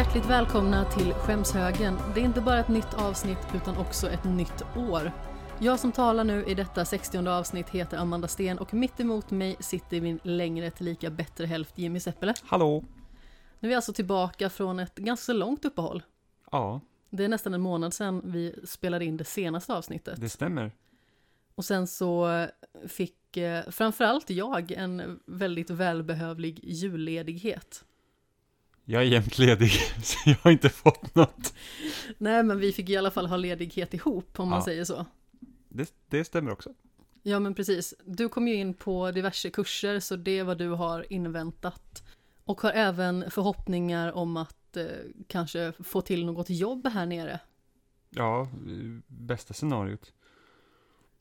Hjärtligt välkomna till Skämshögen. Det är inte bara ett nytt avsnitt utan också ett nytt år. Jag som talar nu i detta 60 avsnitt heter Amanda Sten och mitt emot mig sitter min längre tillika bättre hälft Jimmy Seppele. Hallå! Nu är vi alltså tillbaka från ett ganska långt uppehåll. Ja, Det är nästan en månad sedan vi spelade in det senaste avsnittet. det stämmer. Och sen så fick eh, framförallt jag en väldigt välbehövlig julledighet. Jag är jämt ledig, så jag har inte fått något. Nej, men vi fick i alla fall ha ledighet ihop om man Ja. säger så. Det, det stämmer också. Ja, men precis. Du kom ju in på diverse kurser, så det är vad du har inväntat. Och har även förhoppningar om att eh, kanske få till något jobb här nere. Ja, bästa scenariot.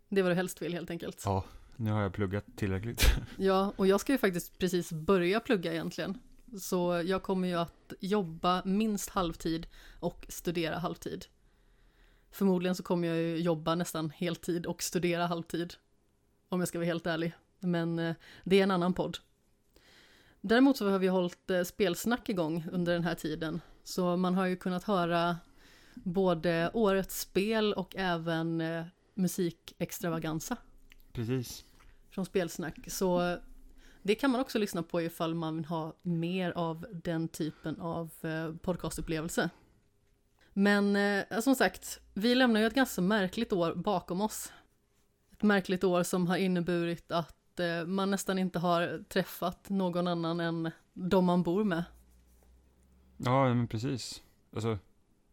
Det är vad du helst vill helt enkelt. Ja, nu har jag pluggat tillräckligt. Ja, och jag ska ju faktiskt precis börja plugga egentligen. Så jag kommer ju att jobba minst halvtid och studera halvtid. Förmodligen så kommer jag ju jobba nästan heltid och studera halvtid. Om jag ska vara helt ärlig. Men eh, det är en annan podd. Däremot så har vi hållit eh, spelsnack igång under den här tiden. Så man har ju kunnat höra både årets spel och även eh, musikextravaganza Precis. från spelsnack. Så det kan man också lyssna på ifall man vill ha mer av den typen av eh, podcastupplevelse. Men eh, som sagt, vi lämnar ju ett ganska märkligt år bakom oss. Ett märkligt år som har inneburit att eh, man nästan inte har träffat någon annan än de man bor med. Ja, men precis. Alltså,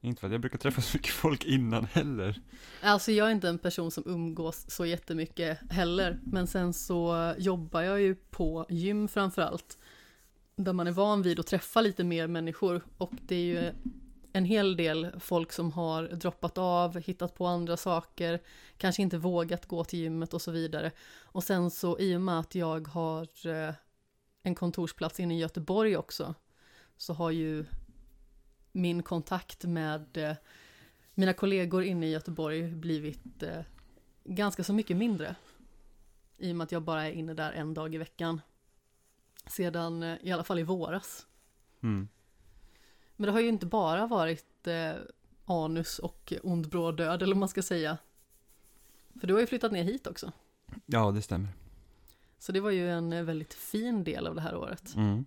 inte för att jag brukar träffa så mycket folk innan heller. Alltså jag är inte en person som umgås så jättemycket heller, men sen så jobbar jag ju på gym framför allt. Där man är van vid att träffa lite mer människor och det är ju en hel del folk som har droppat av, hittat på andra saker, kanske inte vågat gå till gymmet och så vidare. Och sen så i och med att jag har eh, en kontorsplats inne i Göteborg också, så har ju min kontakt med eh, mina kollegor inne i Göteborg blivit eh, ganska så mycket mindre. I och med att jag bara är inne där en dag i veckan. Sedan eh, i alla fall i våras. Mm. Men det har ju inte bara varit anus och ond bråd död eller vad man ska säga. För du har ju flyttat ner hit också. Ja, det stämmer. Så det var ju en väldigt fin del av det här året. Mm.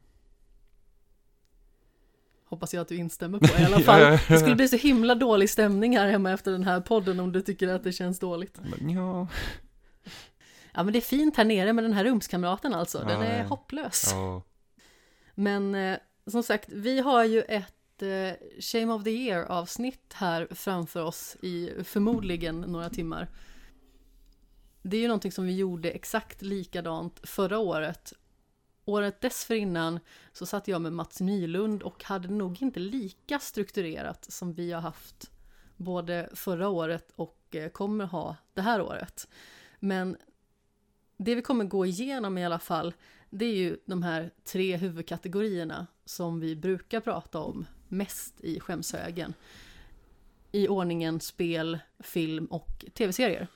Hoppas jag att du instämmer på i alla fall. Det skulle bli så himla dålig stämning här hemma efter den här podden om du tycker att det känns dåligt. Ja. Ja men det är fint här nere med den här rumskamraten alltså. Den är hopplös. ja. Men eh, som sagt, vi har ju ett eh, Shame of the Year avsnitt här framför oss i förmodligen några timmar. Det är ju någonting som vi gjorde exakt likadant förra året. Året dessförinnan så satt jag med Mats Nylund och hade nog inte lika strukturerat som vi har haft både förra året och eh, kommer ha det här året. Men det vi kommer gå igenom i alla fall det är ju de här tre huvudkategorierna som vi brukar prata om mest i skämshögen. I ordningen spel, film och tv-serier.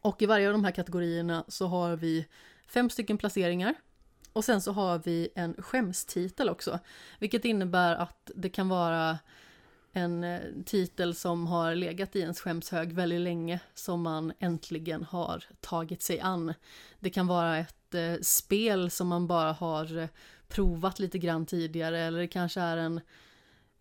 Och i varje av de här kategorierna så har vi fem stycken placeringar. Och sen så har vi en skämstitel också. Vilket innebär att det kan vara en eh, titel som har legat i ens skämshög väldigt länge som man äntligen har tagit sig an. Det kan vara ett eh, spel som man bara har eh, provat lite grann tidigare eller det kanske är en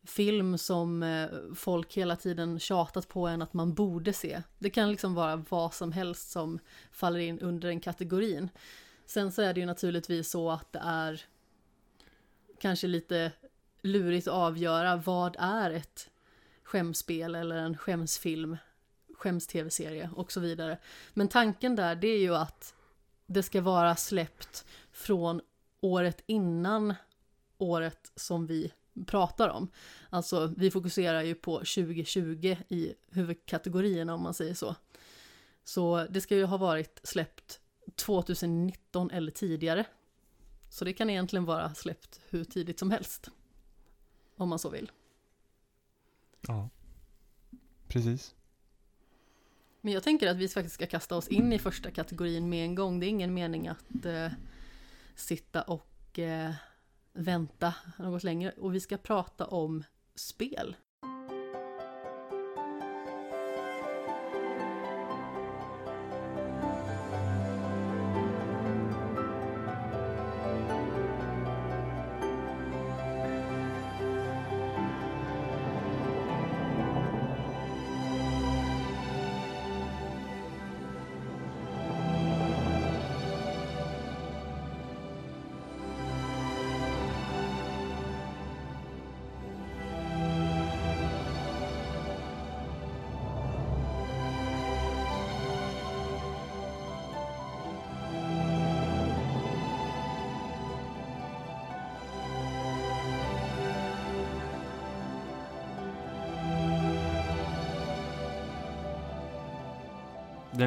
film som eh, folk hela tiden tjatat på en att man borde se. Det kan liksom vara vad som helst som faller in under den kategorin. Sen så är det ju naturligtvis så att det är kanske lite lurigt att avgöra vad är ett skämspel eller en skämsfilm, skäms-tv-serie och så vidare. Men tanken där det är ju att det ska vara släppt från året innan året som vi pratar om. Alltså vi fokuserar ju på 2020 i huvudkategorierna om man säger så. Så det ska ju ha varit släppt 2019 eller tidigare. Så det kan egentligen vara släppt hur tidigt som helst. Om man så vill. Ja. Precis. Men jag tänker att vi faktiskt ska kasta oss in i första kategorin med en gång. Det är ingen mening att eh, sitta och eh, vänta något längre och vi ska prata om spel.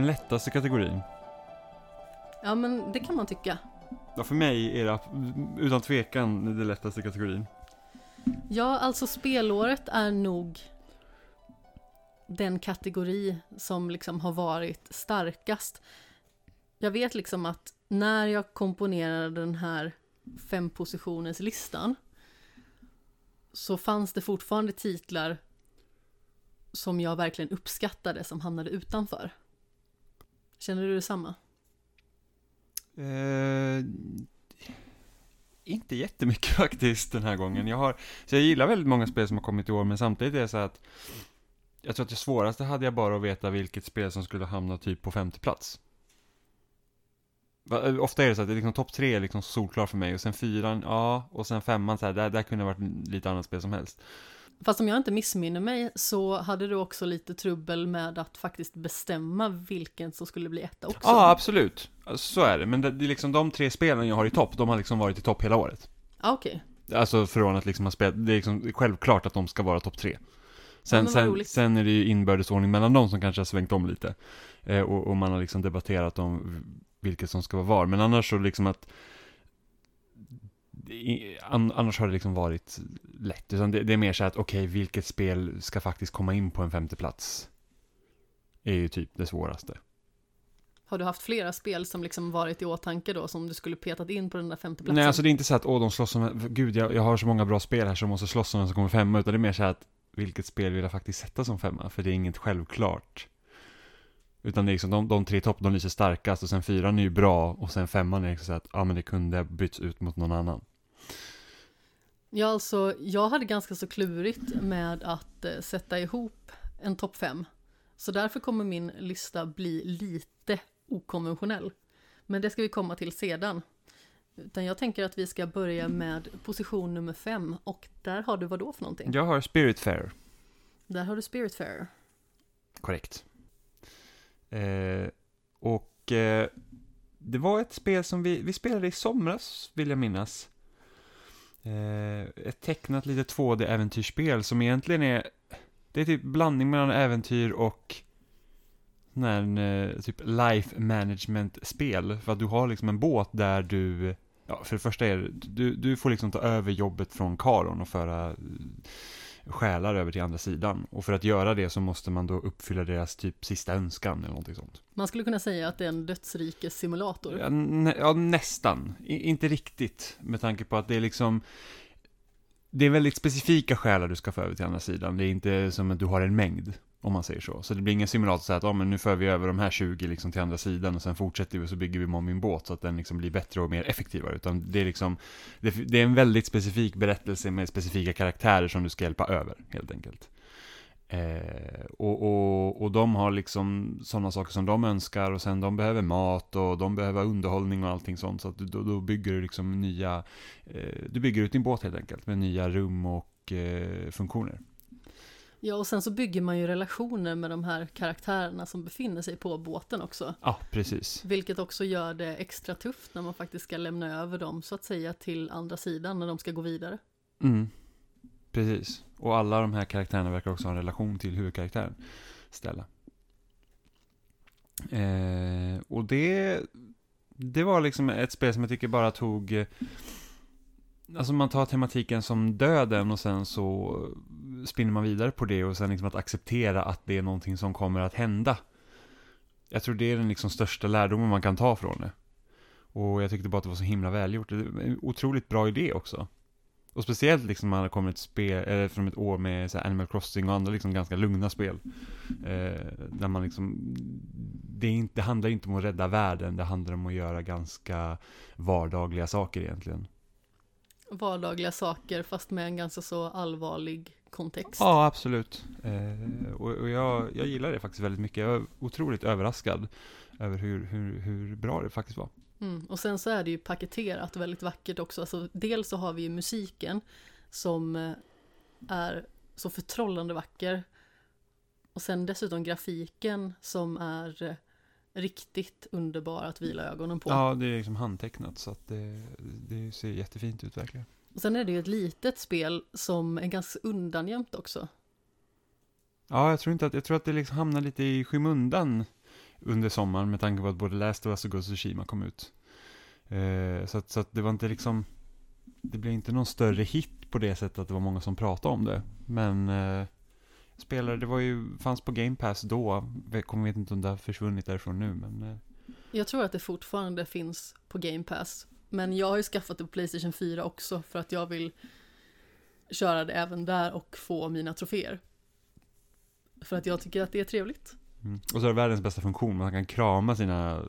Den lättaste kategorin. Ja, men det kan man tycka. Ja, för mig är det utan tvekan den lättaste kategorin. Ja, alltså spelåret är nog den kategori som liksom har varit starkast. Jag vet liksom att när jag komponerade den här fem positioners listan så fanns det fortfarande titlar som jag verkligen uppskattade som hamnade utanför. Känner du detsamma? Eh, inte jättemycket faktiskt den här gången. Jag har, så jag gillar väldigt många spel som har kommit i år, men samtidigt är det så att jag tror att det svåraste hade jag bara att veta vilket spel som skulle hamna typ på femte plats. Eh, ofta är det så att det är liksom topp tre är liksom solklar för mig och sen fyran, ja, och sen femman så här, där, där kunde det varit lite annat spel som helst. Fast om jag inte missminner mig så hade du också lite trubbel med att faktiskt bestämma vilken som skulle bli etta också. Ja, absolut. Så är det. Men det, det är liksom de tre spelen jag har i topp, de har liksom varit i topp hela året. Ja, okej. Alltså från att liksom ha spelat, det är liksom självklart att de ska vara topp tre. Sen, vad sen, sen är det ju inbördesordning mellan dem som kanske har svängt om lite. Eh, och, och man har liksom debatterat om vilket som ska vara var. Men annars så liksom att annars har det liksom varit lätt. Utan det, det är mer så att, okej, vilket spel ska faktiskt komma in på en femte plats? Är ju typ det svåraste. Har du haft flera spel som liksom varit i åtanke då som du skulle petat in på den där femteplatsen? Nej, alltså det är inte så att, åh, de slåss om, gud, jag, jag har så många bra spel här som måste slåss om vem som kommer femma, utan det är mer så att, vilket spel vill jag faktiskt sätta som femma? För det är inget självklart. Utan det är liksom, de, de tre topp, de lyser starkast, och sen fyran är ju bra, och sen femman är liksom så att, ja men det kunde ha bytts ut mot någon annan. Ja, alltså jag hade ganska så klurigt med att eh, sätta ihop en topp fem. Så därför kommer min lista bli lite okonventionell. Men det ska vi komma till sedan. Utan jag tänker att vi ska börja med position nummer fem och där har du vad då för någonting? Jag har Spiritfarer. Där har du Spiritfarer. Korrekt. Eh, och eh, det var ett spel som vi, vi spelade i somras, vill jag minnas. Eh, ett tecknat lite 2D-äventyrsspel som egentligen är, det är typ blandning mellan äventyr och när, här, eh, typ life management-spel. För att du har liksom en båt där du, ja, för det första är det, du, du får liksom ta över jobbet från Karon och föra själar över till andra sidan. Och för att göra det så måste man då uppfylla deras typ sista önskan eller någonting sånt. Man skulle kunna säga att det är en dödsrikes simulator. Ja, nä, ja nästan. I, inte riktigt, med tanke på att det är liksom det är väldigt specifika själar du ska få över till andra sidan. Det är inte som att du har en mängd, om man säger så. Så det blir ingen simulator så att, ja men nu för vi över de här 20 liksom till andra sidan och sen fortsätter vi och så bygger vi om min båt så att den liksom blir bättre och mer effektivare. Utan det är liksom, det, det är en väldigt specifik berättelse med specifika karaktärer som du ska hjälpa över, helt enkelt. Eh, och, och, och de har liksom sådana saker som de önskar och sen de behöver mat och de behöver underhållning och allting sånt. Så att du, då, då bygger du liksom nya, eh, du bygger ut din båt helt enkelt med nya rum och eh, funktioner. Ja, och sen så bygger man ju relationer med de här karaktärerna som befinner sig på båten också. Ja, precis. Vilket också gör det extra tufft när man faktiskt ska lämna över dem så att säga till andra sidan när de ska gå vidare. Mm. Precis. Och alla de här karaktärerna verkar också ha en relation till huvudkaraktären, Stella. Eh, och det, det var liksom ett spel som jag tycker bara tog, eh, alltså man tar tematiken som döden och sen så spinner man vidare på det och sen liksom att acceptera att det är någonting som kommer att hända. Jag tror det är den liksom största lärdomen man kan ta från det. Och jag tyckte bara att det var så himla välgjort. Det är en otroligt bra idé också. Och speciellt liksom när man har kommit spel, eller från ett år med så här Animal Crossing och andra liksom ganska lugna spel. Eh, där man liksom, det, är inte, det handlar inte om att rädda världen, det handlar om att göra ganska vardagliga saker egentligen. Vardagliga saker fast med en ganska så allvarlig kontext. Ja, absolut. Eh, och och jag, jag gillar det faktiskt väldigt mycket. Jag är otroligt överraskad över hur, hur, hur bra det faktiskt var. Mm. Och sen så är det ju paketerat väldigt vackert också. Alltså, dels så har vi ju musiken som eh, är så förtrollande vacker. Och sen dessutom grafiken som är eh, riktigt underbar att vila ögonen på. Ja, det är liksom handtecknat så att det, det ser jättefint ut verkligen. Och sen är det ju ett litet spel som är ganska undangömt också. Ja, jag tror inte att, jag tror att det liksom hamnar lite i skymundan under sommaren med tanke på att både Last of Us och Ghost of Tsushima kom ut. Eh, så, att, så att det var inte liksom, det blev inte någon större hit på det sättet att det var många som pratade om det. Men eh, spelare, det var ju, fanns på Game Pass då, jag kommer vet inte om det har försvunnit därifrån nu, men eh, Jag tror att det fortfarande finns på Game Pass. Men jag har ju skaffat det på Playstation 4 också för att jag vill köra det även där och få mina troféer. För att jag tycker att det är trevligt. Mm. Och så är det världens bästa funktion, man kan krama sina eh,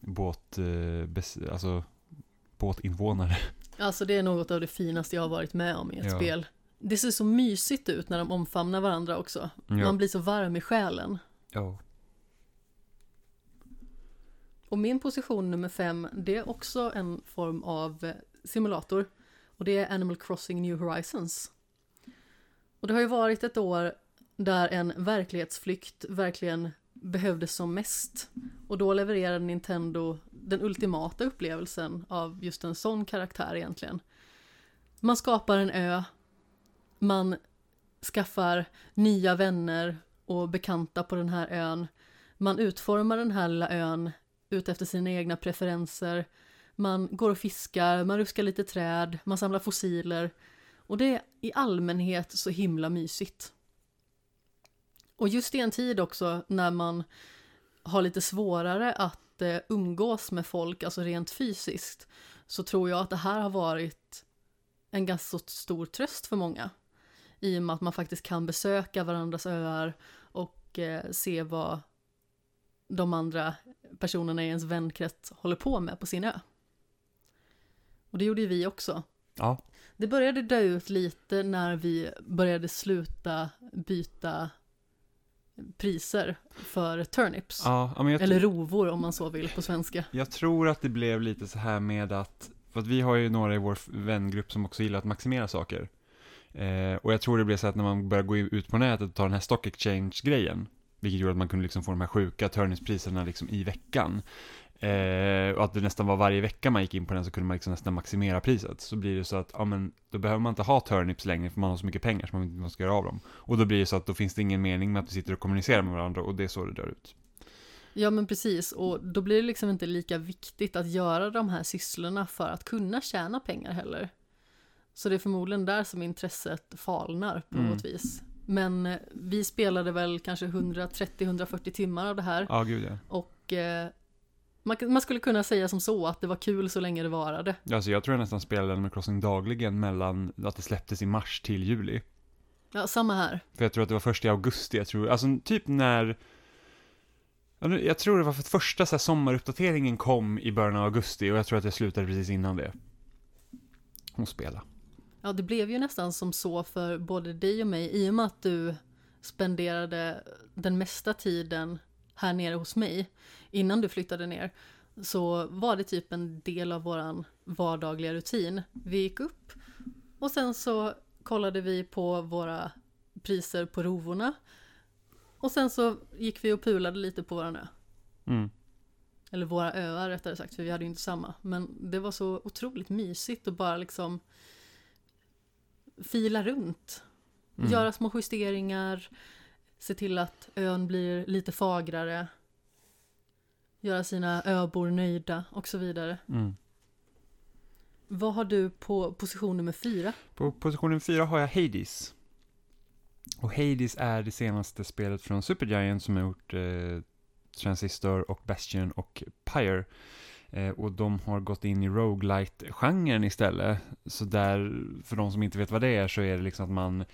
båt, eh, alltså, båtinvånare. Alltså det är något av det finaste jag har varit med om i ett Ja. spel. Det ser så mysigt ut när de omfamnar varandra också. Ja. Man blir så varm i själen. Ja. Och min position nummer fem, det är också en form av simulator. Och det är Animal Crossing New Horizons. Och det har ju varit ett år där en verklighetsflykt verkligen behövdes som mest. Och då levererade Nintendo den ultimata upplevelsen av just en sån karaktär egentligen. Man skapar en ö, man skaffar nya vänner och bekanta på den här ön. Man utformar den här lilla ön ut efter sina egna preferenser. Man går och fiskar, man ruskar lite träd, man samlar fossiler. Och det är i allmänhet så himla mysigt. Och just i en tid också när man har lite svårare att eh, umgås med folk, alltså rent fysiskt, så tror jag att det här har varit en ganska så stor tröst för många. I och med att man faktiskt kan besöka varandras öar och eh, se vad de andra personerna i ens vänkrets håller på med på sin ö. Och det gjorde ju vi också. Ja. Det började dö ut lite när vi började sluta byta priser för turnips. Ja, Eller rovor om man så vill på svenska. jag tror att det blev lite så här med att, för att vi har ju några i vår vängrupp som också gillar att maximera saker. Eh, och jag tror det blev så att när man började gå ut på nätet och ta den här stock exchange-grejen, vilket gjorde att man kunde liksom få de här sjuka turnipspriserna liksom i veckan. Eh, och att det nästan var varje vecka man gick in på den så kunde man liksom nästan maximera priset. Så blir det så att, ja men, då behöver man inte ha turnips längre för man har så mycket pengar så man inte ska göra av dem. Och då blir det så att då finns det ingen mening med att vi sitter och kommunicerar med varandra och det är så det dör ut. Ja men precis, och då blir det liksom inte lika viktigt att göra de här sysslorna för att kunna tjäna pengar heller. Så det är förmodligen där som intresset falnar på Mm. något vis. Men eh, vi spelade väl kanske 130-140 timmar av det här Ja, gud ja. och eh, man, man skulle kunna säga som så att det var kul så länge det varade. Alltså jag tror jag nästan spelade Animal Crossing dagligen mellan att det släpptes i mars till juli. Ja, samma här. För jag tror att det var först i augusti, jag tror, alltså typ när Jag tror det var för att första så här, sommaruppdateringen kom i början av augusti och jag tror att jag slutade precis innan det. Och spela. Ja, det blev ju nästan som så för både dig och mig i och med att du spenderade den mesta tiden här nere hos mig innan du flyttade ner så var det typ en del av våran vardagliga rutin. Vi gick upp och sen så kollade vi på våra priser på rovorna och sen så gick vi och pulade lite på våran ö. Mm. Eller våra öar rättare sagt, för vi hade ju inte samma. Men det var så otroligt mysigt att bara liksom fila runt. Mm. Göra små justeringar, se till att ön blir lite fagrare. Göra sina öbor nöjda och så vidare. Mm. Vad har du på position nummer fyra? På positionen fyra har jag Hades. Och Hades är det senaste spelet från Supergiant som har gjort eh, Transistor och Bastion och Pyre. Eh, och de har gått in i roguelite genren istället. Så där, för de som inte vet vad det är, så är det liksom att man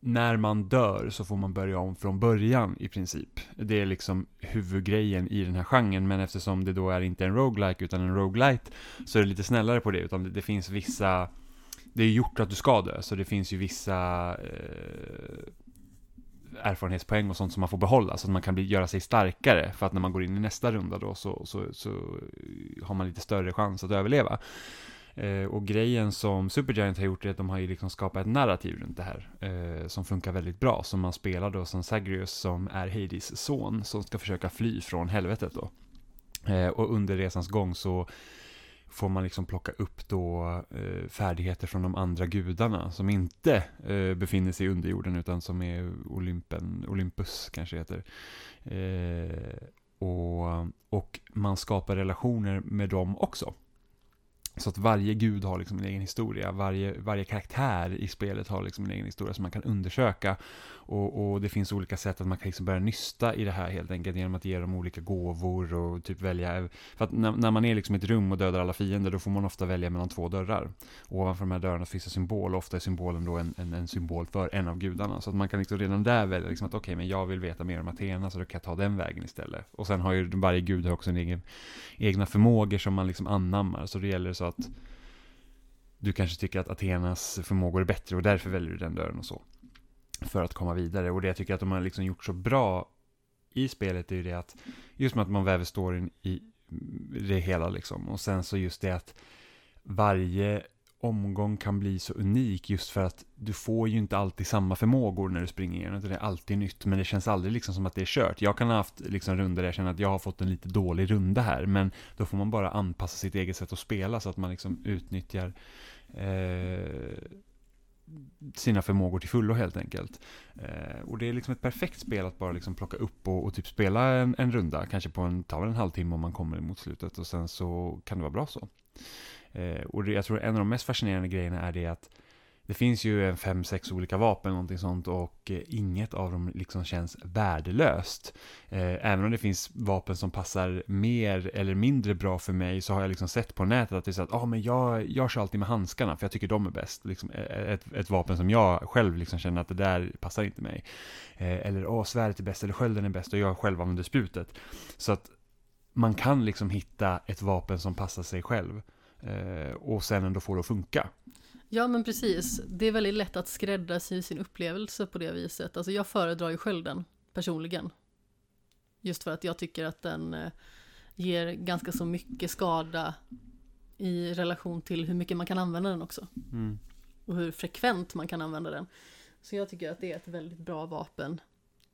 när man dör så får man börja om från början i princip. Det är liksom huvudgrejen i den här genren, men eftersom det då är inte en roguelike utan en roguelite så är det lite snällare på det, utan det, det finns vissa det är gjort att du ska dö, så det finns ju vissa eh, erfarenhetspoäng och sånt som man får behålla, så att man kan bli, göra sig starkare, för att när man går in i nästa runda då så, så, så har man lite större chans att överleva. Eh, och grejen som Supergiant har gjort är att de har ju liksom skapat ett narrativ runt det här, eh, som funkar väldigt bra, som man spelar då som Zagreus, som är Hades son, som ska försöka fly från helvetet då. Eh, och under resans gång så får man liksom plocka upp då eh, färdigheter från de andra gudarna som inte eh, befinner sig i underjorden utan som är Olympen, Olympus kanske heter. Eh, och, och man skapar relationer med dem också. Så att varje gud har liksom en egen historia, varje, varje karaktär i spelet har liksom en egen historia som man kan undersöka. Och, och det finns olika sätt att man kan liksom börja nysta i det här helt enkelt genom att ge dem olika gåvor och typ välja. För att när, när man är liksom i ett rum och dödar alla fiender då får man ofta välja mellan två dörrar. Och ovanför de här dörrarna finns en symbol och ofta är symbolen då en, en, en symbol för en av gudarna. Så att man kan liksom redan där välja liksom att okej, okay, men jag vill veta mer om Athena så då kan jag ta den vägen istället. Och sen har ju varje gud har också en egen, egna förmågor som man liksom anammar. Så det gäller så att du kanske tycker att Athenas förmågor är bättre och därför väljer du den dörren och så för att komma vidare. Och det jag tycker att de har liksom gjort så bra i spelet är ju det att just med att man väver storyn i det hela liksom. Och sen så just det att varje omgång kan bli så unik just för att du får ju inte alltid samma förmågor när du springer igenom. Det är alltid nytt, men det känns aldrig liksom som att det är kört. Jag kan ha haft liksom runder där jag känner att jag har fått en lite dålig runda här, men då får man bara anpassa sitt eget sätt att spela så att man liksom utnyttjar eh, sina förmågor till fullo helt enkelt. Eh, och det är liksom ett perfekt spel att bara liksom plocka upp och, och typ spela en, en, runda, kanske på en, ta en halvtimme om man kommer mot slutet och sen så kan det vara bra så. Eh, och det, jag tror en av de mest fascinerande grejerna är det att det finns ju en fem, sex olika vapen, någonting sånt, och eh, inget av dem liksom känns värdelöst. Eh, även om det finns vapen som passar mer eller mindre bra för mig, så har jag liksom sett på nätet att det är så att, ah, men jag, jag kör alltid med handskarna, för jag tycker de är bäst. Liksom, eh, eh, ett, ett vapen som jag själv liksom känner att det där passar inte mig. eller, åh, svärdet är bäst, eller skölden är bäst, och jag själv använder spjutet. Så att man kan liksom hitta ett vapen som passar sig själv och sen ändå få det att funka. Ja men precis, det är väldigt lätt att skräddarsy sin upplevelse på det viset. Alltså jag föredrar ju skölden personligen. Just för att jag tycker att den eh, ger ganska så mycket skada i relation till hur mycket man kan använda den också. Mm. Och hur frekvent man kan använda den. Så jag tycker att det är ett väldigt bra vapen.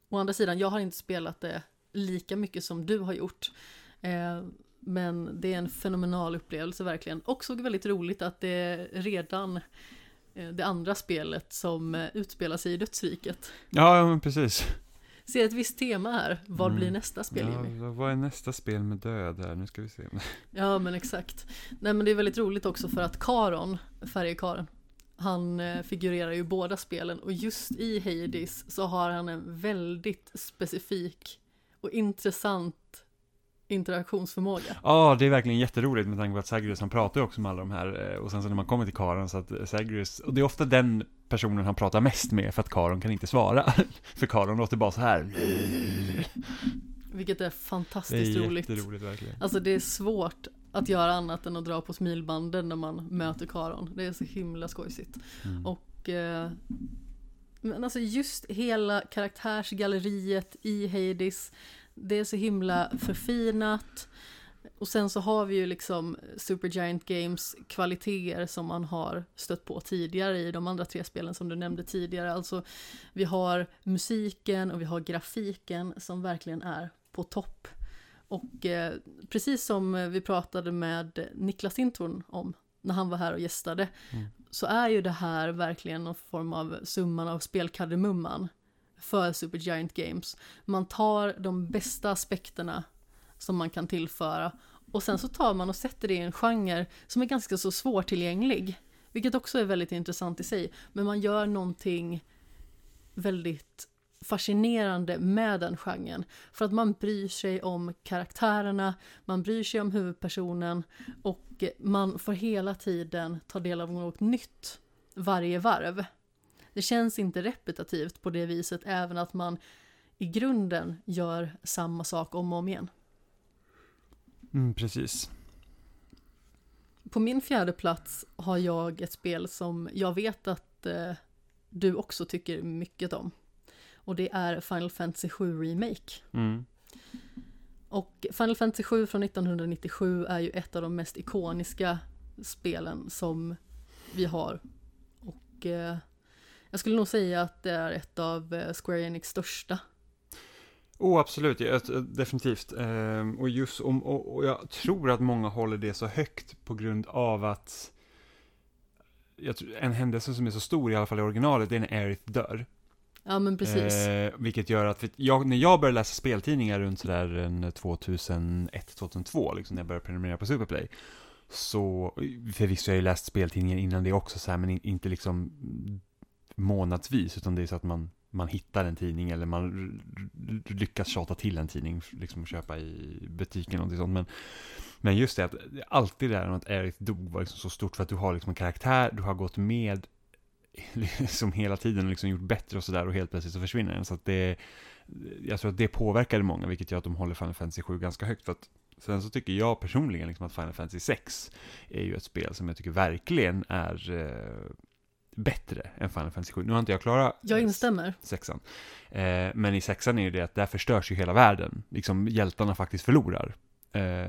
Å andra sidan, jag har inte spelat det lika mycket som du har gjort. Men det är en fenomenal upplevelse verkligen. Också väldigt roligt att det är redan eh, det andra spelet som eh, utspelar sig i dödsriket. Ja, men precis. Ser ett visst tema här. Vad mm. blir nästa spel ja, Jimmy? Vad är nästa spel med död här? Nu ska vi se. ja, men exakt. Nej, men det är väldigt roligt också för att Karon, färjekaren, han eh, figurerar ju i båda spelen och just i Hades så har han en väldigt specifik och intressant interaktionsförmåga. Ja, det är verkligen jätteroligt med tanke på att Sagrius, han pratar ju också med alla de här, eh, och sen så när man kommer till Karon så att Sagrius, och det är ofta den personen han pratar mest med för att Karon kan inte svara. för Karon låter bara så här. Vilket är fantastiskt roligt. Det är jätteroligt verkligen. Alltså det är svårt att göra annat än att dra på smilbanden när man möter Karon. Det är så himla skojsigt. Mm. Och eh, men alltså just hela karaktärsgalleriet i Hades det är så himla förfinat. Och sen så har vi ju liksom Supergiant Games kvaliteter som man har stött på tidigare i de andra tre spelen som du nämnde tidigare. Alltså vi har musiken och vi har grafiken som verkligen är på topp. Och eh, precis som vi pratade med Niklas Intorn om när han var här och gästade mm. så är ju det här verkligen någon form av summan av spelkardemumman för Supergiant Games. Man tar de bästa aspekterna som man kan tillföra och sen så tar man och sätter det i en genre som är ganska så svårtillgänglig. Vilket också är väldigt intressant i sig. Men man gör någonting väldigt fascinerande med den genren. För att man bryr sig om karaktärerna, man bryr sig om huvudpersonen och man får hela tiden ta del av något nytt varje varv. Det känns inte repetitivt på det viset, även att man i grunden gör samma sak om och om igen. Mm, precis. På min fjärde plats har jag ett spel som jag vet att eh, du också tycker mycket om. Och det är Final Fantasy 7 Remake. Mm. Och Final Fantasy 7 från 1997 är ju ett av de mest ikoniska spelen som vi har. Och eh, jag skulle nog säga att det är ett av eh, Square Enix största. Oh, absolut, ja, definitivt. Ehm, och, just, och, och jag tror att många håller det så högt på grund av att tror, en händelse som är så stor, i alla fall i originalet, det är när Aerith dör. Ja, men precis. Eh, vilket gör att, jag, när jag började läsa speltidningar runt sådär 2001-2002, liksom när jag började prenumerera på Superplay, så, förvisso har jag ju läst speltidningar innan det också, så här, men inte liksom månadsvis, utan det är så att man, man hittar en tidning eller man lyckas tjata till en tidning, liksom köpa i butiken och sånt. Men, men just det att alltid det där att Eric dog var liksom så stort för att du har liksom en karaktär, du har gått med liksom hela tiden och liksom gjort bättre och sådär och helt plötsligt så försvinner den. Så att det, jag tror att det påverkade många, vilket gör att de håller Final Fantasy 7 ganska högt. För att Sen så tycker jag personligen liksom att Final Fantasy 6 är ju ett spel som jag tycker verkligen är eh, bättre än Final Fantasy 7. Nu har inte jag klarat Jag instämmer. sexan. Eh, men i sexan är ju det att där förstörs ju hela världen. Liksom hjältarna faktiskt förlorar. Eh,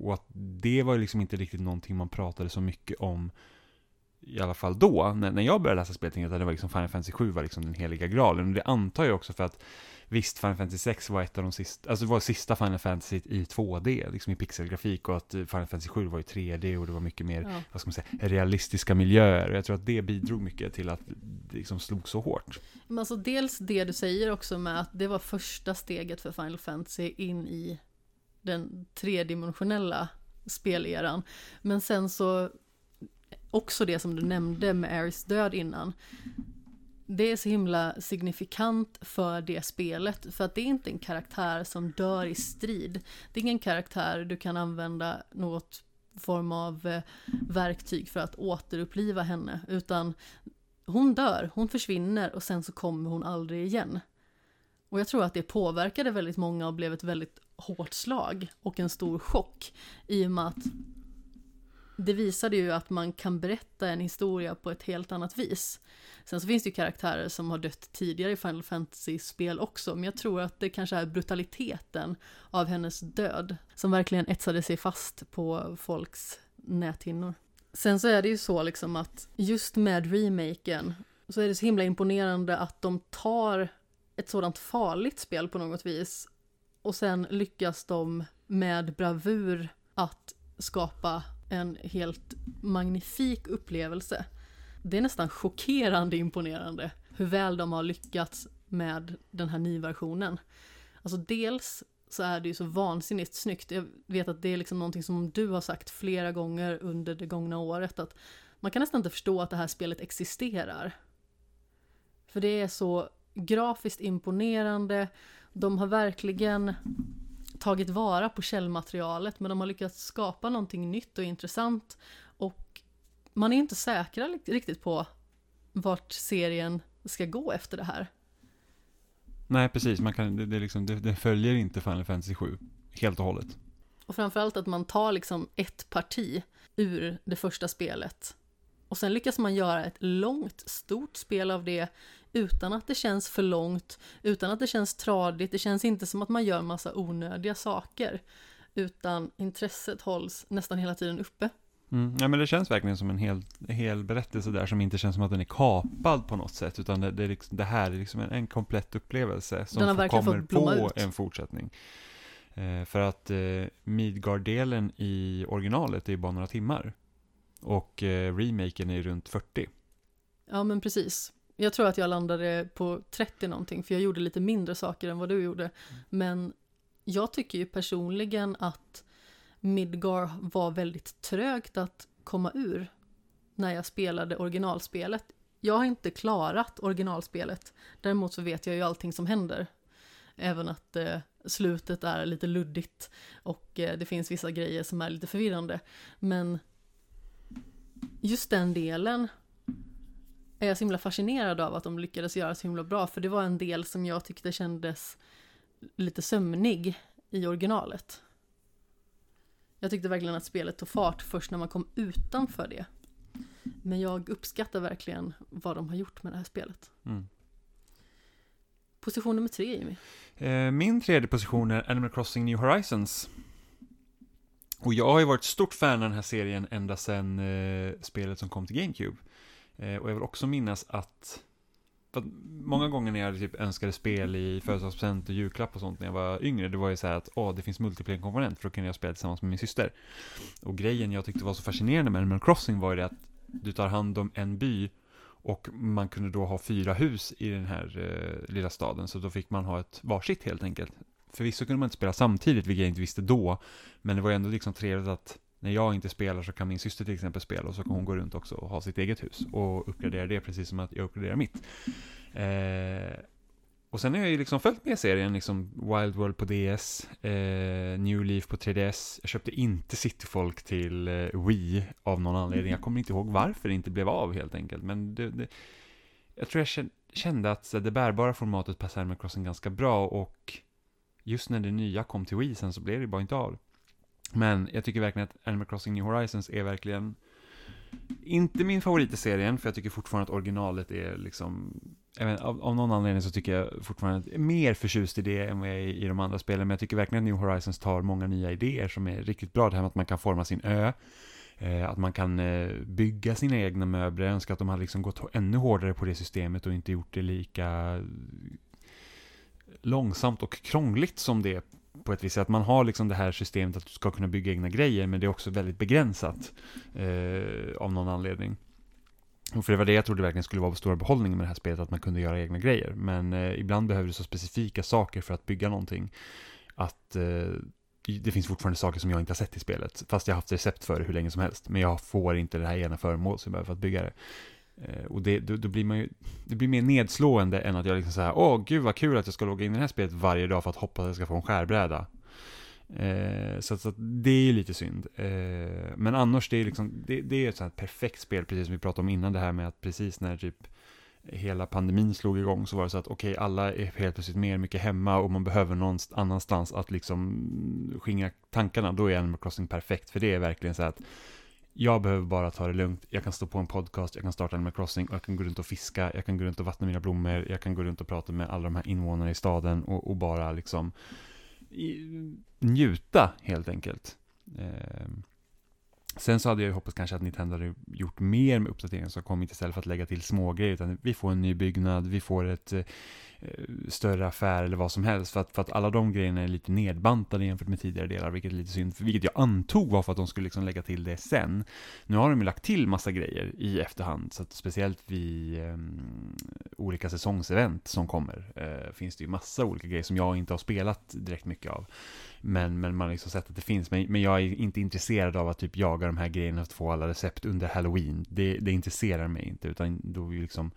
och att det var ju liksom inte riktigt någonting man pratade så mycket om i alla fall då, när, när jag började läsa speltidningar, att det var liksom Final Fantasy 7 var liksom den heliga graalen. Och det antar jag också för att Visst, Final Fantasy 6 var ett av de sista, alltså det var sista Final Fantasy i 2D, liksom i pixelgrafik och att Final Fantasy 7 var i 3D och det var mycket mer, ja. vad ska man säga, realistiska miljöer. Och jag tror att det bidrog mycket till att det liksom slog så hårt. Men alltså dels det du säger också med att det var första steget för Final Fantasy in i den tredimensionella speleran. Men sen så också det som du nämnde med Aris död innan det är så himla signifikant för det spelet, för att det är inte en karaktär som dör i strid. Det är ingen karaktär du kan använda något form av eh, verktyg för att återuppliva henne, utan hon dör, hon försvinner och sen så kommer hon aldrig igen. Och jag tror att det påverkade väldigt många och blev ett väldigt hårt slag och en stor chock i och med att det visade ju att man kan berätta en historia på ett helt annat vis. Sen så finns det ju karaktärer som har dött tidigare i Final Fantasy-spel också, men jag tror att det kanske är brutaliteten av hennes död som verkligen etsade sig fast på folks näthinnor. Sen så är det ju så liksom att just med remaken så är det så himla imponerande att de tar ett sådant farligt spel på något vis och sen lyckas de med bravur att skapa en helt magnifik upplevelse. Det är nästan chockerande imponerande hur väl de har lyckats med den här nyversionen. Alltså dels så är det ju så vansinnigt snyggt. Jag vet att det är liksom någonting som du har sagt flera gånger under det gångna året att man kan nästan inte förstå att det här spelet existerar. För det är så grafiskt imponerande. De har verkligen tagit vara på källmaterialet men de har lyckats skapa någonting nytt och intressant och man är inte säkra riktigt på vart serien ska gå efter det här. Nej, precis. Man kan, det, det, liksom, det, det följer inte Final Fantasy 7 helt och hållet. Och framförallt att man tar liksom ett parti ur det första spelet. Och sen lyckas man göra ett långt, stort spel av det utan att det känns för långt, utan att det känns tradigt, det känns inte som att man gör massa onödiga saker, utan intresset hålls nästan hela tiden uppe. Mm, ja men det känns verkligen som en hel, hel berättelse där som inte känns som att den är kapad på något sätt, utan det, det, liksom, det här är liksom en, en komplett upplevelse som får, kommer på ut. en fortsättning. Eh, för att eh, Midgard-delen i originalet är bara några timmar. Och eh, remaken är runt 40. Ja men precis. Jag tror att jag landade på 30 någonting, för jag gjorde lite mindre saker än vad du gjorde. Mm. Men jag tycker ju personligen att Midgar var väldigt trögt att komma ur när jag spelade originalspelet. Jag har inte klarat originalspelet. Däremot så vet jag ju allting som händer. Även att eh, slutet är lite luddigt och eh, det finns vissa grejer som är lite förvirrande. Men just den delen är jag så himla fascinerad av att de lyckades göra så himla bra. För det var en del som jag tyckte kändes lite sömnig i originalet. Jag tyckte verkligen att spelet tog fart först när man kom utanför det. Men jag uppskattar verkligen vad de har gjort med det här spelet. Mm. Position nummer tre, Jimmy. Eh, min tredje position är Animal Crossing New Horizons. Och jag har ju varit stort fan av den här serien ända sedan eh, spelet som kom till GameCube. Eh, och jag vill också minnas att, att många gånger när jag typ önskade spel i födelsedagspresent och julklapp och sånt när jag var yngre, det var ju så här att åh, det finns multiplayer-komponent för då kunde jag spela tillsammans med min syster. Och grejen jag tyckte var så fascinerande med Animal Crossing var ju det att du tar hand om en by och man kunde då ha fyra hus i den här eh, lilla staden, så då fick man ha ett varsitt helt enkelt. Förvisso kunde man inte spela samtidigt, vilket jag inte visste då, men det var ändå liksom trevligt att när jag inte spelar så kan min syster till exempel spela och så kan hon gå runt också och ha sitt eget hus och uppgradera det precis som att jag uppgraderar mitt. Eh, och sen har jag ju liksom följt med serien, liksom Wild World på DS, eh, New Leaf på 3DS. Jag köpte inte Cityfolk till eh, Wii av någon anledning. Jag kommer inte ihåg varför det inte blev av helt enkelt. Men det, det, jag tror jag kände att det bärbara formatet passar med Crossing ganska bra och just när det nya kom till Wii sen så blev det bara inte av. Men jag tycker verkligen att Animal Crossing New Horizons är verkligen inte min favorit i serien, för jag tycker fortfarande att originalet är liksom vet, av, av, någon anledning så tycker jag fortfarande att jag är mer förtjust i det än vad jag är i, i de andra spelen, men jag tycker verkligen att New Horizons tar många nya idéer som är riktigt bra. Det här med att man kan forma sin ö, eh, att man kan eh, bygga sina egna möbler. Jag önskar att de hade liksom gått ännu hårdare på det systemet och inte gjort det lika långsamt och krångligt som det på ett visst sätt. Man har liksom det här systemet att du ska kunna bygga egna grejer, men det är också väldigt begränsat eh, av någon anledning. Och för det var det jag trodde verkligen skulle vara på stora behållningen med det här spelet, att man kunde göra egna grejer. Men eh, ibland behöver du så specifika saker för att bygga någonting, att eh, det finns fortfarande saker som jag inte har sett i spelet, fast jag har haft recept för det hur länge som helst. Men jag får inte det här ena föremål som jag behöver för att bygga det. Eh, och det, då, då, blir man ju, det blir mer nedslående än att jag liksom såhär, åh gud vad kul att jag ska logga in i det här spelet varje dag för att hoppas att jag ska få en skärbräda. Eh, så, så det är ju lite synd. Eh, men annars, det är, liksom, det, det är ett sånt här perfekt spel, precis som vi pratade om innan det här med att precis när typ hela pandemin slog igång så var det så att okej, okay, alla är helt plötsligt mer mycket hemma och man behöver någon annanstans att liksom skingra tankarna. Då är Animal Crossing perfekt, för det är verkligen så att jag behöver bara ta det lugnt, jag kan stå på en podcast, jag kan starta Animal Crossing och jag kan gå runt och fiska, jag kan gå runt och vattna mina blommor, jag kan gå runt och prata med alla de här invånarna i staden och, och bara liksom njuta helt enkelt. Eh, sen så hade jag ju hoppats kanske att Nintendo hade gjort mer med uppdateringen som kommit istället för att lägga till smågrejer, utan vi får en ny byggnad, vi får ett Eh, Eh, större affär eller vad som helst. För att, för att alla de grejerna är lite nedbantade jämfört med tidigare delar, vilket är lite synd. Vilket jag antog var för att de skulle liksom lägga till det sen. Nu har de ju lagt till massa grejer i efterhand, så att speciellt vid eh, olika säsongsevent som kommer, eh, finns det ju massa olika grejer som jag inte har spelat direkt mycket av. Men, men man har liksom sett att det finns, men, men jag är inte intresserad av att typ jaga de här grejerna och få alla recept under halloween. Det, det intresserar mig inte, utan då är liksom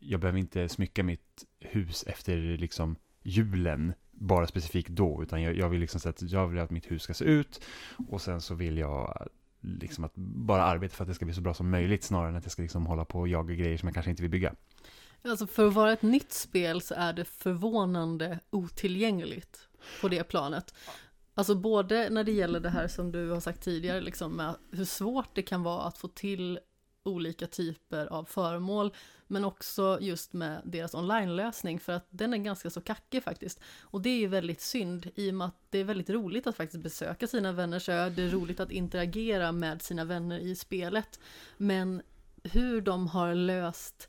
jag behöver inte smycka mitt hus efter liksom julen, bara specifikt då, utan jag, jag vill liksom att jag vill att mitt hus ska se ut och sen så vill jag liksom att bara arbeta för att det ska bli så bra som möjligt snarare än att jag ska liksom hålla på och jaga grejer som jag kanske inte vill bygga. Alltså för att vara ett nytt spel så är det förvånande otillgängligt på det planet. Alltså både när det gäller det här som du har sagt tidigare, liksom med hur svårt det kan vara att få till olika typer av föremål men också just med deras online-lösning för att den är ganska så kackig faktiskt. Och det är ju väldigt synd i och med att det är väldigt roligt att faktiskt besöka sina vänners ö, det är roligt att interagera med sina vänner i spelet. Men hur de har löst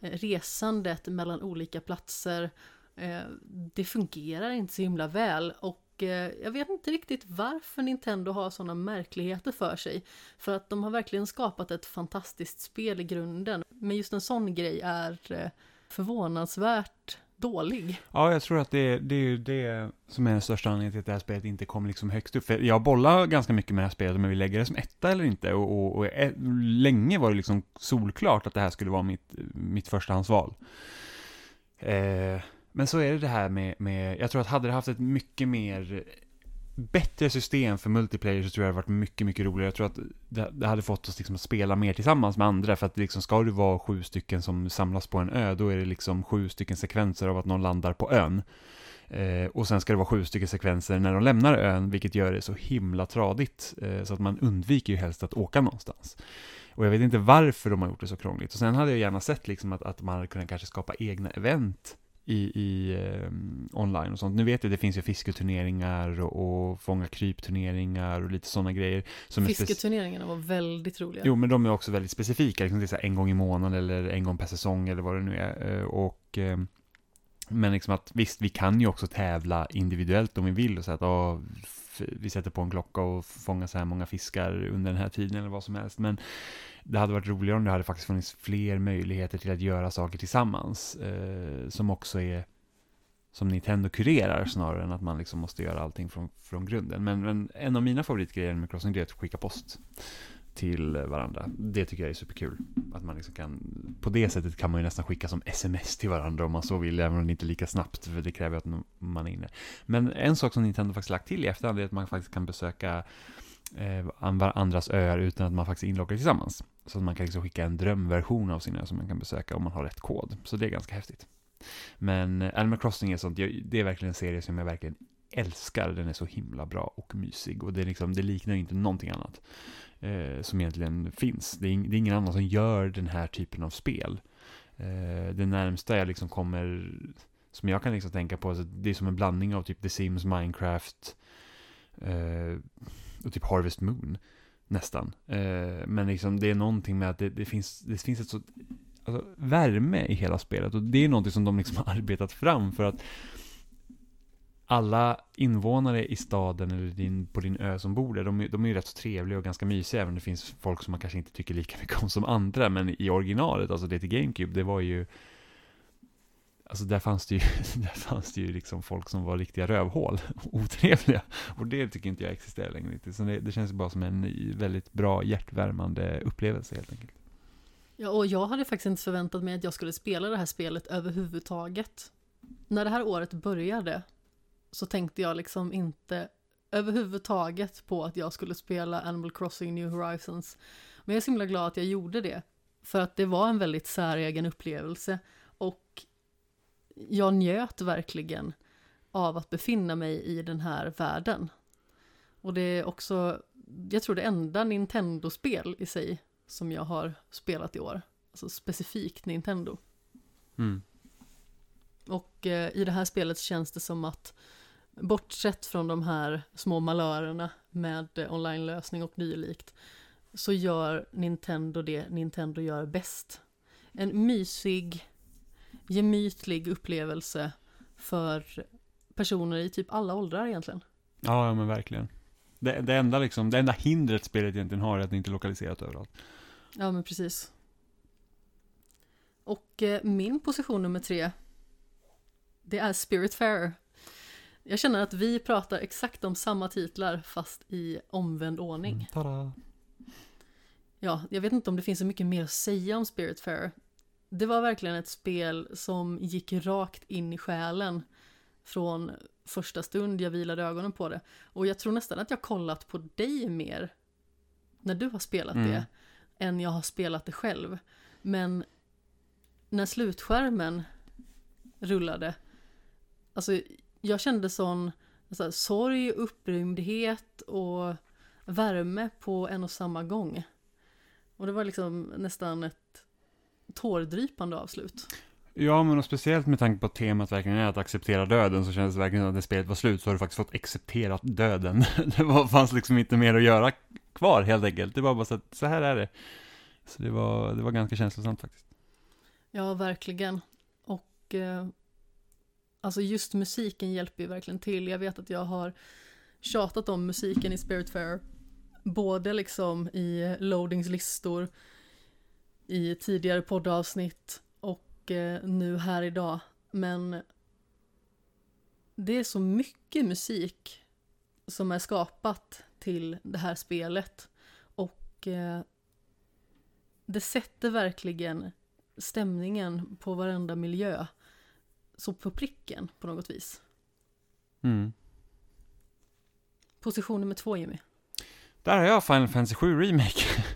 eh, resandet mellan olika platser, eh, det fungerar inte så himla väl. Och Eh, jag vet inte riktigt varför Nintendo har sådana märkligheter för sig. För att de har verkligen skapat ett fantastiskt spel i grunden. Men just en sån grej är eh, förvånansvärt dålig. Ja, jag tror att det, det är ju det som är den största anledningen till att det här spelet inte kom liksom högst upp. För jag bollar ganska mycket med det här spelet, om jag vill lägga det som etta eller inte. Och, och, och länge var det liksom solklart att det här skulle vara mitt, mitt förstahandsval. Eh, men så är det det här med, med, jag tror att hade det haft ett mycket mer bättre system för multiplayer så tror jag det hade varit mycket, mycket roligare. Jag tror att det, det hade fått oss liksom att spela mer tillsammans med andra, för att liksom ska det vara sju stycken som samlas på en ö, då är det liksom sju stycken sekvenser av att någon landar på ön. Eh, och sen ska det vara sju stycken sekvenser när de lämnar ön, vilket gör det så himla tradigt, eh, så att man undviker ju helst att åka någonstans. Och jag vet inte varför de har gjort det så krångligt. Och sen hade jag gärna sett liksom att, att man hade kunnat kanske skapa egna event i, i eh, online och sånt. Nu vet jag, det finns ju fisketurneringar och, och fånga krypturneringar och lite sådana grejer. Som Fisketurneringarna var väldigt roliga. Jo, men de är också väldigt specifika, liksom det är så en gång i månaden eller en gång per säsong eller vad det nu är. Eh, och, eh, men liksom att visst, vi kan ju också tävla individuellt om vi vill och säga att oh, vi sätter på en klocka och fångar så här många fiskar under den här tiden eller vad som helst. Men det hade varit roligare om det hade faktiskt funnits fler möjligheter till att göra saker tillsammans. Eh, som också är som Nintendo kurerar snarare än att man liksom måste göra allting från, från grunden. Men, men en av mina favoritgrejer med Crossing är att skicka post till varandra. Det tycker jag är superkul. Att man liksom kan, på det sättet kan man ju nästan skicka som sms till varandra om man så vill, även om det inte är lika snabbt, för det kräver att man är inne. Men en sak som Nintendo faktiskt lagt till i efterhand är att man faktiskt kan besöka eh, andras öar utan att man faktiskt är inloggad tillsammans. Så att man kan liksom skicka en drömversion av sin ö som man kan besöka om man har rätt kod. Så det är ganska häftigt. Men eh, Animal Crossing är sånt, det är verkligen en serie som jag verkligen älskar. Den är så himla bra och mysig och det, är liksom, det liknar inte någonting annat eh, som egentligen finns. Det är, det är, ingen annan som gör den här typen av spel. Eh, det närmsta jag liksom kommer, som jag kan liksom tänka på, alltså, det är som en blandning av typ The Sims, Minecraft eh, och typ Harvest Moon. Nästan. Eh, men liksom det är någonting med att det, det finns, det finns ett så alltså, värme i hela spelet. Och det är någonting som de liksom har arbetat fram för att alla invånare i staden eller din, på din ö som bor där, de, de är ju rätt så trevliga och ganska mysiga, även om det finns folk som man kanske inte tycker lika mycket om som andra, men i originalet, alltså det till GameCube, det var ju Alltså där fanns det ju, där fanns det ju liksom folk som var riktiga rövhål, otrevliga. Och det tycker inte jag existerar längre riktigt. Så det, det känns bara som en väldigt bra, hjärtvärmande upplevelse helt enkelt. Ja, och jag hade faktiskt inte förväntat mig att jag skulle spela det här spelet överhuvudtaget. När det här året började så tänkte jag liksom inte överhuvudtaget på att jag skulle spela Animal Crossing New Horizons. Men jag är så himla glad att jag gjorde det. För att det var en väldigt säregen upplevelse. Och jag njöt verkligen av att befinna mig i den här världen. Och det är också, jag tror det enda Nintendo-spel i sig som jag har spelat i år. Alltså specifikt Nintendo. Mm. Och eh, i det här spelet känns det som att bortsett från de här små malörerna med eh, online-lösning och dylikt så gör Nintendo det Nintendo gör bäst. En mysig, gemytlig upplevelse för personer i typ alla åldrar egentligen. Ja, ja men verkligen. Det, det, enda liksom, det enda hindret spelet egentligen har är att det inte är lokaliserat överallt. Ja, men precis. Och eh, min position nummer tre, det är Spirit Fair. Jag känner att vi pratar exakt om samma titlar fast i omvänd ordning. Mm, tada. Ja, jag vet inte om det finns så mycket mer att säga om Spirit Fair. Det var verkligen ett spel som gick rakt in i själen från första stund jag vilade ögonen på det. Och jag tror nästan att jag kollat på dig mer när du har spelat mm. det än jag har spelat det själv. Men när slutskärmen rullade, alltså jag kände sån alltså, sorg, upprymdhet och värme på en och samma gång. Och det var liksom nästan ett tårdrypande avslut. Ja, men och speciellt med tanke på att temat verkligen är att acceptera döden så kändes det verkligen att när spelet var slut så har du faktiskt fått acceptera döden. Det var, fanns liksom inte mer att göra kvar helt enkelt. Det var bara så att så här är det. Så det var, det var ganska känslosamt faktiskt. Ja, verkligen. Och eh, alltså just musiken hjälper ju verkligen till. Jag vet att jag har tjatat om musiken i Spirit Fair. Både liksom i loadings listor, i tidigare poddavsnitt och eh, nu här idag. Men det är så mycket musik som är skapat till det här spelet. Och eh, det sätter verkligen stämningen på varenda miljö. Så på pricken på något vis. Mm. Position nummer två Jimmy. Där har jag Final Fantasy 7 Remake.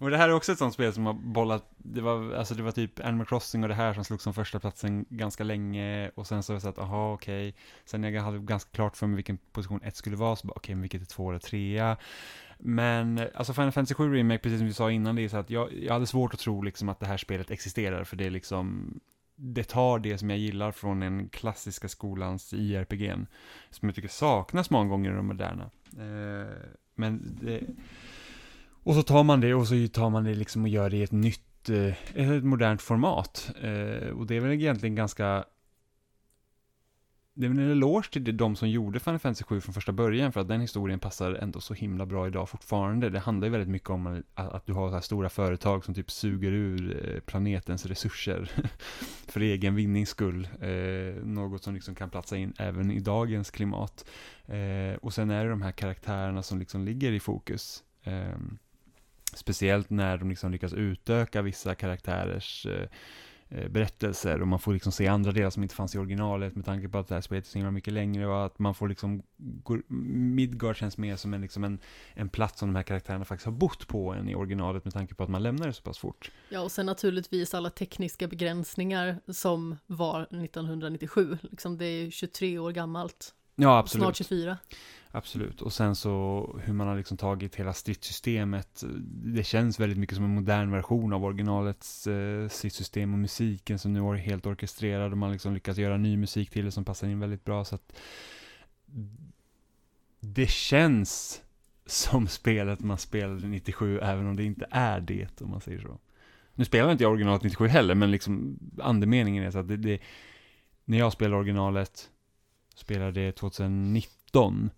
och det här är också ett sånt spel som har bollat, det var, alltså det var typ Animal Crossing och det här som slog som första platsen ganska länge och sen så har jag sagt, aha okej, okay. sen när jag hade ganska klart för mig vilken position ett skulle vara, så bara okej, okay, vilket är två eller trea. Men alltså Final Fantasy 7 Remake, precis som vi sa innan, det är så att jag, jag hade svårt att tro liksom att det här spelet existerar, för det är liksom, det tar det som jag gillar från den klassiska skolans IRPG, som jag tycker saknas många gånger i de moderna. Eh, men det, och så tar man det och så tar man det liksom och gör det i ett nytt, eh, ett modernt format. Eh, och det är väl egentligen ganska det är väl en eloge till de som gjorde Final Fantasy 7 från första början, för att den historien passar ändå så himla bra idag fortfarande. Det handlar ju väldigt mycket om att du har så här stora företag som typ suger ur eh, planetens resurser för egen vinnings skull. Eh, något som liksom kan platsa in även i dagens klimat. Eh, och sen är det de här karaktärerna som liksom ligger i fokus. Eh, speciellt när de liksom lyckas utöka vissa karaktärers eh, eh, berättelser och man får liksom se andra delar som inte fanns i originalet med tanke på att det här spelet är så himla mycket längre och att man får liksom Midgard känns mer som en, liksom en, en plats som de här karaktärerna faktiskt har bott på än i originalet med tanke på att man lämnar det så pass fort. Ja, och sen naturligtvis alla tekniska begränsningar som var 1997. Liksom det är 23 år gammalt. Ja, absolut. Snart 24. Absolut, och sen så hur man har liksom tagit hela stridssystemet. Det känns väldigt mycket som en modern version av originalets eh, stridssystem och musiken som nu är helt orkestrerad och man liksom lyckats göra ny musik till det som passar in väldigt bra. Så att det känns som spelet man spelade 97, även om det inte är det, om man säger så. Nu spelar inte jag originalet 97 heller, men liksom andemeningen är så att det, det när jag spelar originalet, spelade 2019,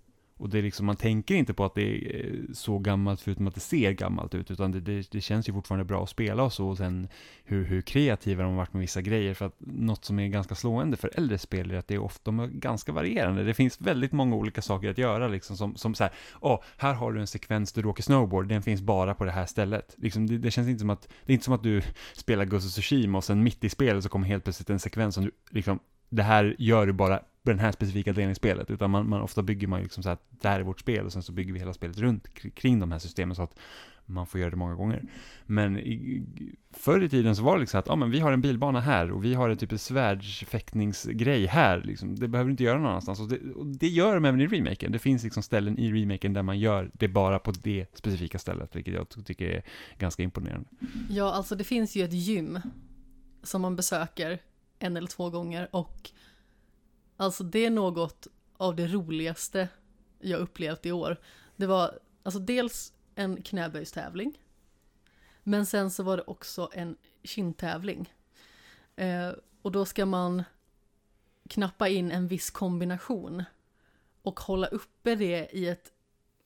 och det är liksom, man tänker inte på att det är så gammalt förutom att det ser gammalt ut, utan det, det, det känns ju fortfarande bra att spela och så, och sen hur, hur kreativa de har varit med vissa grejer, för att något som är ganska slående för äldre spel är att det är ofta de är ganska varierande. Det finns väldigt många olika saker att göra, liksom som, som så här, åh, här har du en sekvens där du åker snowboard, den finns bara på det här stället. Liksom, det, det känns inte som att, det är inte som att du spelar Ghost of Tsushima och sen mitt i spelet så kommer helt plötsligt en sekvens som du, liksom, det här gör du bara den här specifika delen i spelet, utan man, man ofta bygger man ju liksom så att det här är vårt spel och sen så bygger vi hela spelet runt kring de här systemen så att man får göra det många gånger. Men i, förr i tiden så var det liksom att, ja men vi har en bilbana här och vi har en typ av svärdsfäktningsgrej här, liksom. det behöver du inte göra någon annanstans. Och det, och det gör de även i remaken. Det finns liksom ställen i remaken där man gör det bara på det specifika stället, vilket jag tycker är ganska imponerande. Ja, alltså det finns ju ett gym som man besöker en eller två gånger och Alltså det är något av det roligaste jag upplevt i år. Det var alltså dels en knäböjstävling. Men sen så var det också en kindtävling. Eh, och då ska man knappa in en viss kombination och hålla uppe det i ett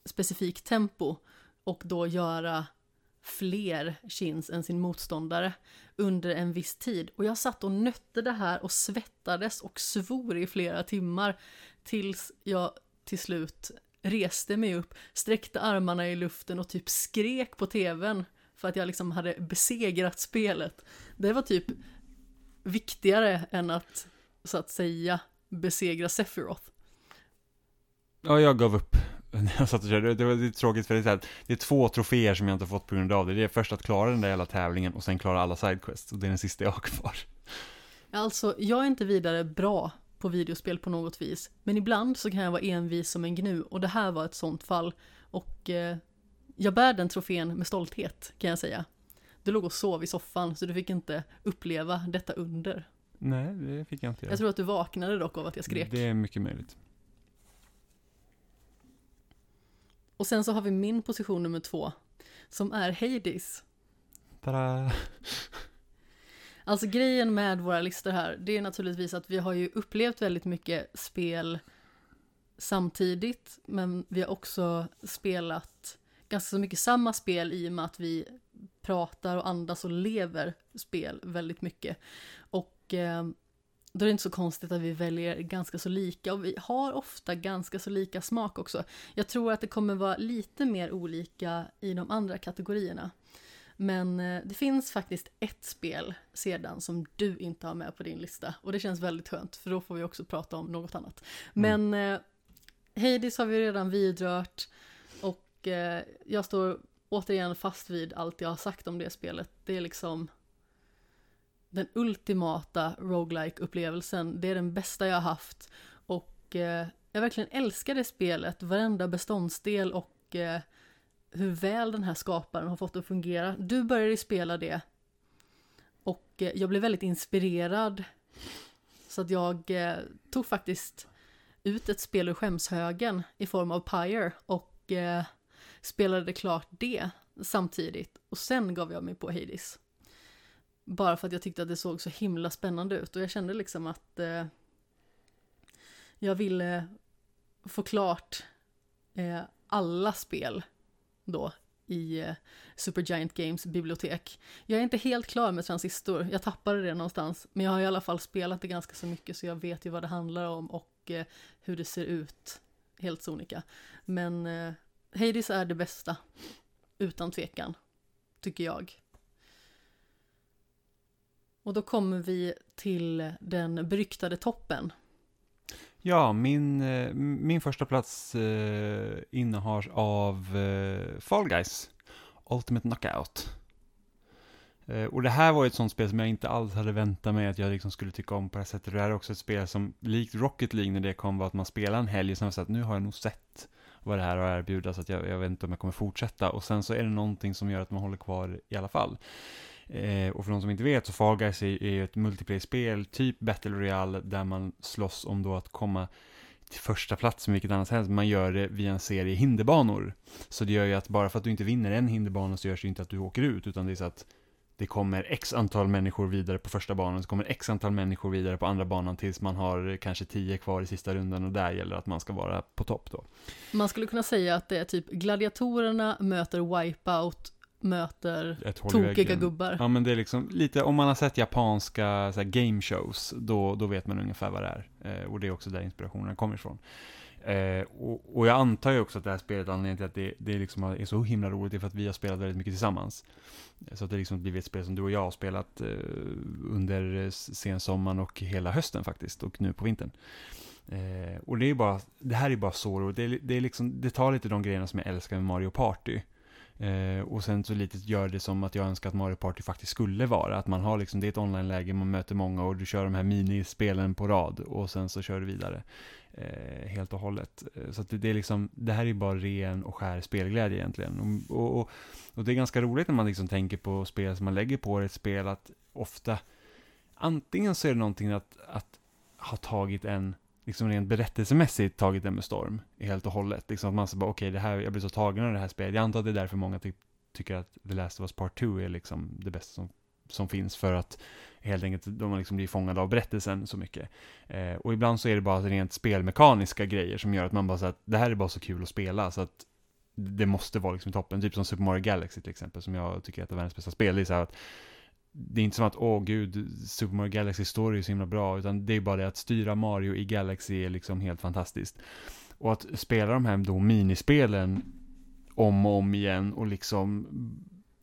specifikt tempo och då göra fler chins än sin motståndare under en viss tid. Och jag satt och nötte det här och svettades och svor i flera timmar tills jag till slut reste mig upp, sträckte armarna i luften och typ skrek på tvn för att jag liksom hade besegrat spelet. Det var typ viktigare än att, så att säga, besegra Sephiroth. Ja, jag gav upp när jag satt och körde. Det var lite tråkigt för det är, här, det är två troféer som jag inte fått på grund av det. Det är först att klara den där jävla tävlingen och sen klara alla sidequests. Och det är den sista jag har kvar. Alltså, jag är inte vidare bra på videospel på något vis. Men ibland så kan jag vara envis som en gnu och det här var ett sånt fall. Och eh, jag bär den trofén med stolthet kan jag säga. Du låg och sov i soffan så du fick inte uppleva detta under. Nej, det fick jag inte göra. Jag tror att du vaknade dock av att jag skrek. Det är mycket möjligt. Och sen så har vi min position nummer två, som är Hades. Tada! Alltså grejen med våra listor här, det är naturligtvis att vi har ju upplevt väldigt mycket spel samtidigt, men vi har också spelat ganska så mycket samma spel i och med att vi pratar och andas och lever spel väldigt mycket. Och eh, då är det inte så konstigt att vi väljer ganska så lika och vi har ofta ganska så lika smak också. Jag tror att det kommer vara lite mer olika i de andra kategorierna. Men eh, det finns faktiskt ett spel sedan som du inte har med på din lista och det känns väldigt skönt för då får vi också prata om något annat. Men mm. Hades har vi redan vidrört och eh, jag står återigen fast vid allt jag har sagt om det spelet. Det är liksom den ultimata roguelike upplevelsen Det är den bästa jag har haft. Och eh, jag verkligen älskar det spelet, varenda beståndsdel och eh, hur väl den här skaparen har fått det att fungera. Du började spela det och eh, jag blev väldigt inspirerad. Så att jag eh, tog faktiskt ut ett spel ur skämshögen i form av Pyre och eh, spelade klart det samtidigt. Och sen gav jag mig på Hades. Bara för att jag tyckte att det såg så himla spännande ut och jag kände liksom att eh, jag ville få klart eh, alla spel då i eh, Supergiant Games bibliotek. Jag är inte helt klar med Transistor, jag tappade det någonstans, men jag har i alla fall spelat det ganska så mycket så jag vet ju vad det handlar om och eh, hur det ser ut, helt sonika. Men eh, Hades är det bästa, utan tvekan, tycker jag. Och då kommer vi till den beryktade toppen. Ja, min, eh, min första plats eh, innehas av eh, Fall Guys, Ultimate Knockout. Eh, och det här var ju ett sånt spel som jag inte alls hade väntat mig att jag liksom skulle tycka om på det här sättet. Det här är också ett spel som, likt Rocket League när det kom, var att man spelade en helg och sen var så att nu har jag nog sett vad det här har erbjudit, så att jag, jag vet inte om jag kommer fortsätta. Och sen så är det någonting som gör att man håller kvar i alla fall. Eh, och för de som inte vet så Fall Guys är, är ett multiplayer-spel, typ Battle Royale, där man slåss om då att komma till första plats med vilket annat helst. Man gör det via en serie hinderbanor. Så det gör ju att bara för att du inte vinner en hinderbana så görs det inte att du åker ut, utan det är så att det kommer x antal människor vidare på första banan, så kommer x antal människor vidare på andra banan tills man har kanske tio kvar i sista rundan och där gäller att man ska vara på topp då. Man skulle kunna säga att det är typ gladiatorerna möter Wipeout möter tokiga gubbar. Ja men det är liksom lite, om man har sett japanska så game shows, då, då vet man ungefär vad det är. Eh, och det är också där inspirationen kommer ifrån. Eh, och, och, jag antar ju också att det här spelet, anledningen till att det, det liksom är så himla roligt, är för att vi har spelat väldigt mycket tillsammans. Så att det liksom blivit ett spel som du och jag har spelat eh, under sensommaren och hela hösten faktiskt, och nu på vintern. Eh, och det är bara, det här är bara så roligt. Det, det, är liksom, det tar lite de grejerna som jag älskar med Mario Party. Eh, och sen så lite gör det som att jag önskar att Mario Party faktiskt skulle vara. Att man har liksom, det är ett online-läge, man möter många och du kör de här minispelen på rad och sen så kör du vidare. Eh, helt och hållet. Eh, så att det, det, är liksom, det här är bara ren och skär spelglädje egentligen. Och, och, och, det är ganska roligt när man liksom tänker på spel som man lägger på ett spel att ofta, antingen så är det någonting att, att ha tagit en liksom rent berättelsemässigt tagit den med storm helt och hållet. Liksom att man så bara, okej, okay, jag blir så tagen av det här spelet. Jag antar att det är därför många ty tycker att The Last of Us Part 2 är liksom det bästa som, som finns, för att helt enkelt de man liksom blir fångade av berättelsen så mycket. Eh, och ibland så är det bara rent spelmekaniska grejer som gör att man bara säger att det här är bara så kul att spela, så att det måste vara liksom toppen. Typ som Super Mario Galaxy till exempel, som jag tycker är ett av världens bästa spel. Det är så här att det är inte som att, åh gud, Super Mario Galaxy Story är så himla bra, utan det är bara det att styra Mario i Galaxy är liksom helt fantastiskt. Och att spela de här då minispelen om och om igen och liksom,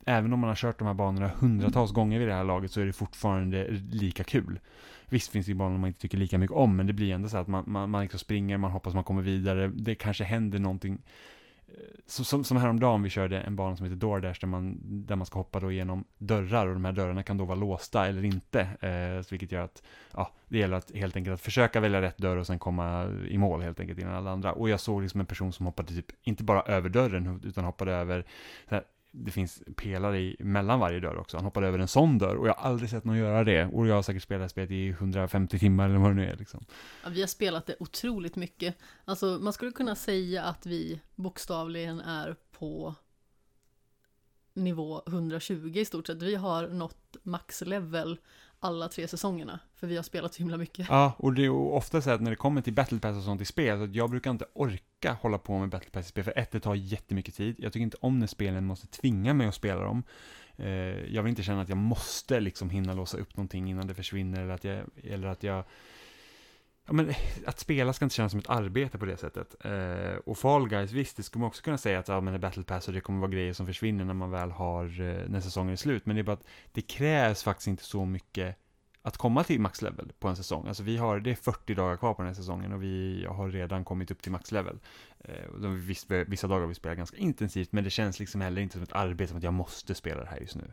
även om man har kört de här banorna hundratals gånger vid det här laget så är det fortfarande lika kul. Visst finns det banor man inte tycker lika mycket om, men det blir ändå så att man, man, man liksom springer, man hoppas man kommer vidare, det kanske händer någonting Eh, som, som häromdagen vi körde en bana som heter DoorDash där man, där man ska hoppa då genom dörrar och de här dörrarna kan då vara låsta eller inte. Eh, vilket gör att ja, det gäller att helt enkelt att försöka välja rätt dörr och sen komma i mål helt enkelt innan alla andra. Och jag såg liksom en person som hoppade typ, inte bara över dörren utan hoppade över här, det finns pelare i, mellan varje dörr också. Han hoppade över en sån dörr och jag har aldrig sett någon göra det. Och jag har säkert spelat spelet i 150 timmar eller vad det nu är liksom. Ja, vi har spelat det otroligt mycket. Alltså man skulle kunna säga att vi bokstavligen är på nivå 120 i stort sett. Vi har nått maxlevel alla tre säsongerna, för vi har spelat så himla mycket. Ja, och det är ju ofta så att när det kommer till battle pass och sånt i spel, så jag brukar inte orka hålla på med Battle Pass-spel, för ett, det tar jättemycket tid. Jag tycker inte om när spelen måste tvinga mig att spela dem. Eh, jag vill inte känna att jag måste liksom hinna låsa upp någonting innan det försvinner, eller att jag, eller att jag Ja, men eh, att spela ska inte kännas som ett arbete på det sättet. Eh, och Fall Guys, visst, det skulle man också kunna säga att ja, men det är Battle Pass och det kommer vara grejer som försvinner när man väl har, eh, när säsongen är slut. Men det är bara att det krävs faktiskt inte så mycket att komma till maxlevel på en säsong. Alltså vi har, det är 40 dagar kvar på den här säsongen och vi har redan kommit upp till maxlevel. Eh, visst, eh, vissa dagar har vi spelat ganska intensivt, men det känns liksom heller inte som ett arbete, som att jag måste spela det här just nu.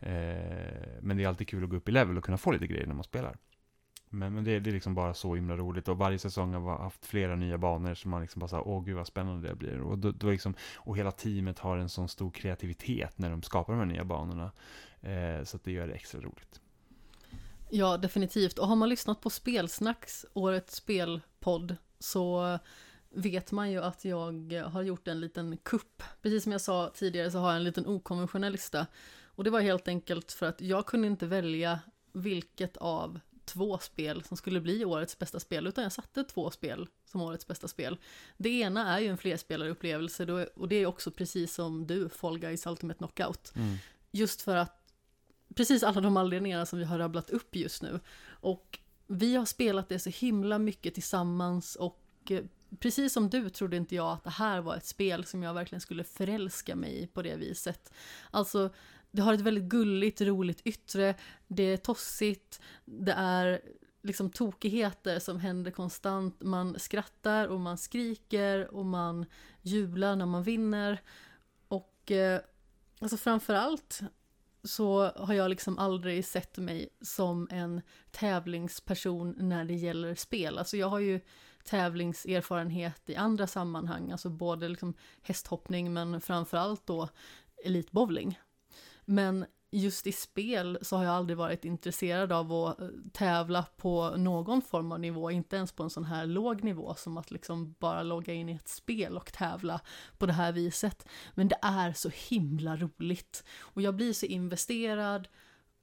Eh, men det är alltid kul att gå upp i level och kunna få lite grejer när man spelar. Men, men det, det, är liksom bara så himla roligt och varje säsong har haft flera nya banor som man liksom bara såhär, åh gud vad spännande det blir. Och, då, då liksom, och hela teamet har en sån stor kreativitet när de skapar de här nya banorna. Eh, så att det gör det extra roligt. Ja, definitivt. Och har man lyssnat på Spelsnacks, årets spelpodd, så vet man ju att jag har gjort en liten kupp. Precis som jag sa tidigare så har jag en liten okonventionell lista. Och det var helt enkelt för att jag kunde inte välja vilket av två spel som skulle bli årets bästa spel, utan jag satte två spel som årets bästa spel. Det ena är ju en flerspelare och det är också precis som du, Fall Guys Ultimate Knockout. Mm. Just för att precis alla de anledningarna som vi har rabblat upp just nu. Och vi har spelat det så himla mycket tillsammans och eh, precis som du trodde inte jag att det här var ett spel som jag verkligen skulle förälska mig i på det viset. Alltså, det har ett väldigt gulligt, roligt yttre, det är tossigt, det är liksom tokigheter som händer konstant. Man skrattar och man skriker och man jublar när man vinner. Och eh, alltså framförallt så har jag liksom aldrig sett mig som en tävlingsperson när det gäller spel. Alltså jag har ju tävlingserfarenhet i andra sammanhang, alltså både liksom hästhoppning men framförallt då elitbowling. Men just i spel så har jag aldrig varit intresserad av att eh, tävla på någon form av nivå, inte ens på en sån här låg nivå som att liksom bara logga in i ett spel och tävla på det här viset. Men det är så himla roligt och jag blir så investerad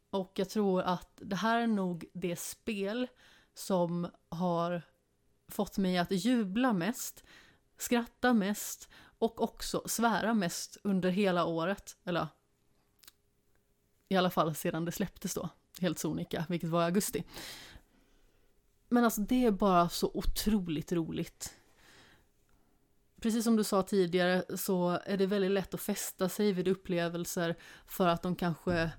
och jag tror att det här är nog det spel som har fått mig att jubla mest, skratta mest och också svära mest under hela året. Eller i alla fall sedan det släpptes då, helt sonika, vilket var i augusti. Men alltså det är bara så otroligt roligt. Precis som du sa tidigare så är det väldigt lätt att fästa sig vid upplevelser för att de kanske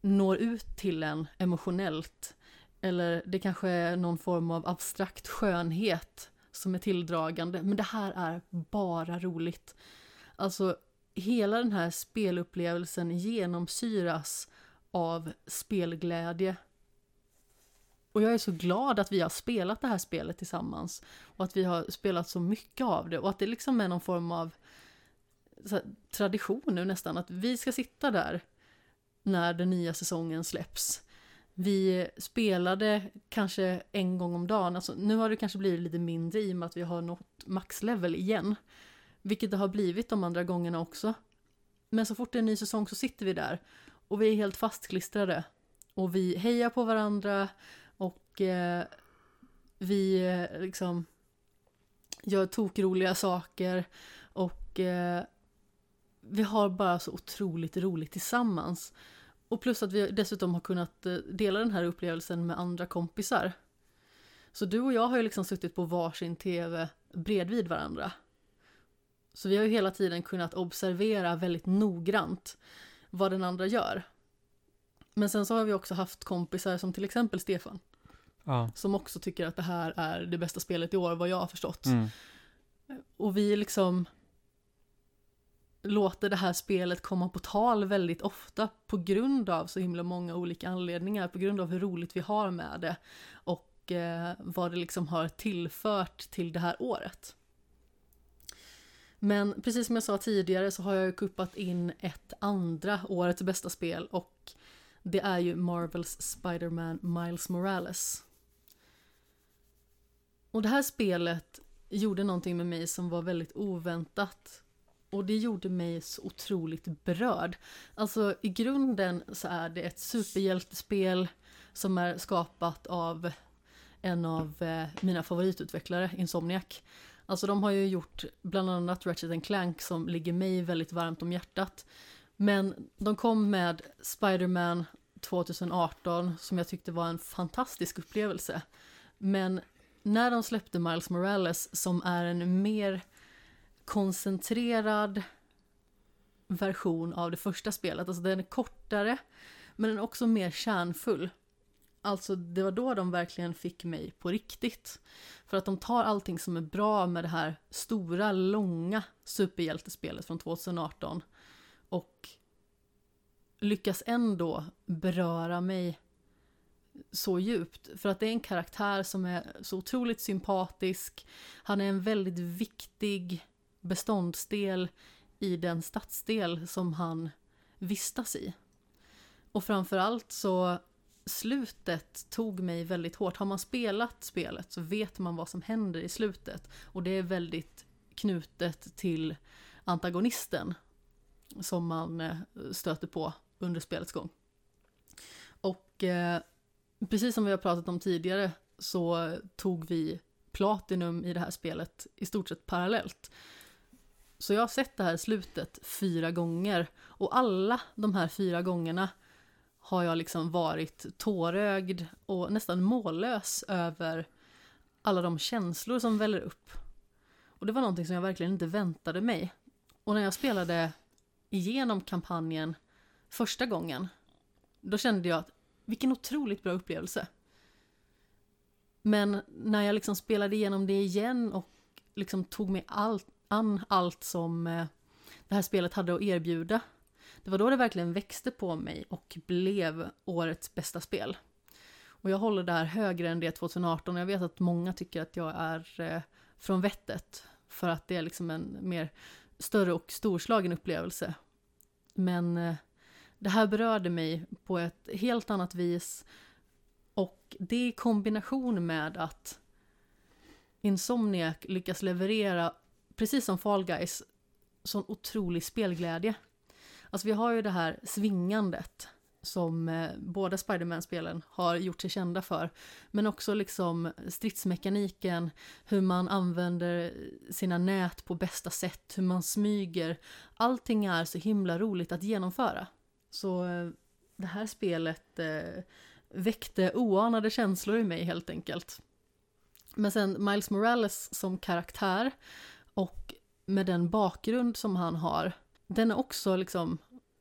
når ut till en emotionellt. Eller det kanske är någon form av abstrakt skönhet som är tilldragande. Men det här är bara roligt. Alltså hela den här spelupplevelsen genomsyras av spelglädje. Och jag är så glad att vi har spelat det här spelet tillsammans och att vi har spelat så mycket av det och att det liksom är någon form av här, tradition nu nästan, att vi ska sitta där när den nya säsongen släpps. Vi spelade kanske en gång om dagen, alltså nu har det kanske blivit lite mindre i och med att vi har nått maxlevel igen. Vilket det har blivit de andra gångerna också. Men så fort det är en ny säsong så sitter vi där och vi är helt fastklistrade. Och vi hejar på varandra och eh, vi eh, liksom gör tokroliga saker och eh, vi har bara så otroligt roligt tillsammans. Och plus att vi dessutom har kunnat eh, dela den här upplevelsen med andra kompisar. Så du och jag har ju liksom suttit på varsin tv bredvid varandra. Så vi har ju hela tiden kunnat observera väldigt noggrant vad den andra gör. Men sen så har vi också haft kompisar som till exempel Stefan. Ja. Som också tycker att det här är det bästa spelet i år, vad jag har förstått. Mm. Och vi liksom låter det här spelet komma på tal väldigt ofta på grund av så himla många olika anledningar, på grund av hur roligt vi har med det och eh, vad det liksom har tillfört till det här året. Men precis som jag sa tidigare så har jag ju kuppat in ett andra årets bästa spel och det är ju Marvels Spider-Man Miles Morales. Och det här spelet gjorde någonting med mig som var väldigt oväntat. Och det gjorde mig så otroligt berörd. Alltså i grunden så är det ett superhjältespel som är skapat av en av eh, mina favoritutvecklare, Insomniac. Alltså de har ju gjort bland annat Ratchet Clank som ligger mig väldigt varmt om hjärtat. Men de kom med Spider-Man 2018 som jag tyckte var en fantastisk upplevelse. Men när de släppte Miles Morales som är en mer koncentrerad version av det första spelet, alltså den är kortare men den är också mer kärnfull. Alltså det var då de verkligen fick mig på riktigt. För att de tar allting som är bra med det här stora, långa superhjältespelet från 2018 och lyckas ändå beröra mig så djupt. För att det är en karaktär som är så otroligt sympatisk. Han är en väldigt viktig beståndsdel i den stadsdel som han vistas i. Och framförallt så slutet tog mig väldigt hårt. Har man spelat spelet så vet man vad som händer i slutet. Och det är väldigt knutet till antagonisten som man eh, stöter på under spelets gång. Och eh, precis som vi har pratat om tidigare så tog vi Platinum i det här spelet i stort sett parallellt. Så jag har sett det här slutet fyra gånger och alla de här fyra gångerna har jag liksom varit tårögd och nästan mållös över alla de känslor som väller upp. Och det var någonting som jag verkligen inte väntade mig. Och när jag spelade igenom kampanjen första gången, då kände jag att vilken otroligt bra upplevelse. Men när jag liksom spelade igenom det igen och liksom tog mig allt, an allt som eh, det här spelet hade att erbjuda det var då det verkligen växte på mig och blev årets bästa spel. Och jag håller det här högre än det 2018 och jag vet att många tycker att jag är eh, från vettet för att det är liksom en mer större och storslagen upplevelse. Men eh, det här berörde mig på ett helt annat vis och det i kombination med att Insomniac lyckas leverera, precis som Fall Guys, sån otrolig spelglädje. Alltså vi har ju det här svingandet som eh, båda Spiderman-spelen har gjort sig kända för. Men också liksom stridsmekaniken, hur man använder sina nät på bästa sätt, hur man smyger. Allting är så himla roligt att genomföra. Så eh, det här spelet eh, väckte oanade känslor i mig helt enkelt. Men sen Miles Morales som karaktär och med den bakgrund som han har den är också liksom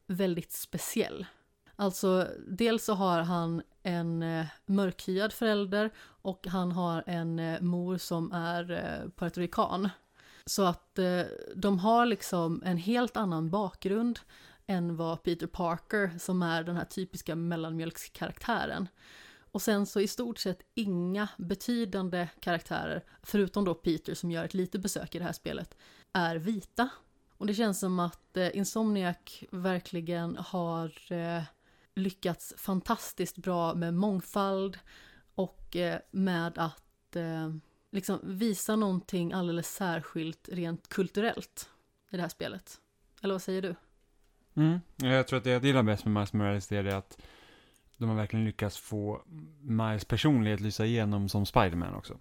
väldigt speciell. Alltså, dels så har han en eh, mörkhyad förälder och han har en eh, mor som är eh, puertorican. Så att eh, de har liksom en helt annan bakgrund än vad Peter Parker, som är den här typiska mellanmjölkskaraktären. Och sen så i stort sett inga betydande karaktärer, förutom då Peter som gör ett litet besök i det här spelet, är vita. Och det känns som att eh, Insomniac verkligen har eh, lyckats fantastiskt bra med mångfald och eh, med att eh, liksom visa någonting alldeles särskilt rent kulturellt i det här spelet. Eller vad säger du? Mm. Jag tror att det jag gillar bäst med Miles Morales är det att de har verkligen lyckats få Miles personlighet lysa igenom som Spiderman också.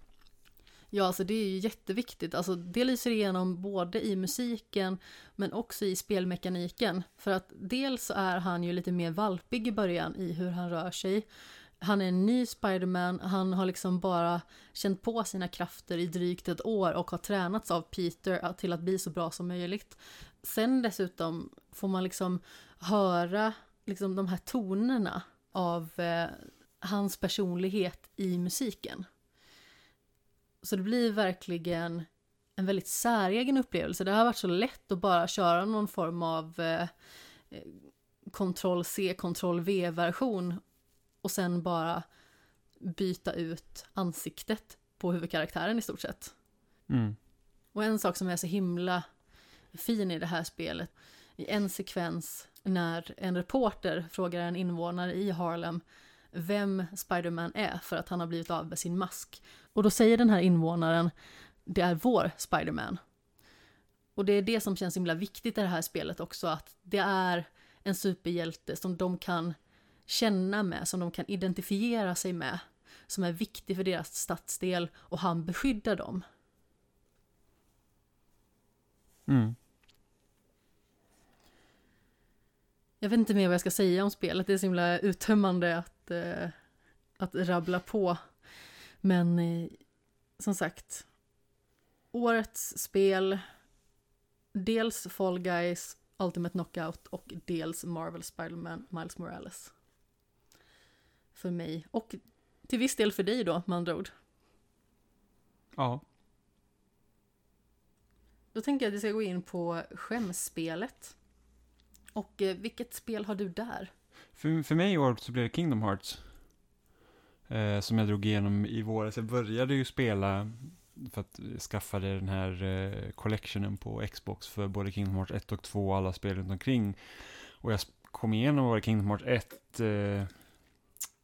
Ja, alltså det är ju jätteviktigt. Alltså det lyser igenom både i musiken men också i spelmekaniken. För att dels så är han ju lite mer valpig i början i hur han rör sig. Han är en ny Spiderman, han har liksom bara känt på sina krafter i drygt ett år och har tränats av Peter till att bli så bra som möjligt. Sen dessutom får man liksom höra liksom de här tonerna av eh, hans personlighet i musiken. Så det blir verkligen en väldigt säregen upplevelse. Det har varit så lätt att bara köra någon form av eh, Ctrl-C, Ctrl-V-version och sen bara byta ut ansiktet på huvudkaraktären i stort sett. Mm. Och en sak som är så himla fin i det här spelet, i en sekvens när en reporter frågar en invånare i Harlem vem Spiderman är för att han har blivit av med sin mask. Och då säger den här invånaren, det är vår Spiderman. Och det är det som känns himla viktigt i det här spelet också, att det är en superhjälte som de kan känna med, som de kan identifiera sig med, som är viktig för deras stadsdel och han beskyddar dem. Mm. Jag vet inte mer vad jag ska säga om spelet, det är så himla uttömmande att, eh, att rabbla på. Men eh, som sagt, årets spel, dels Fall Guys, Ultimate Knockout och dels Marvel Spider-Man Miles Morales. För mig, och till viss del för dig då, med andra ord. Ja. Då tänker jag att vi ska gå in på skämspelet. Och eh, vilket spel har du där? För, för mig i år så blev det Kingdom Hearts. Eh, som jag drog igenom i våras. Jag började ju spela för att skaffa den här eh, collectionen på Xbox för både Kingdom Hearts 1 och 2 och alla spel runt omkring. Och jag kom igenom var Kingdom Hearts 1, eh,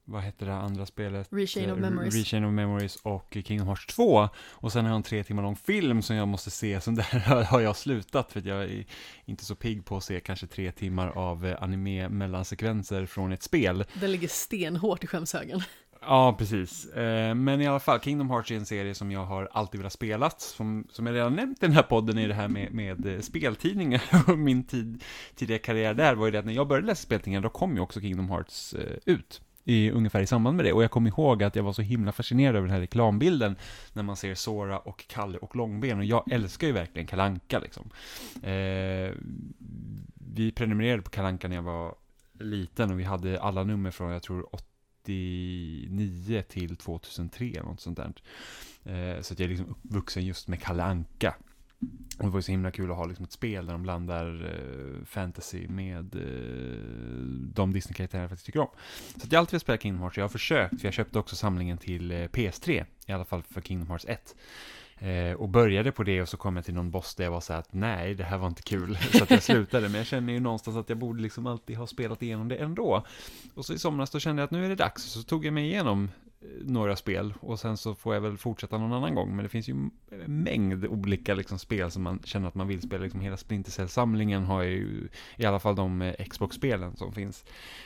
vad hette det andra spelet? Rechain of Eh, Memories. Rechain of Memories och Kingdom Hearts 2. Och sen har jag en tre timmar lång film som jag måste se, som där har jag slutat för att jag är inte så pigg på att se kanske tre timmar av eh, anime mellansekvenser från ett spel. Den ligger stenhårt i skämshögen. Ja, precis. Eh, Men i alla fall, Kingdom Hearts är en serie som jag har alltid velat spela. Som, som jag redan nämnt i den här podden är det här med, med eh, speltidningar och min tid, tidiga karriär där var ju det att när jag började läsa speltidningar då kom ju också Kingdom Hearts eh, ut. I, ungefär i samband med det. Och jag kommer ihåg att jag var så himla fascinerad över den här reklambilden när man ser Sora och Kalle och Långben. Och jag älskar ju verkligen Kalanka liksom. Eh, vi prenumererade på Kalanka när jag var liten och vi hade alla nummer från, jag tror, 99 till 2003 eller något sånt där. Eh, så att jag är liksom uppvuxen just med Kalle Anka. Och det var ju så himla kul att ha liksom ett spel där de blandar eh, fantasy med eh, de Disney-karaktärer jag faktiskt tycker om. Så att jag alltid vill spela Kingdom Hearts. Jag har försökt, för jag köpte också samlingen till eh, PS3, i alla fall för Kingdom Hearts 1. Eh, och började på det och så kom jag till någon boss där jag var så här att nej, det här var inte kul. Så att jag slutade, men jag känner ju någonstans att jag borde liksom alltid ha spelat igenom det ändå. Och så i somras då kände jag att nu är det dags, så tog jag mig igenom några spel och sen så får jag väl fortsätta någon annan gång. Men det finns ju en mängd olika liksom spel som man känner att man vill spela. Liksom hela Splinter Cell-samlingen har jag ju, i alla fall de eh, Xbox-spelen som finns,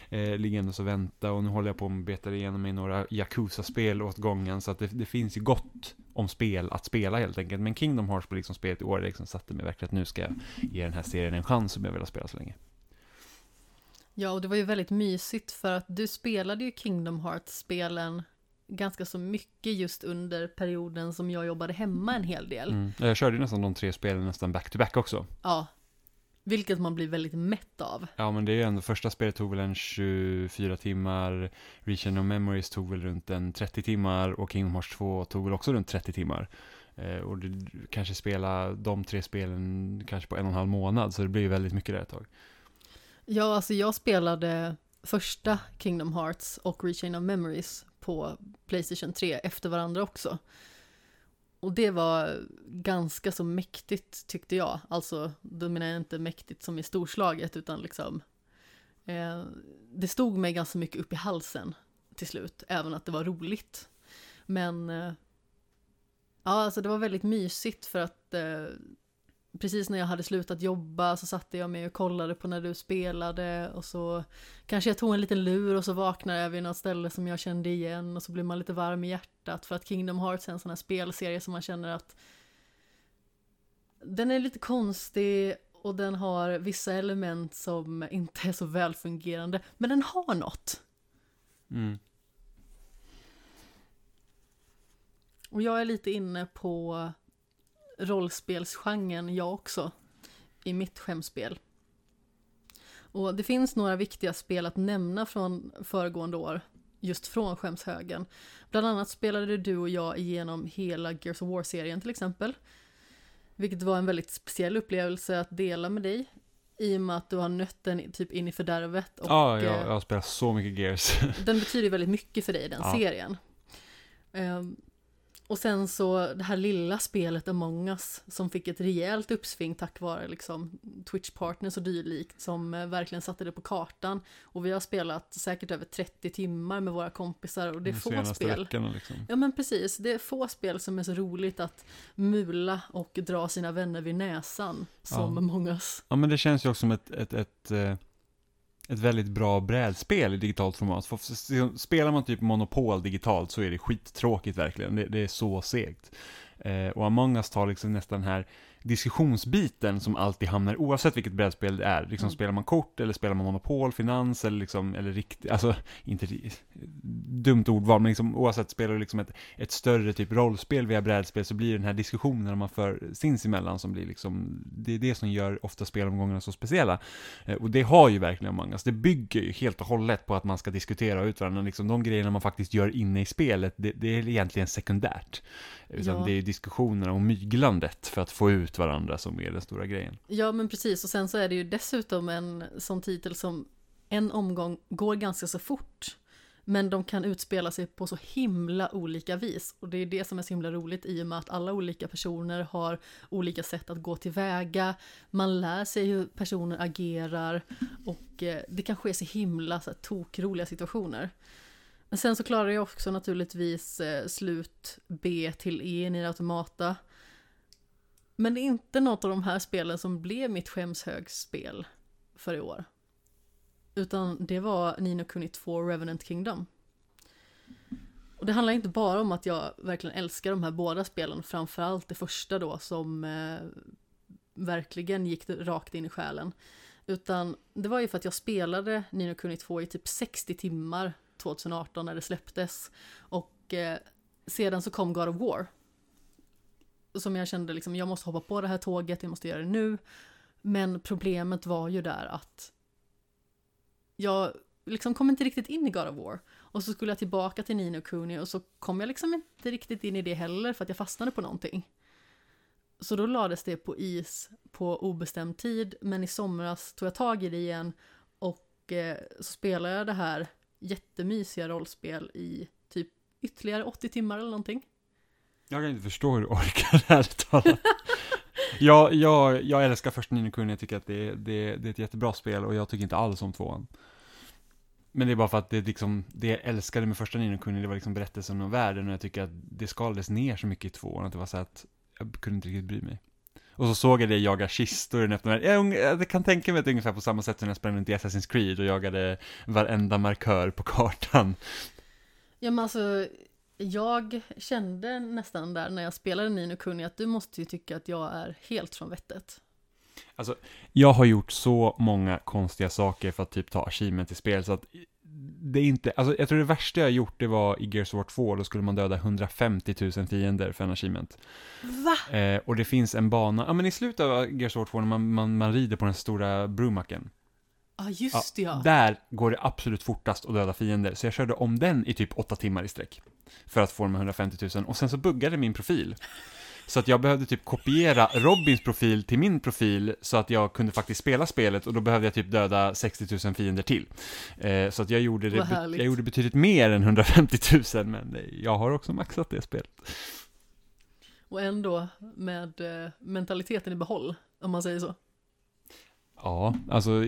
eh, liggandes och vänta. Och nu håller jag på att beta igenom mig några Yakuza-spel åt gången. Så att det, det finns ju gott om spel att spela helt enkelt. Men Kingdom Hearts på liksom spelet i år liksom satte mig verkligen att nu ska jag ge den här serien en chans som jag vill ha spelat så länge. Ja, och det var ju väldigt mysigt för att du spelade ju Kingdom Hearts-spelen ganska så mycket just under perioden som jag jobbade hemma en hel del. Mm. Jag körde ju nästan de tre spelen nästan back-to-back också. Ja. Vilket man blir väldigt mätt av. Ja, men det är ju ändå, första spelet tog väl en 24 timmar, Region of Memories tog väl runt en 30 timmar och Kingdom Hearts 2 tog väl också runt 30 timmar. Eh, och du kanske spela de tre spelen kanske på en och en halv månad, så det blir ju väldigt mycket där ett tag. Ja, alltså jag spelade första Kingdom Hearts och Rechain of Memories på Playstation 3 efter varandra också. Och det var ganska så mäktigt tyckte jag. Alltså, då menar jag inte mäktigt som i storslaget utan liksom eh, Det stod mig ganska mycket upp i halsen till slut, även att det var roligt. Men eh, Ja, alltså det var väldigt mysigt för att eh, precis när jag hade slutat jobba så satte jag mig och kollade på när du spelade och så kanske jag tog en liten lur och så vaknade jag vid något ställe som jag kände igen och så blir man lite varm i hjärtat för att Kingdom Hearts är en sån här spelserie som man känner att den är lite konstig och den har vissa element som inte är så välfungerande men den har något. Mm. Och jag är lite inne på rollspelsgenren jag också i mitt skämspel. Och det finns några viktiga spel att nämna från föregående år, just från skämshögen. Bland annat spelade du och jag igenom hela Gears of War-serien till exempel. Vilket var en väldigt speciell upplevelse att dela med dig. I och med att du har nött den typ in i fördärvet. Och, Ja, jag, eh, jag har spelat så mycket Gears. den betyder väldigt mycket för dig, den Ja. serien. Ehm, och sen så det här lilla spelet Among Us som fick ett rejält uppsving tack vare liksom Twitch-partners och dylikt som eh, verkligen satte det på kartan. Och vi har spelat säkert över 30 timmar med våra kompisar och det är de få spel. veckorna liksom. Ja men precis, det är få spel som är så roligt att mula och dra sina vänner vid näsan som Ja. Among Us. Ja, men det känns ju också som ett, ett, ett, eh, ett väldigt bra brädspel i digitalt format. För spelar man typ Monopol digitalt så är det skittråkigt verkligen. Det, det är så segt. Eh, och Among Us tar liksom nästan den här diskussionsbiten som alltid hamnar, oavsett vilket brädspel det är. Liksom Mm. spelar man kort, eller spelar man monopol, finans, eller liksom, eller riktigt, alltså, inte dumt ordval, men liksom oavsett spelar du liksom ett, ett större typ rollspel via brädspel så blir den här diskussionen man för sinsemellan som blir liksom, det är det som gör ofta spelomgångarna så speciella. Eh, Och det har ju verkligen Among us. Det bygger ju helt och hållet på att man ska diskutera ut varandra. Liksom de grejerna man faktiskt gör inne i spelet, det, det är egentligen sekundärt. Utan Ja. det är diskussionerna och myglandet för att få ut varandra som är den stora grejen. Ja men precis och sen så är det ju dessutom en sån titel som en omgång går ganska så fort. Men de kan utspela sig på så himla olika vis. Och det är det som är så himla roligt i och med att alla olika personer har olika sätt att gå tillväga. Man lär sig hur personer agerar och eh, det kan ske så himla så här, tokroliga situationer. Men sen så klarar jag också naturligtvis eh, slut B till E i Nier Automata. Men det är inte något av de här spelen som blev mitt skämshögspel för i år. Utan det var Nino Kuni 2 Revenant Kingdom. Och det handlar inte bara om att jag verkligen älskar de här båda spelen, framförallt det första då som eh, verkligen gick rakt in i själen. Utan det var ju för att jag spelade Nino Kuni 2 i typ 60 timmar 2018 när det släpptes. Och eh, sedan så kom God of War. Som jag kände liksom, jag måste hoppa på det här tåget, jag måste göra det nu. Men problemet var ju där att jag liksom kom inte riktigt in i God of War. Och så skulle jag tillbaka till Nino Kuni och så kom jag liksom inte riktigt in i det heller för att jag fastnade på någonting. Så då lades det på is på obestämd tid, men i somras tog jag tag i det igen och eh, så spelade jag det här jättemysiga rollspel i typ ytterligare 80 timmar eller någonting. Jag kan inte förstå hur du orkar, ärligt talat. jag, jag, jag älskar första Ninokuni, jag tycker att det, det, det är ett jättebra spel och jag tycker inte alls om tvåan. Men det är bara för att det liksom, det jag älskade med första Ninokuni, det var liksom berättelsen om världen och jag tycker att det skalades ner så mycket i tvåan att det var så att jag kunde inte riktigt bry mig. Och så såg jag det jaga kistor i den öppna världen. Jag, jag, kan tänka mig att det är ungefär på samma sätt som när jag sprang runt i Assassin's Creed och jagade varenda markör på kartan. Ja men alltså, jag kände nästan där när jag spelade Nino Kuni att du måste ju tycka att jag är helt från vettet. Jag har gjort så många konstiga saker för att typ ta achievement i spel så att det är inte, alltså jag tror det värsta jag gjort det var i Gears of War 2, då skulle man döda 150 000 fiender för en achievement. Va? Eh, och det finns en bana, ja men i slutet av Gears of War 2 när man, man, man rider på den stora brumacken. Ja just det ja. Där går det absolut fortast att döda fiender, så jag körde om den i typ 8 timmar i sträck. För att få de här 150 000, och sen så buggade min profil. Så att jag behövde typ kopiera Robins profil till min profil så att jag kunde faktiskt spela spelet och då behövde jag typ döda 60 000 fiender till. Eh, så att jag gjorde, det, jag gjorde betydligt mer än 150 000 men eh, jag har också maxat det spelet. Och ändå med eh, mentaliteten i behåll, om man säger så. Ja, alltså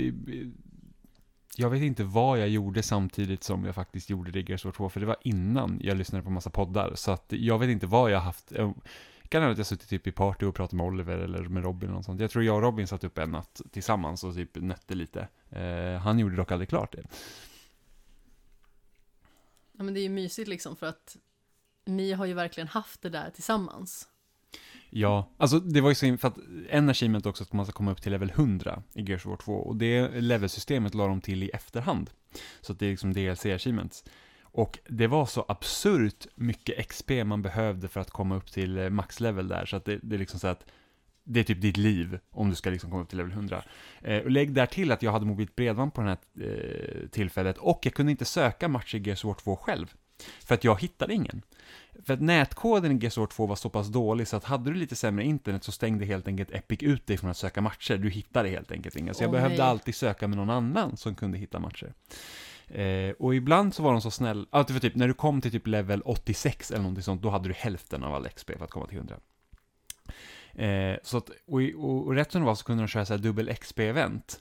jag vet inte vad jag gjorde samtidigt som jag faktiskt gjorde of War 2, för det var innan jag lyssnade på massa poddar, så att jag vet inte vad jag haft. Kan hända att jag suttit typ i party och pratat med Oliver eller med Robin och något sånt. Jag tror jag och Robin satt upp en natt tillsammans och typ nötte lite. Eh, han gjorde dock aldrig klart det. Ja men det är ju mysigt liksom för att ni har ju verkligen haft det där tillsammans. Ja, alltså det var ju så för att en achievement också att man ska komma upp till level 100 i Gears of War 2 och det levelsystemet la de till i efterhand. Så att det är liksom DLC-achievements. Och det var så absurt mycket XP man behövde för att komma upp till eh, maxlevel där, så att det, det är liksom så att det är typ ditt liv om du ska liksom komma upp till level 100. Eh, och lägg där till att jag hade mobilt bredband på det här eh, tillfället och jag kunde inte söka matcher i Gears of War 2 själv. För att jag hittade ingen. För att nätkoden i Gears of War 2 var så pass dålig så att hade du lite sämre internet så stängde helt enkelt Epic ut dig från att söka matcher. Du hittade helt enkelt inga. Så jag Åh, behövde nej. alltid söka med någon annan som kunde hitta matcher. Eh, och ibland så var de så snäll, alltså för typ när du kom till typ level 86 eller någonting sånt, då hade du hälften av all XP för att komma till 100. Eh, så att, och, och, och rätt som det var så kunde de köra så här dubbel XP-event.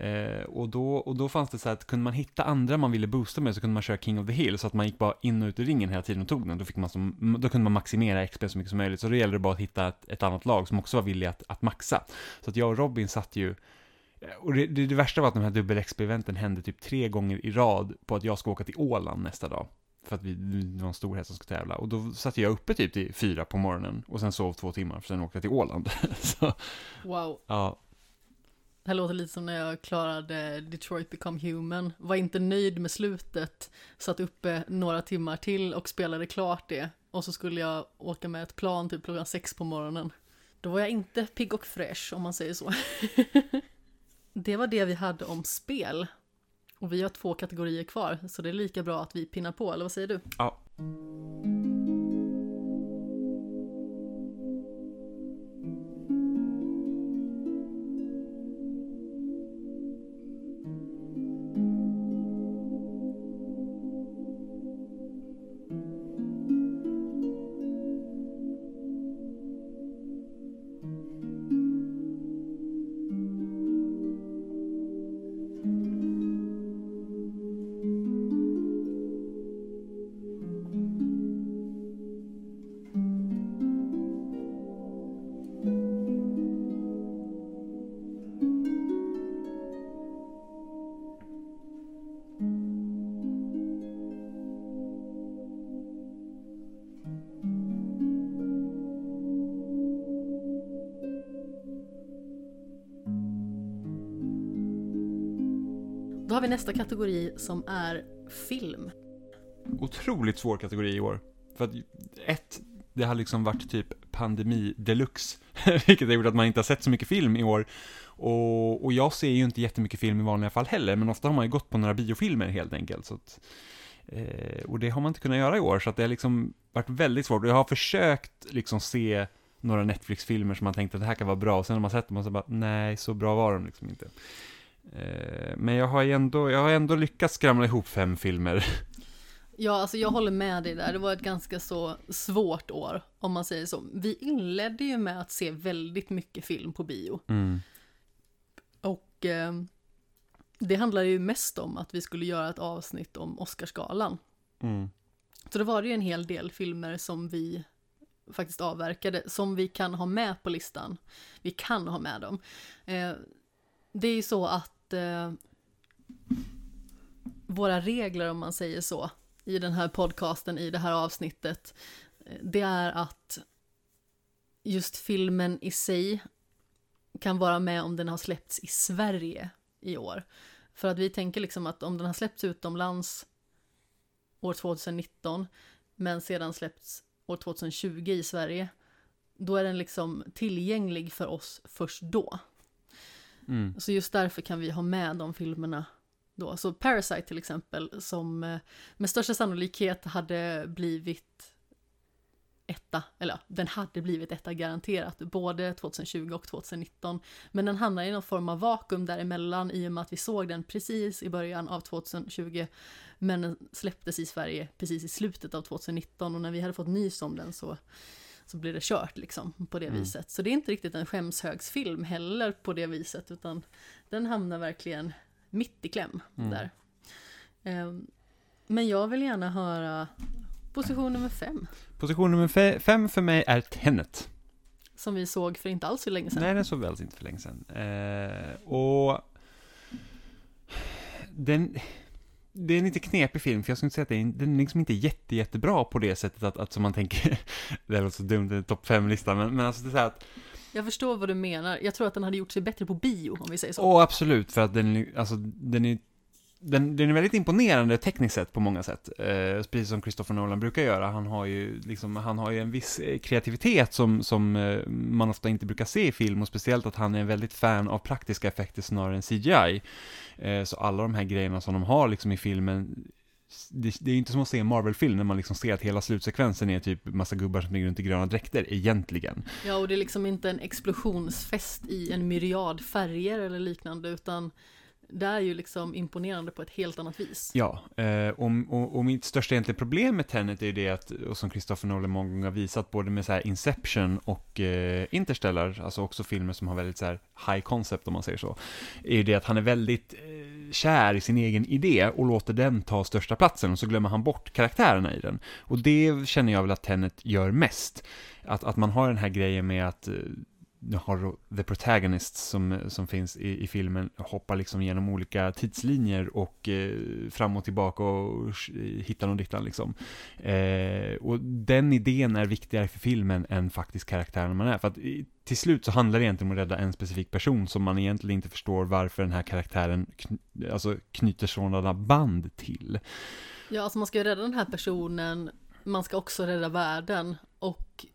Eh, och, då, och då fanns det så här att kunde man hitta andra man ville boosta med så kunde man köra King of the Hill så att man gick bara in och ut ur ringen hela tiden och tog den. Då, fick man som, då kunde man maximera XP så mycket som möjligt. Så då gällde det bara att hitta ett, ett annat lag som också var villiga att, att maxa. Så att jag och Robin satt ju och det, det, det värsta var att de här dubbel XP-eventen hände typ tre gånger i rad på att jag ska åka till Åland nästa dag. För att vi, det var en stor häst som skulle tävla. Och då satt jag uppe typ till fyra på morgonen och sen sov två timmar, för sen åkte jag till Åland. så, Wow. ja, Det här låter lite som när jag klarade Detroit Become Human. Var inte nöjd med slutet, satt uppe några timmar till och spelade klart det. Och så skulle jag åka med ett plan typ klockan sex på morgonen. Då var jag inte pigg och fräsch om man säger så. det var det vi hade om spel. Och vi har två kategorier kvar, så det är lika bra att vi pinnar på, eller vad säger du? ja. Vi nästa kategori som är film. Otroligt svår kategori i år. För att ett, det har liksom varit typ pandemi deluxe. Vilket har gjort att man inte har sett så mycket film i år. Och, och jag ser ju inte jättemycket film i vanliga fall heller, men ofta har man ju gått på några biofilmer helt enkelt. Så att, eh, och det har man inte kunnat göra i år, så att det har liksom varit väldigt svårt. Och jag har försökt liksom se några Netflix-filmer som man tänkte att det här kan vara bra, och sen har man sett dem och så bara, nej, så bra var de liksom inte. Eh, men jag har ändå, jag har ändå lyckats skramla ihop fem filmer. Ja, alltså jag håller med dig där. Det var ett ganska så svårt år, om man säger så. Vi inledde ju med att se väldigt mycket film på bio. Mm. Och eh, det handlade ju mest om att vi skulle göra ett avsnitt om Oscarsgalan. Mm. Så då var det ju en hel del filmer som vi faktiskt avverkade, som vi kan ha med på listan. Vi kan ha med dem. Eh, det är ju så att eh, våra regler, om man säger så, i den här podcasten, i det här avsnittet, eh, det är att just filmen i sig kan vara med om den har släppts i Sverige i år. För att vi tänker liksom att om den har släppts utomlands år 2019, men sedan släppts år 2020 i Sverige, då är den liksom tillgänglig för oss först då. Mm. Så just därför kan vi ha med de filmerna då. Så Parasite till exempel, som eh, med största sannolikhet hade blivit etta, eller ja, den hade blivit etta garanterat, både 2020 och 2019. Men den hamnar i någon form av vakuum däremellan i och med att vi såg den precis i början av 2020, men den släpptes i Sverige precis i slutet av 2019 och när vi hade fått nys om den så så blir det kört liksom på det Mm. viset. Så det är inte riktigt en skämshögsfilm heller på det viset, utan den hamnar verkligen mitt i kläm Mm. där. Ehm, Men jag vill gärna höra position nummer fem, Position nummer fe- fem för mig är Tenet. som vi såg för inte alls så länge sedan. Nej, den såg väl inte för länge sedan. Eh, och den, det är en lite knepig film, för jag skulle inte säga att det är, en- den är liksom inte jätte, jättebra på det sättet att, att som man tänker, det låter så dumt, det är en topp fem-lista, men, men alltså det är så här att, Jag förstår vad du menar. Jag tror att den hade gjort sig bättre på bio, om vi säger så. åh absolut, för att den, alltså den är den, den är väldigt imponerande tekniskt sett på många sätt, eh, precis som Christopher Nolan brukar göra. Han har ju, liksom, han har ju en viss eh, kreativitet som, som eh, man ofta inte brukar se i film, och speciellt att han är en väldigt fan av praktiska effekter snarare än CGI. Eh, så alla de här grejerna som de har liksom i filmen, det, det är inte som att se en Marvel-film när man liksom ser att hela slutsekvensen är typ massa gubbar som springer runt i gröna dräkter, egentligen. Ja, och det är liksom inte en explosionsfest i en myriad färger eller liknande, utan det är ju liksom imponerande på ett helt annat vis. Ja, eh, och, och, och mitt största egentligen problem med Tenet är ju det att, och som Christopher Nolan många gånger har visat, både med så här Inception och eh, Interstellar, alltså också filmer som har väldigt så här high concept om man säger så, är ju det att han är väldigt eh, kär i sin egen idé och låter den ta största platsen och så glömmer han bort karaktärerna i den. Och det känner jag väl att Tenet gör mest. Att, att man har den här grejen med att eh, har the protagonist som, som finns i, i filmen hoppar liksom genom olika tidslinjer och eh, fram och tillbaka och eh, hittar någon dittan liksom. Eh, och den idén är viktigare för filmen än faktiskt karaktären man är. För att i, till slut så handlar det egentligen om att rädda en specifik person som man egentligen inte förstår varför den här karaktären kn alltså knyter sådana band till. Ja, alltså man ska ju rädda den här personen, man ska också rädda världen och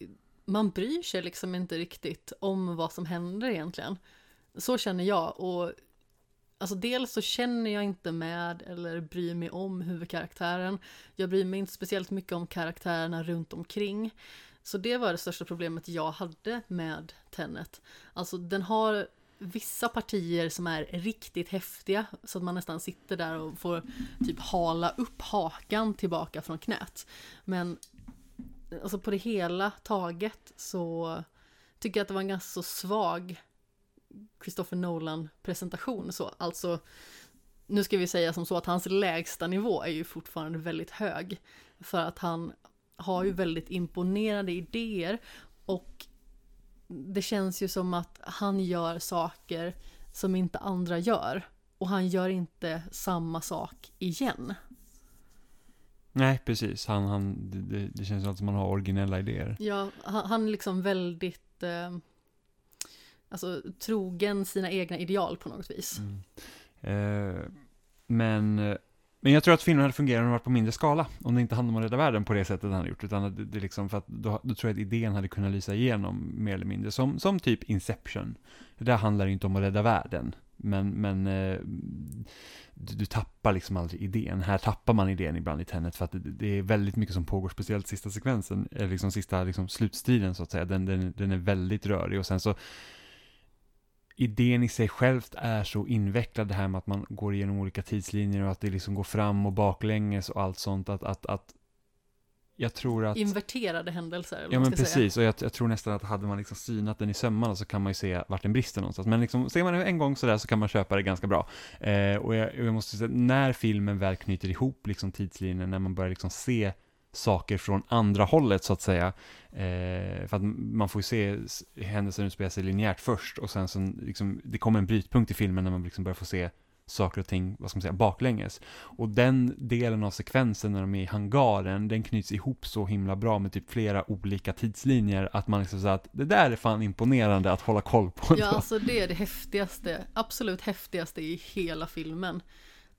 man bryr sig liksom inte riktigt om vad som händer egentligen. Så känner jag och Alltså dels så känner jag inte med eller bryr mig om huvudkaraktären. Jag bryr mig inte speciellt mycket om karaktärerna runt omkring. Så det var det största problemet jag hade med Tenet. Alltså den har vissa partier som är riktigt häftiga så att man nästan sitter där och får typ hala upp hakan tillbaka från knät. Men alltså på det hela taget så tycker jag att det var en ganska så svag Christopher Nolan-presentation så. Alltså, nu ska vi säga som så att hans lägsta nivå är ju fortfarande väldigt hög. För att han har ju väldigt imponerande idéer och det känns ju som att han gör saker som inte andra gör. Och han gör inte samma sak igen. Nej, precis. Han, han, det, det känns som att man har originella idéer. Ja, han, han är liksom väldigt eh, alltså, trogen sina egna ideal på något vis. Mm. Eh, men, men jag tror att filmen hade fungerat om den varit på mindre skala. Om det inte handlade om att rädda världen på det sättet han hade gjort. Utan det, det liksom för att då, då, tror jag att idén hade kunnat lysa igenom mer eller mindre. Som, som typ Inception. Det handlar inte om att rädda världen. Men, men eh, du, du, tappar liksom aldrig idén. Här tappar man idén ibland i Tenet för att det, det är väldigt mycket som pågår, speciellt sista sekvensen, eller liksom sista liksom slutstriden så att säga. Den, den, den är väldigt rörig och sen så idén i sig självt är så invecklad det här med att man går igenom olika tidslinjer och att det liksom går fram och baklänges och allt sånt att, att, att jag tror att... Inverterade händelser, Ja, men precis. Säga. Och jag, jag, tror nästan att hade man liksom synat den i sömmarna så kan man ju se vart den brister någonstans. Men liksom, ser man den en gång sådär så kan man köpa det ganska bra. Eh, och jag, jag, måste säga, när filmen väl knyter ihop liksom tidslinjen, när man börjar liksom se saker från andra hållet så att säga. Eh, för att man får ju se händelser utspela sig linjärt först och sen så liksom, det kommer en brytpunkt i filmen när man liksom börjar få se saker och ting, vad ska man säga, baklänges. Och den delen av sekvensen när de är i hangaren, den knyts ihop så himla bra med typ flera olika tidslinjer att man liksom säger att det där är fan imponerande att hålla koll på. Ja, alltså det är det häftigaste, absolut häftigaste i hela filmen.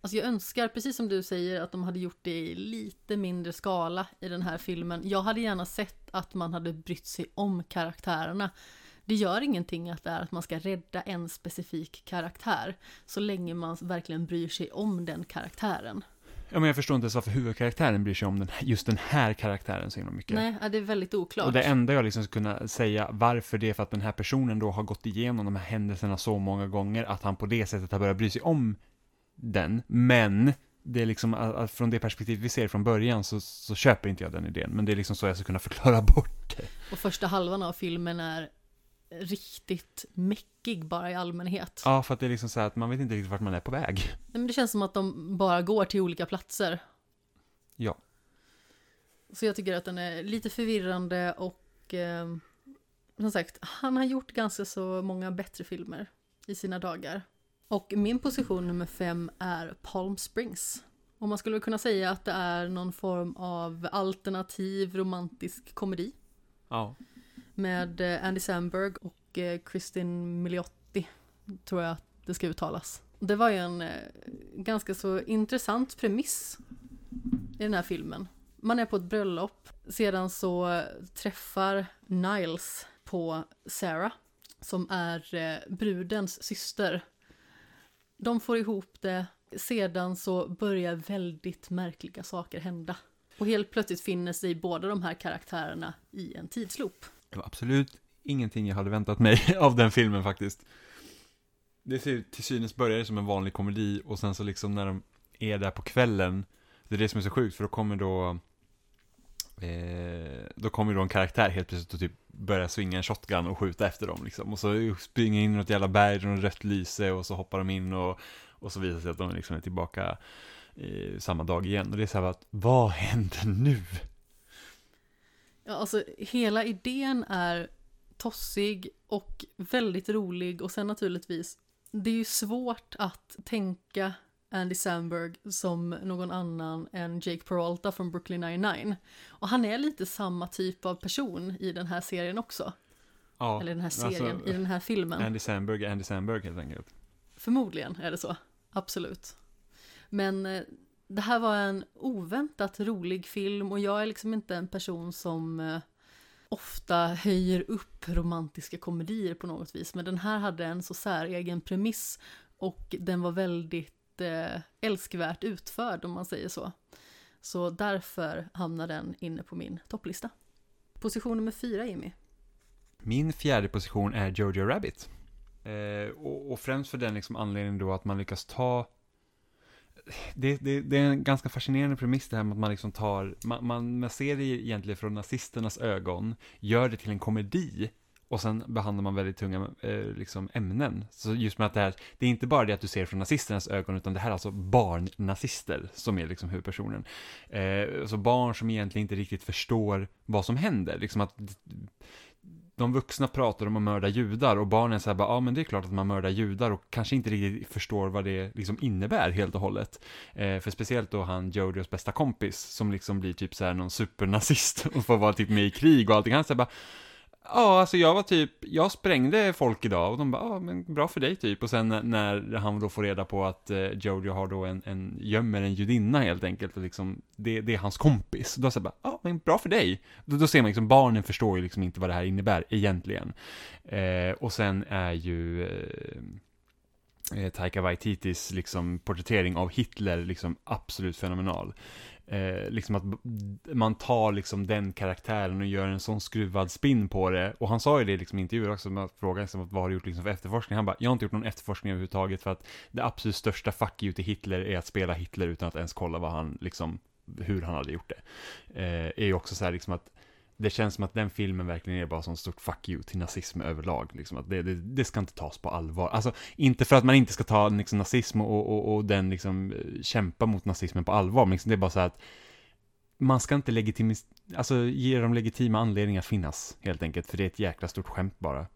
Alltså jag önskar, precis som du säger, att de hade gjort det i lite mindre skala i den här filmen. Jag hade gärna sett att man hade brytt sig om karaktärerna. Det gör ingenting att det är att man ska rädda en specifik karaktär, så länge man verkligen bryr sig om den karaktären. Ja, men jag förstår inte ens varför huvudkaraktären bryr sig om den, just den här karaktären så himla mycket. Nej, det är väldigt oklart. Och det enda jag liksom skulle kunna säga varför det är för att den här personen då har gått igenom de här händelserna så många gånger att han på det sättet har börjat bry sig om den, men det är liksom, att från det perspektiv vi ser från början så, så köper inte jag den idén, men det är liksom så jag ska kunna förklara bort det. Och första halvan av filmen är riktigt mäckig bara i allmänhet. Ja, för att det är liksom så här att man vet inte riktigt vart man är på väg. Nej, men det känns som att de bara går till olika platser. Ja. Så jag tycker att den är lite förvirrande och eh, som sagt, han har gjort ganska så många bättre filmer i sina dagar. Och min position nummer fem är Palm Springs. Och man skulle kunna säga att det är någon form av alternativ romantisk komedi. Ja. Med eh, Andy Samberg och eh, Kristin Miliotti, tror jag att det ska uttalas. Det var ju en eh, ganska så intressant premiss i den här filmen. Man är på ett bröllop, sedan så träffar Niles på Sarah, som är brudens syster de får ihop det, sedan så börjar väldigt märkliga saker hända. Och helt plötsligt finner sig båda de här karaktärerna i en tidsloop. Det var absolut ingenting jag hade väntat mig av den filmen faktiskt. Det ser till synes börjar som en vanlig komedi och sen så liksom när de är där på kvällen, det är det som är så sjukt för då kommer då eh, då kommer då en karaktär helt plötsligt och typ börjar svinga en shotgun och skjuta efter dem liksom. Och så springer in i något jävla berg och rött lyse och så hoppar de in och, och så visar det sig att de liksom är tillbaka eh, samma dag igen. Och det är så här att, vad händer nu? Ja, alltså hela idén är tossig och väldigt rolig och sen naturligtvis, det är ju svårt att tänka Andy Samberg som någon annan än Jake Peralta från Brooklyn 99. Och han är lite samma typ av person i den här serien också. Ja, Eller den här serien, alltså, i den här filmen. Andy Samberg, Andy Samberg helt enkelt. Förmodligen är det så, absolut. Men eh, det här var en oväntat rolig film och jag är liksom inte en person som eh, ofta höjer upp romantiska komedier på något vis. Men den här hade en så säregen premiss och den var väldigt älskvärt utförd om man säger så. Så därför hamnar den inne på min topplista. Position nummer fyra, Jimmy. Min fjärde position är Jojo Rabbit. Eh, och, och, främst för den liksom anledningen då att man lyckas ta det, det, det, är en ganska fascinerande premiss det här med att man liksom tar, man, man, man ser det egentligen från nazisternas ögon, gör det till en komedi och sen behandlar man väldigt tunga eh, liksom ämnen. Så just med att det här, det är inte bara det att du ser från nazisternas ögon, utan det här är alltså barnnazister som är liksom huvudpersonen. Eh, så barn som egentligen inte riktigt förstår vad som händer, liksom att de vuxna pratar om att mörda judar och barnen säger bara, ja men det är klart att man mördar judar och kanske inte riktigt förstår vad det liksom innebär helt och hållet. Eh, för speciellt då han Jodios bästa kompis som liksom blir typ så här någon supernazist och får vara typ med i krig och allting. Han säger bara, Ja, alltså jag var typ, jag sprängde folk idag och de bara, ja men bra för dig typ. Och sen när han då får reda på att eh, Jojo har då en, en, gömmer en judinna helt enkelt och liksom, det, det är hans kompis. Då säger bara, ja men bra för dig. Då, då ser man liksom, barnen förstår ju liksom inte vad det här innebär egentligen. Eh, och sen är ju eh, eh Taika Waititis liksom porträttering av Hitler liksom absolut fenomenal. Eh, liksom att man tar liksom den karaktären och gör en sån skruvad spin på det. Och han sa ju det liksom i intervjuer också, med att fråga liksom, vad har du gjort liksom för efterforskning? Han bara, jag har inte gjort någon efterforskning överhuvudtaget för att det absolut största fuck you till Hitler är att spela Hitler utan att ens kolla vad han liksom, hur han hade gjort det. Eh, är ju också så här liksom att det känns som att den filmen verkligen är bara som stort fuck you till nazism överlag. Liksom, att det, det, det, ska inte tas på allvar. Alltså, inte för att man inte ska ta liksom, nazism och, och, och den liksom, kämpa mot nazismen på allvar, men liksom, det är bara så att man ska inte legitimis alltså, ge dem legitima anledningar att finnas, helt enkelt, för det är ett jäkla stort skämt bara.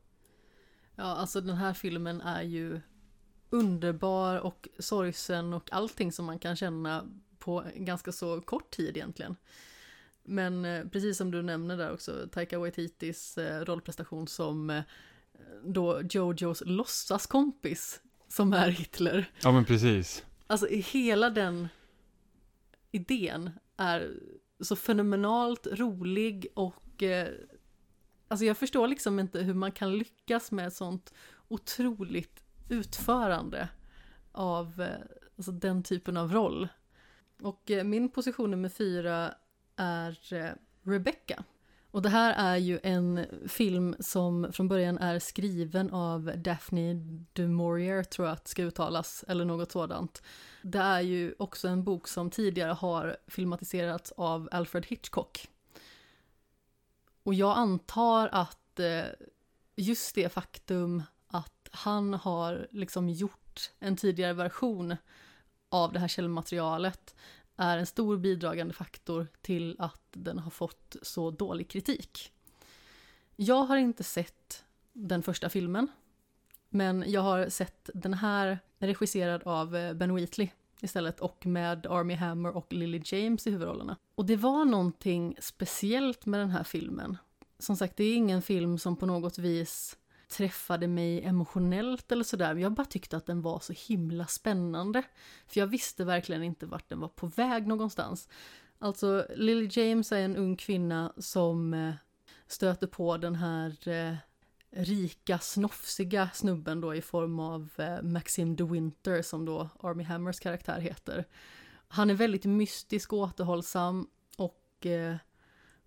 Ja, alltså den här filmen är ju underbar och sorgsen och allting som man kan känna på ganska så kort tid egentligen. Men eh, precis som du nämner där också, Taika Waititis eh, rollprestation som eh, då Jojos låtsaskompis som är Hitler. Ja men precis. Alltså hela den idén är så fenomenalt rolig och alltså jag förstår liksom inte hur man kan lyckas med ett sånt otroligt utförande av alltså den typen av roll. Och min position nummer fyra är eh, Rebecca. Och det här är ju en film som från början är skriven av Daphne du Maurier, tror jag att det ska uttalas, eller något sådant. Det är ju också en bok som tidigare har filmatiserats av Alfred Hitchcock. Och jag antar att eh, just det faktum att han har liksom gjort en tidigare version av det här källmaterialet är en stor bidragande faktor till att den har fått så dålig kritik. Jag har inte sett den första filmen, men jag har sett den här regisserad av eh, Ben Wheatley istället och med Army Hammer och Lily James i huvudrollerna. Och det var någonting speciellt med den här filmen. Som sagt, det är ingen film som på något vis träffade mig emotionellt eller sådär. Jag bara tyckte att den var så himla spännande. För jag visste verkligen inte vart den var på väg någonstans. Alltså, Lily James är en ung kvinna som eh, stöter på den här eh, rika, snofsiga snubben då i form av eh, Maxim de Winter som då Army Hammers karaktär heter. Han är väldigt mystisk och återhållsam och eh,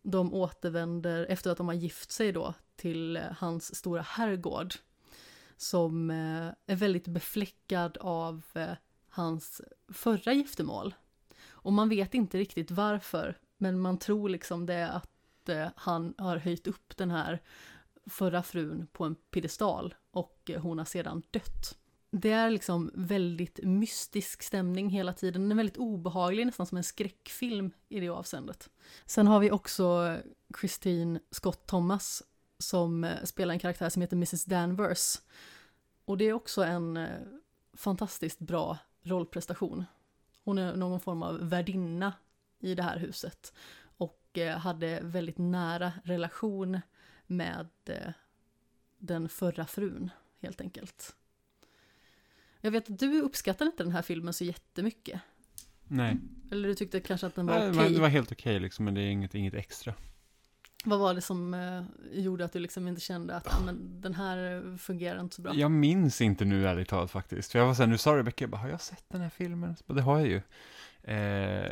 de återvänder efter att de har gift sig då till eh, hans stora herrgård. Som eh, är väldigt befläckad av eh, hans förra giftermål. Och man vet inte riktigt varför, men man tror liksom det att han har höjt upp den här förra frun på en piedestal och hon har sedan dött. Det är liksom väldigt mystisk stämning hela tiden. Den är väldigt obehaglig, nästan som en skräckfilm i det avseendet. Sen har vi också Christine Scott Thomas som eh, spelar en karaktär som heter Mrs Danvers. Och det är också en eh, fantastiskt bra rollprestation. Hon är någon form av värdinna i det här huset och eh, hade väldigt nära relation med den förra frun, helt enkelt. Jag vet att du uppskattar inte den här filmen så jättemycket. Nej, Eller du tyckte kanske att den var okej. men det var helt okej liksom, men det är inget, inget extra. Vad var det som eh, gjorde att du liksom inte kände att ah, men, den här eh, fungerar inte så bra? Jag minns inte nu ärligt talat faktiskt. För jag var såhär, nu sa Rebecca, jag bara, har jag sett den här filmen? Så bara, det har jag ju. Eh,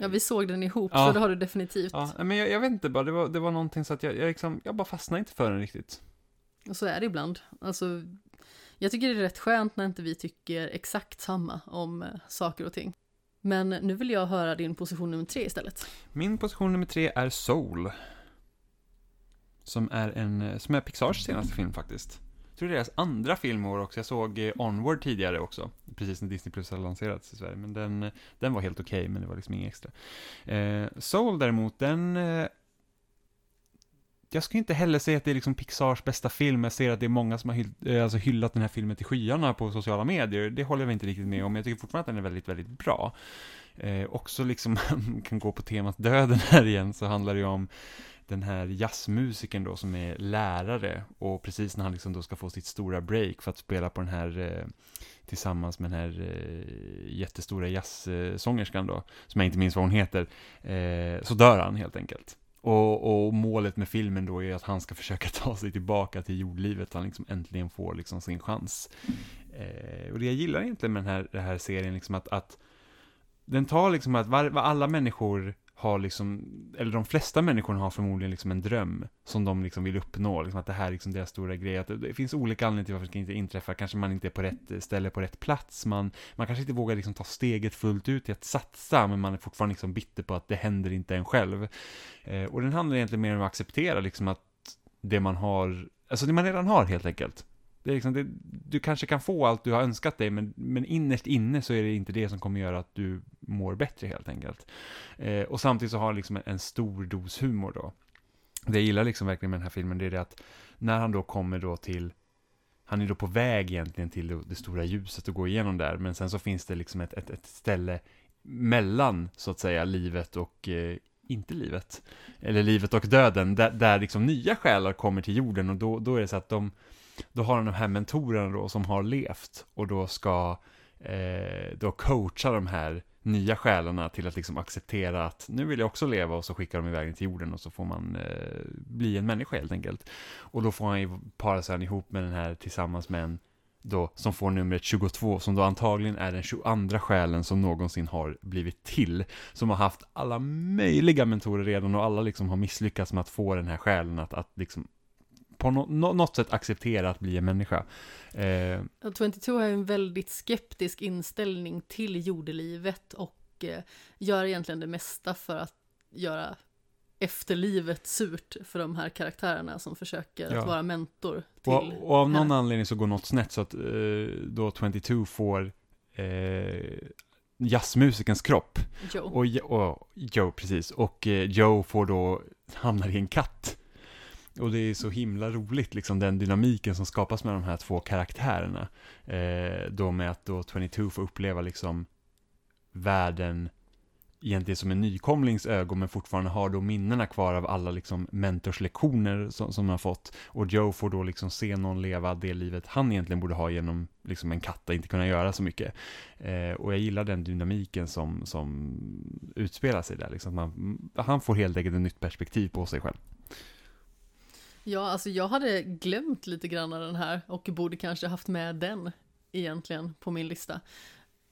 Ja, vi såg den ihop, Ja. så det har du definitivt. ja, men jag, jag vet inte bara, det var, det var någonting så att jag, jag liksom, jag bara fastnade inte för den riktigt. Och så är det ibland. Alltså, jag tycker det är rätt skönt när inte vi tycker exakt samma om eh, saker och ting. Men nu vill jag höra din position nummer tre istället. Min position nummer tre är Soul. Som är en, eh, som är Pixars senaste film faktiskt. Jag tror det är deras andra film år också. Jag såg eh, Onward tidigare också. Precis när Disney Plus hade lanserats i Sverige. Men den, den var helt okej, men det var liksom inget extra. Eh, Soul däremot, den... Jag skulle inte heller säga att det är liksom Pixars bästa film. Jag ser att det är många som har hyll, eh, alltså hyllat den här filmen till skyarna på sociala medier. Det håller jag inte riktigt med om. Jag tycker fortfarande att den är väldigt, väldigt bra. Eh, också liksom, kan gå på temat döden här igen, så handlar det ju om den här jazzmusikern då som är lärare och precis när han liksom då ska få sitt stora break för att spela på den här eh, tillsammans med den här eh, jättestora jazzsångerskan då, som jag inte minns vad hon heter, eh, så dör han helt enkelt. Och, och målet med filmen då är att han ska försöka ta sig tillbaka till jordlivet, han liksom äntligen får liksom sin chans. Eh, och det jag gillar egentligen med den här, den här serien, liksom att, att den tar liksom att var, var alla människor har liksom, eller de flesta människorna har förmodligen liksom en dröm som de liksom vill uppnå, liksom att det här är liksom deras stora grej, att det, finns olika anledningar till varför det inte inträffar. kanske man inte är på rätt ställe på rätt plats, man, man kanske inte vågar liksom ta steget fullt ut i att satsa, men man är fortfarande liksom bitter på att det händer inte en själv. Eh, och den handlar egentligen mer om att acceptera liksom att det man har, alltså det man redan har helt enkelt. Det är liksom, det, du kanske kan få allt du har önskat dig, men, men innerst inne så är det inte det som kommer göra att du mår bättre helt enkelt. Eh, och samtidigt så har han liksom en, en stor dos humor då. Det jag gillar liksom verkligen med den här filmen, det är det att när han då kommer då till han är då på väg egentligen till det, stora ljuset och går igenom där, men sen så finns det liksom ett, ett, ett ställe mellan, så att säga, livet och eh, inte livet, eller livet och döden, där, där liksom nya själar kommer till jorden och då, då är det så att de, då har han de här mentorerna då som har levt och då ska eh, då coacha de här nya själarna till att liksom acceptera att nu vill jag också leva och så skickar de iväg till jorden och så får man eh, bli en människa helt enkelt. Och då får han ju para sig ihop med den här tillsammans med en då, som får numret 22, som då antagligen är den 22 själen som någonsin har blivit till. Som har haft alla möjliga mentorer redan och alla liksom har misslyckats med att få den här själen att, att liksom på no, något sätt acceptera att bli en människa. Eh, Och 22 har en väldigt skeptisk inställning till jordelivet och eh, gör egentligen det mesta för att göra efterlivet surt för de här karaktärerna som försöker Ja. att vara mentor till och, och av någon henne. anledning så går något snett så att eh, då 22 får eh, jazzmusikens kropp. Joe. Och, och Joe, precis. Och eh, Joe får då, hamnar i en katt. Och det är så himla roligt, liksom den dynamiken som skapas med de här två karaktärerna. Eh, då med att då 22 får uppleva liksom världen egentligen som en nykomlings ögon, men fortfarande har då minnena kvar av alla liksom mentorslektioner som, som han har fått. Och Joe får då liksom se någon leva det livet han egentligen borde ha genom liksom en katta inte kunna göra så mycket. Eh, och jag gillar den dynamiken som, som utspelar sig där. Liksom. Man, han får helt enkelt ett nytt perspektiv på sig själv. Ja, alltså jag hade glömt lite grann av den här och borde kanske haft med den egentligen på min lista.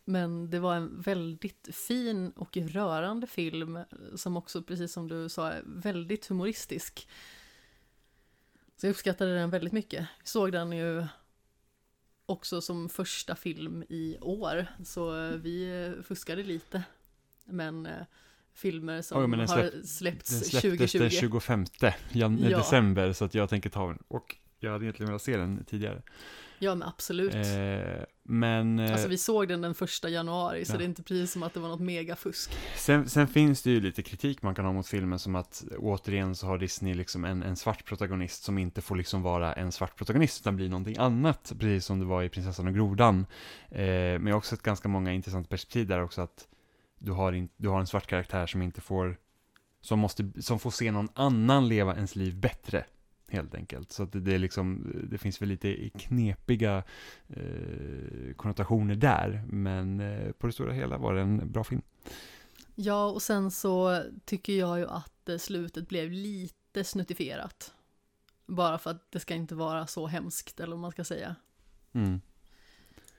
Men det var en väldigt fin och rörande film som också, precis som du sa, är väldigt humoristisk. Så jag uppskattade den väldigt mycket. Jag såg den ju också som första film i år, så vi fuskade lite. Men eh, filmer som den har släpp- släppts Den släpptes 2020. den 25 jan- Ja. december, så att jag tänker ta den. Och jag hade egentligen velat se den tidigare. Ja men absolut. Eh, men... Eh, alltså vi såg den den första januari, så ja. det är inte precis som att det var något megafusk. Sen, sen, finns det ju lite kritik man kan ha mot filmen, som att återigen så har Disney liksom en, en svart protagonist som inte får liksom vara en svart protagonist, utan blir någonting annat, precis som det var i Prinsessan och Grodan. Eh, men jag har också sett ganska många intressanta perspektiv där också, att du har, in, du har en svart karaktär som inte får, som måste, som får se någon annan leva ens liv bättre helt enkelt. Så att det, är liksom, det finns väl lite knepiga eh, konnotationer där, men eh, på det stora hela var det en bra film. Ja, och sen så tycker jag ju att eh, slutet blev lite snuttifierat. Bara för att det ska inte vara så hemskt, eller vad man ska säga. Mm.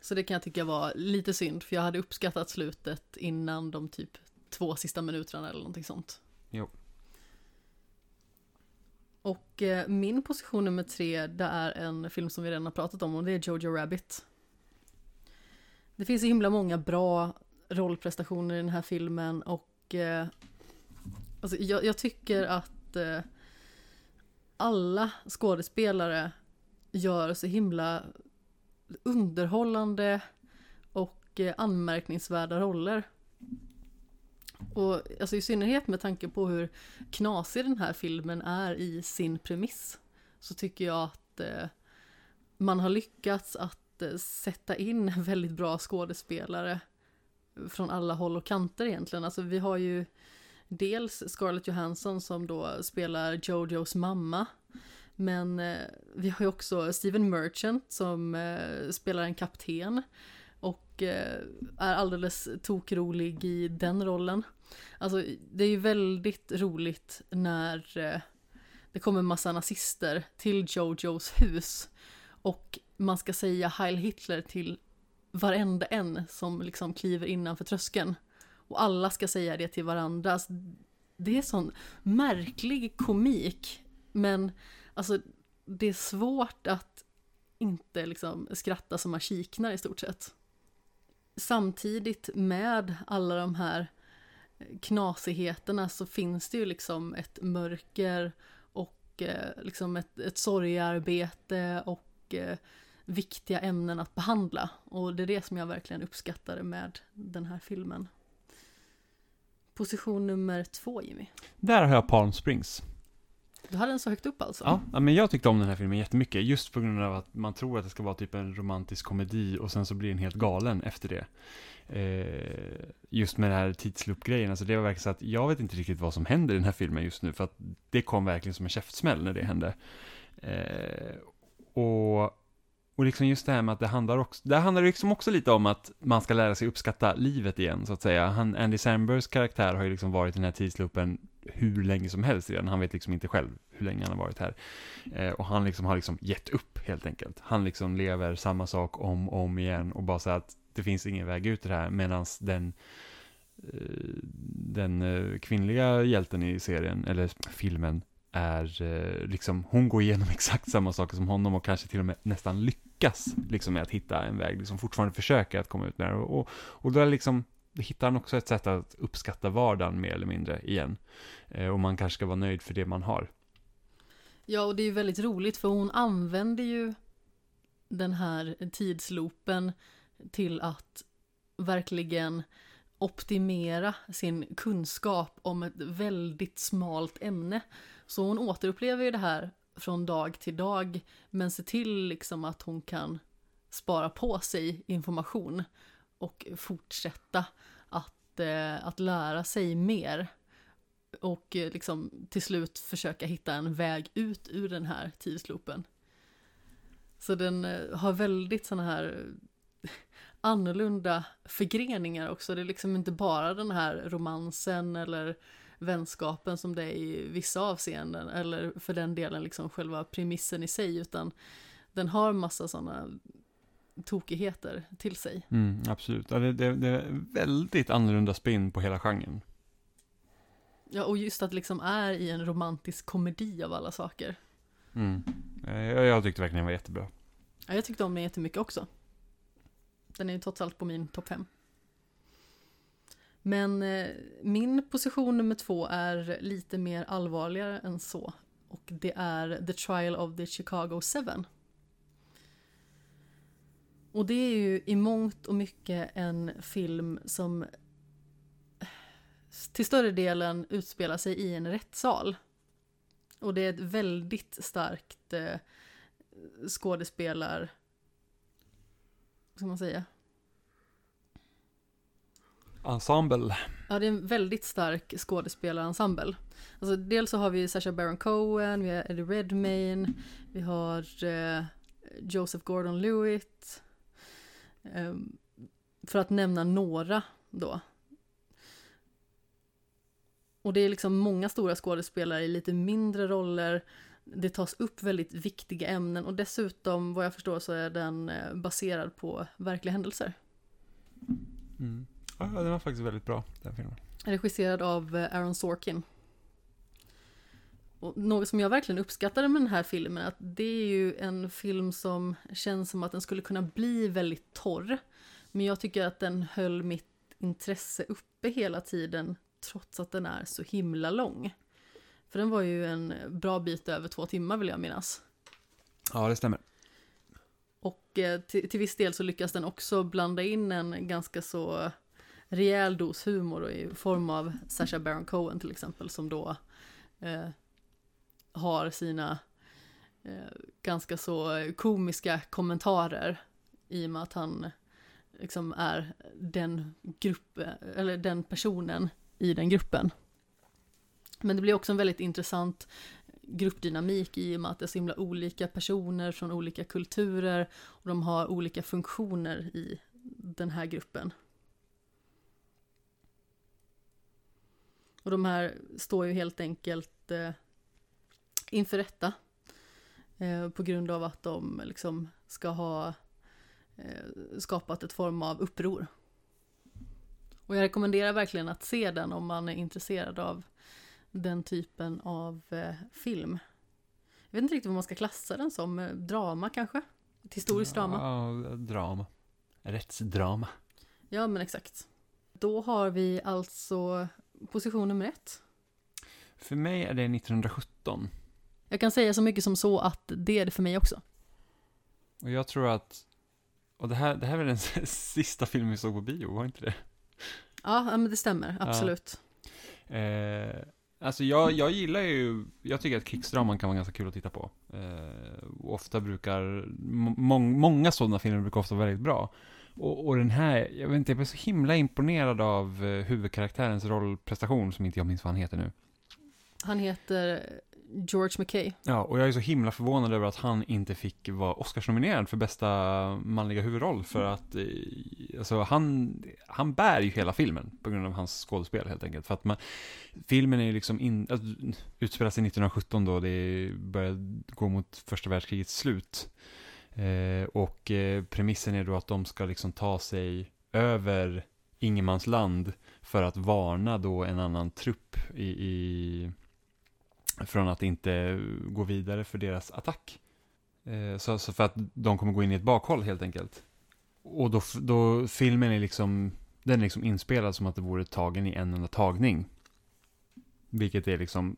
Så det kan jag tycka var lite synd, för jag hade uppskattat slutet innan de typ två sista minuterna eller någonting sånt. Jo. Och eh, min position nummer tre, det är en film som vi redan har pratat om och det är Jojo Rabbit. Det finns så himla många bra rollprestationer i den här filmen och eh, alltså, jag, jag, tycker att eh, alla skådespelare gör så himla underhållande och eh, anmärkningsvärda roller. Och alltså i synnerhet med tanke på hur knasig den här filmen är i sin premiss så tycker jag att eh, man har lyckats att eh, sätta in väldigt bra skådespelare från alla håll och kanter egentligen. Alltså vi har ju dels Scarlett Johansson som då spelar Jojos mamma. Men eh, vi har ju också Steven Merchant som eh, spelar en kapten och eh, är alldeles tokrolig i den rollen. Alltså det är ju väldigt roligt när eh, det kommer massa nazister till Jojos hus och man ska säga Heil Hitler till varenda en som liksom kliver innanför tröskeln. Och alla ska säga det till varandra. Alltså, det är sån märklig komik. Men alltså det är svårt att inte liksom skratta som man kiknar i stort sett. Samtidigt med alla de här knasigheterna så finns det ju liksom ett mörker och eh, liksom ett, ett sorgearbete och eh, viktiga ämnen att behandla. Och det är det som jag verkligen uppskattade med den här filmen. Position nummer två, Jimmy. Där har jag Palm Springs. Du hade den så högt upp alltså? Ja, men jag tyckte om den här filmen jättemycket, just på grund av att man tror att det ska vara typ en romantisk komedi och sen så blir den helt galen efter det. Eh, just med den här tidsloop-grejen, alltså det var verkligen så att jag vet inte riktigt vad som händer i den här filmen just nu, för att det kom verkligen som en käftsmäll när det hände. Eh, och och liksom just det här med att det handlar också, det handlar liksom också lite om att man ska lära sig uppskatta livet igen, så att säga. Han, Andy Sambergs karaktär har ju liksom varit i den här tidsloopen hur länge som helst redan. Han vet liksom inte själv hur länge han har varit här. Eh, och han liksom har liksom gett upp helt enkelt. Han liksom lever samma sak om och om igen och bara så att det finns ingen väg ut ur det här medan den eh, den eh, kvinnliga hjälten i serien, eller filmen, är eh, liksom, hon går igenom exakt samma saker som honom och kanske till och med nästan lyckas liksom med att hitta en väg, liksom fortfarande försöker att komma ut med det. Och, och, och då liksom, hittar han också ett sätt att uppskatta vardagen mer eller mindre igen. Eh, och man kanske ska vara nöjd för det man har. Ja, och det är ju väldigt roligt för hon använder ju den här tidsloopen till att verkligen optimera sin kunskap om ett väldigt smalt ämne. Så hon återupplever ju det här från dag till dag, men ser till liksom att hon kan spara på sig information och fortsätta att, eh, att lära sig mer. Och eh, liksom till slut försöka hitta en väg ut ur den här tidsloopen. Så den eh, har väldigt sådana här annorlunda förgreningar också. Det är liksom inte bara den här romansen eller vänskapen som det är i vissa avseenden, eller för den delen liksom själva premissen i sig, utan den har massa sådana tokigheter till sig. Mm, absolut, det, det, det är väldigt annorlunda spin på hela genren. Ja, och just att det liksom är i en romantisk komedi av alla saker. Mm. Jag, jag tyckte verkligen den var jättebra. Ja, jag tyckte om den jättemycket också. Den är ju trots allt på min topp 5. Men eh, min position nummer två är lite mer allvarligare än så. Och det är The Trial of the Chicago 7. Och det är ju i mångt och mycket en film som till större delen utspelar sig i en rättssal. Och det är ett väldigt starkt eh, skådespelar... Vad ska man säga? Ensemble. Ja, det är en väldigt stark skådespelarensemble. Alltså, dels så har vi Sacha Baron Cohen, vi har Eddie Redmayne, vi har eh, Joseph Gordon-Lewitt. Eh, för att nämna några då. Och det är liksom många stora skådespelare i lite mindre roller. Det tas upp väldigt viktiga ämnen och dessutom, vad jag förstår, så är den eh, baserad på verkliga händelser. Mm. Ja, den var faktiskt väldigt bra, den filmen. Regisserad av eh, Aaron Sorkin. Och något som jag verkligen uppskattade med den här filmen, att det är ju en film som känns som att den skulle kunna bli väldigt torr. Men jag tycker att den höll mitt intresse uppe hela tiden, trots att den är så himla lång. För den var ju en bra bit över två timmar vill jag minnas. Ja, det stämmer. Och eh, till, till viss del så lyckas den också blanda in en ganska så rejäl dos humor i form av Sacha Baron Cohen till exempel som då eh, har sina eh, ganska så komiska kommentarer i och med att han liksom är den grupp, eh, eller den personen i den gruppen. Men det blir också en väldigt intressant gruppdynamik i och med att det är så himla olika personer från olika kulturer och de har olika funktioner i den här gruppen. Och de här står ju helt enkelt eh, inför rätta. Eh, på grund av att de liksom ska ha eh, skapat ett form av uppror. Och jag rekommenderar verkligen att se den om man är intresserad av den typen av eh, film. Jag vet inte riktigt vad man ska klassa den som. Eh, drama kanske? Ett historiskt drama? Ja, drama. Rättsdrama. Ja, men exakt. Då har vi alltså position nummer ett. För mig är det 1917. Jag kan säga så mycket som så att det är det för mig också. Och jag tror att, och det här, det här är väl den sista filmen vi såg på bio, var inte det? Ja, men det stämmer, absolut. Ja. Eh, alltså jag, jag gillar ju, jag tycker att krigsdraman kan vara ganska kul att titta på. Eh, ofta brukar, må, många sådana filmer brukar ofta vara väldigt bra. Och, och, den här, jag vet inte, jag blev så himla imponerad av eh, huvudkaraktärens rollprestation, som inte jag minns vad han heter nu. Han heter George McKay. Ja, och jag är så himla förvånad över att han inte fick vara Oscarsnominerad för bästa manliga huvudroll, för att eh, alltså, han, han bär ju hela filmen på grund av hans skådespel helt enkelt. För att man, filmen är ju liksom, in, alltså, utspelar sig 1917 då, det börjar gå mot första världskrigets slut. Eh, och eh, premissen är då att de ska liksom ta sig över ingenmansland för att varna då en annan trupp i, i från att inte gå vidare för deras attack. Eh, så, så, för att de kommer gå in i ett bakhåll helt enkelt. Och då, då filmen är liksom, den är liksom inspelad som att det vore tagen i en enda tagning. Vilket är liksom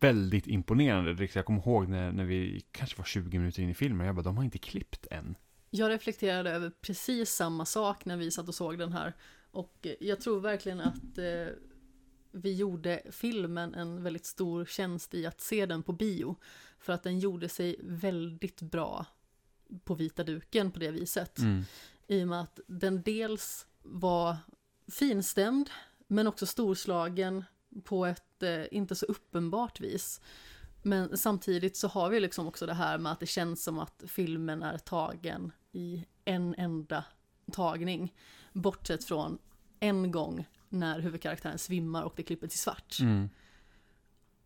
väldigt imponerande. Liksom, jag kommer ihåg när, när vi kanske var 20 minuter in i filmen, jag bara, de har inte klippt än. Jag reflekterade över precis samma sak när vi satt och såg den här. Och jag tror verkligen att eh, vi gjorde filmen en väldigt stor tjänst i att se den på bio. För att den gjorde sig väldigt bra på vita duken på det viset. Mm. I och med att den dels var finstämd, men också storslagen på ett eh, inte så uppenbart vis. Men samtidigt så har vi liksom också det här med att det känns som att filmen är tagen i en enda tagning. Bortsett från en gång när huvudkaraktären svimmar och det klipper till svart. Mm.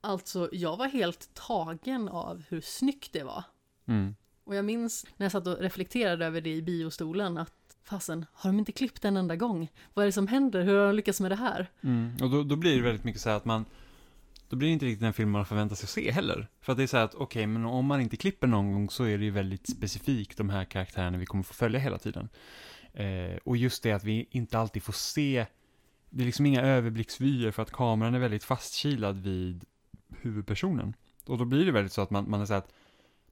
Alltså, jag var helt tagen av hur snyggt det var. Mm. Och jag minns när jag satt och reflekterade över det i biostolen att fasen, har de inte klippt en enda gång? Vad är det som händer? Hur har de lyckats med det här? Mm. Och då, då, blir det väldigt mycket så här att man då blir det inte riktigt den film man förväntar sig att se heller. För att det är så här att, okej, okay, men om man inte klipper någon gång så är det ju väldigt specifikt de här karaktärerna vi kommer få följa hela tiden. Eh, och just det att vi inte alltid får se det är liksom inga överblicksvyer för att kameran är väldigt fastkilad vid huvudpersonen. Och då blir det väldigt så att man, man är så att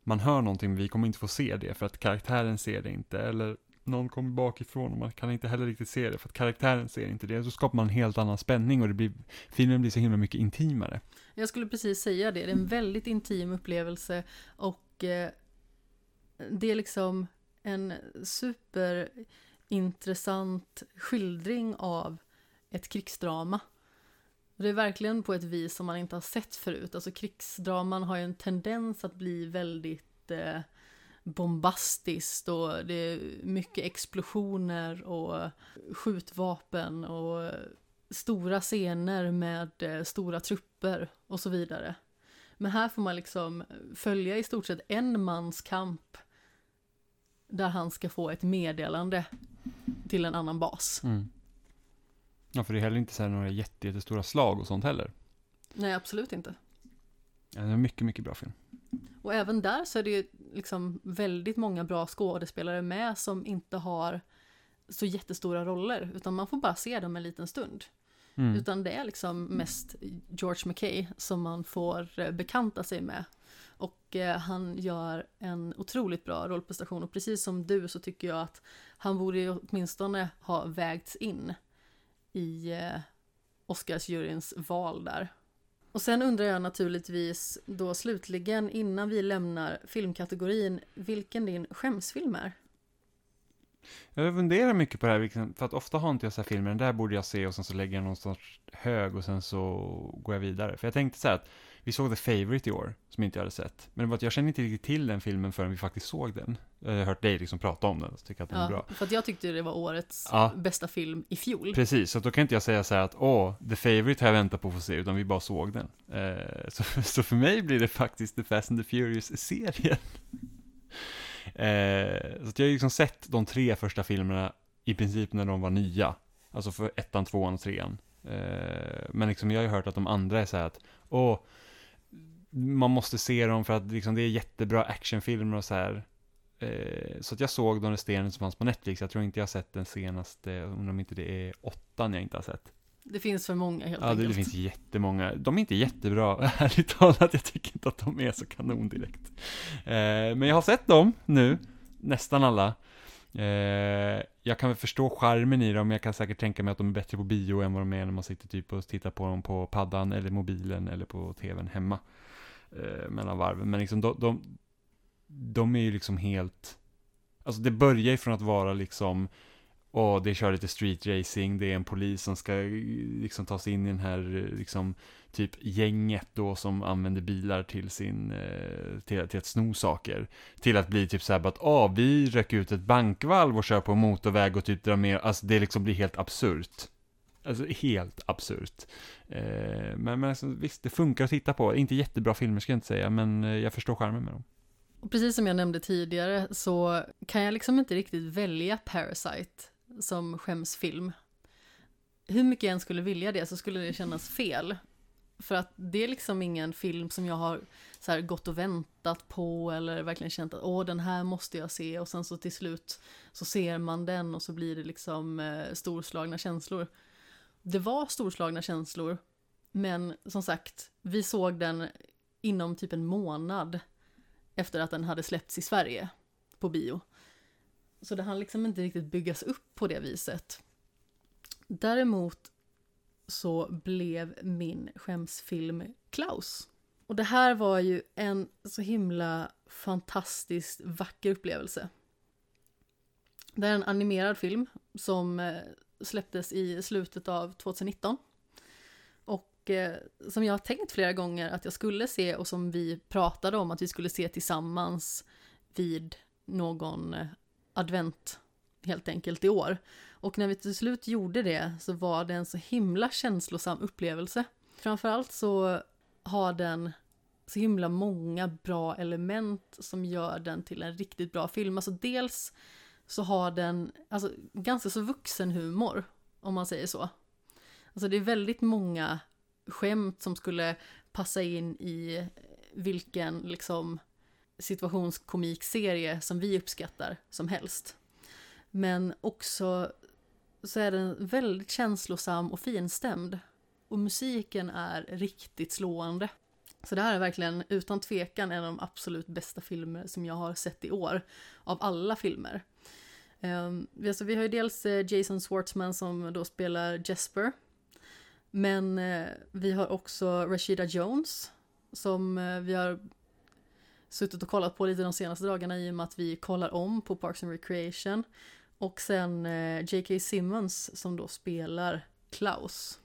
man hör någonting men vi kommer inte få se det för att karaktären ser det inte. Eller någon kommer bakifrån och man kan inte heller riktigt se det för att karaktären ser inte det. Så skapar man en helt annan spänning och det blir, filmen blir så himla mycket intimare. Jag skulle precis säga det, det är en väldigt intim upplevelse och eh, det är liksom en superintressant skildring av ett krigsdrama. Det är verkligen på ett vis som man inte har sett förut. Alltså krigsdraman har ju en tendens att bli väldigt eh, bombastiskt och det är mycket explosioner och skjutvapen och stora scener med eh, stora trupper och så vidare. Men här får man liksom följa i stort sett en mans kamp där han ska få ett meddelande till en annan bas. Mm. Ja, för det är heller inte så här några jätte, jättestora slag och sånt heller. Nej, absolut inte. Ja, det är en mycket, mycket bra film. Och även där så är det ju liksom väldigt många bra skådespelare med som inte har så jättestora roller, utan man får bara se dem en liten stund. Mm. Utan det är liksom mest George McKay som man får eh, bekanta sig med. Och eh, han gör en otroligt bra rollprestation och precis som du så tycker jag att han borde åtminstone ha vägts in i eh, Oscarsjuryns val där. Och sen undrar jag naturligtvis då slutligen innan vi lämnar filmkategorin vilken din skämsfilm är. Jag funderar mycket på det här, för att ofta har inte jag så här filmer, den där borde jag se och sen så lägger jag någon sorts hög och sen så går jag vidare. För jag tänkte så här att vi såg The Favourite i år, som inte jag hade sett. Men det var att jag kände inte riktigt till den filmen förrän vi faktiskt såg den. Jag har hört dig liksom prata om den, så tycker att den ja, är bra. För att jag tyckte det var årets Ja. bästa film i fjol. Precis, så då kan inte jag säga så här att åh, The Favourite har jag väntat på att få se, utan vi bara såg den. Eh, så, så för mig blir det faktiskt The Fast and the Furious-serien. Eh, så jag har liksom sett de tre första filmerna i princip när de var nya. Alltså för ettan, tvåan och trean. Eh, men liksom jag har ju hört att de andra är så här att, åh, man måste se dem för att liksom det är jättebra actionfilmer och så här. Eh, så att jag såg de resterande som fanns på Netflix. Jag tror inte jag har sett den senaste, undrar om inte det är åttan jag inte har sett. Det finns för många helt Ja, det, enkelt. det finns jättemånga. De är inte jättebra, ärligt talat. Jag tycker inte att de är så kanon direkt. Eh, men jag har sett dem nu, nästan alla. Eh, jag kan väl förstå charmen i dem, men jag kan säkert tänka mig att de är bättre på bio än vad de är när man sitter typ och tittar på dem på paddan eller mobilen eller på tvn hemma. Eh, mellan varven. Men liksom de, de, de är ju liksom helt... Alltså det börjar ju från att vara liksom och det kör lite street racing, det är en polis som ska liksom ta sig in i den här liksom typ gänget då som använder bilar till sin, eh, till, till att sno saker. Till att bli typ så här att, ah, vi röker ut ett bankvalv och kör på en motorväg och typ drar med, alltså det liksom blir helt absurt. Alltså helt absurt. Eh, men men alltså, visst, det funkar att titta på. Inte jättebra filmer ska jag inte säga, men eh, jag förstår charmen med dem. Och precis som jag nämnde tidigare så kan jag liksom inte riktigt välja Parasite som skämsfilm. Hur mycket jag än skulle vilja det så skulle det kännas fel. För att det är liksom ingen film som jag har så här gått och väntat på eller verkligen känt att åh den här måste jag se och sen så till slut så ser man den och så blir det liksom eh, storslagna känslor. Det var storslagna känslor men som sagt vi såg den inom typ en månad efter att den hade släppts i Sverige på bio. Så det hann liksom inte riktigt byggas upp på det viset. Däremot så blev min skämsfilm Klaus. Och det här var ju en så himla fantastiskt vacker upplevelse. Det är en animerad film som eh, släpptes i slutet av 2019. Och eh, som jag har tänkt flera gånger att jag skulle se och som vi pratade om att vi skulle se tillsammans vid någon eh, advent helt enkelt i år. Och när vi till slut gjorde det så var det en så himla känslosam upplevelse. Framförallt så har den så himla många bra element som gör den till en riktigt bra film. Alltså dels så har den alltså, ganska så vuxen humor, om man säger så. Alltså det är väldigt många skämt som skulle passa in i vilken liksom situationskomikserie som vi uppskattar som helst. Men också så är den väldigt känslosam och finstämd. Och musiken är riktigt slående. Så det här är verkligen utan tvekan en av de absolut bästa filmer som jag har sett i år. Av alla filmer. Um, alltså, vi har ju dels eh, Jason Schwartzman som då spelar Jesper. Men uh, vi har också Rashida Jones som uh, vi har suttit och kollat på lite de senaste dagarna i och med att vi kollar om på Parks and Recreation. Och sen uh, J.K. Simmons som då spelar Klaus.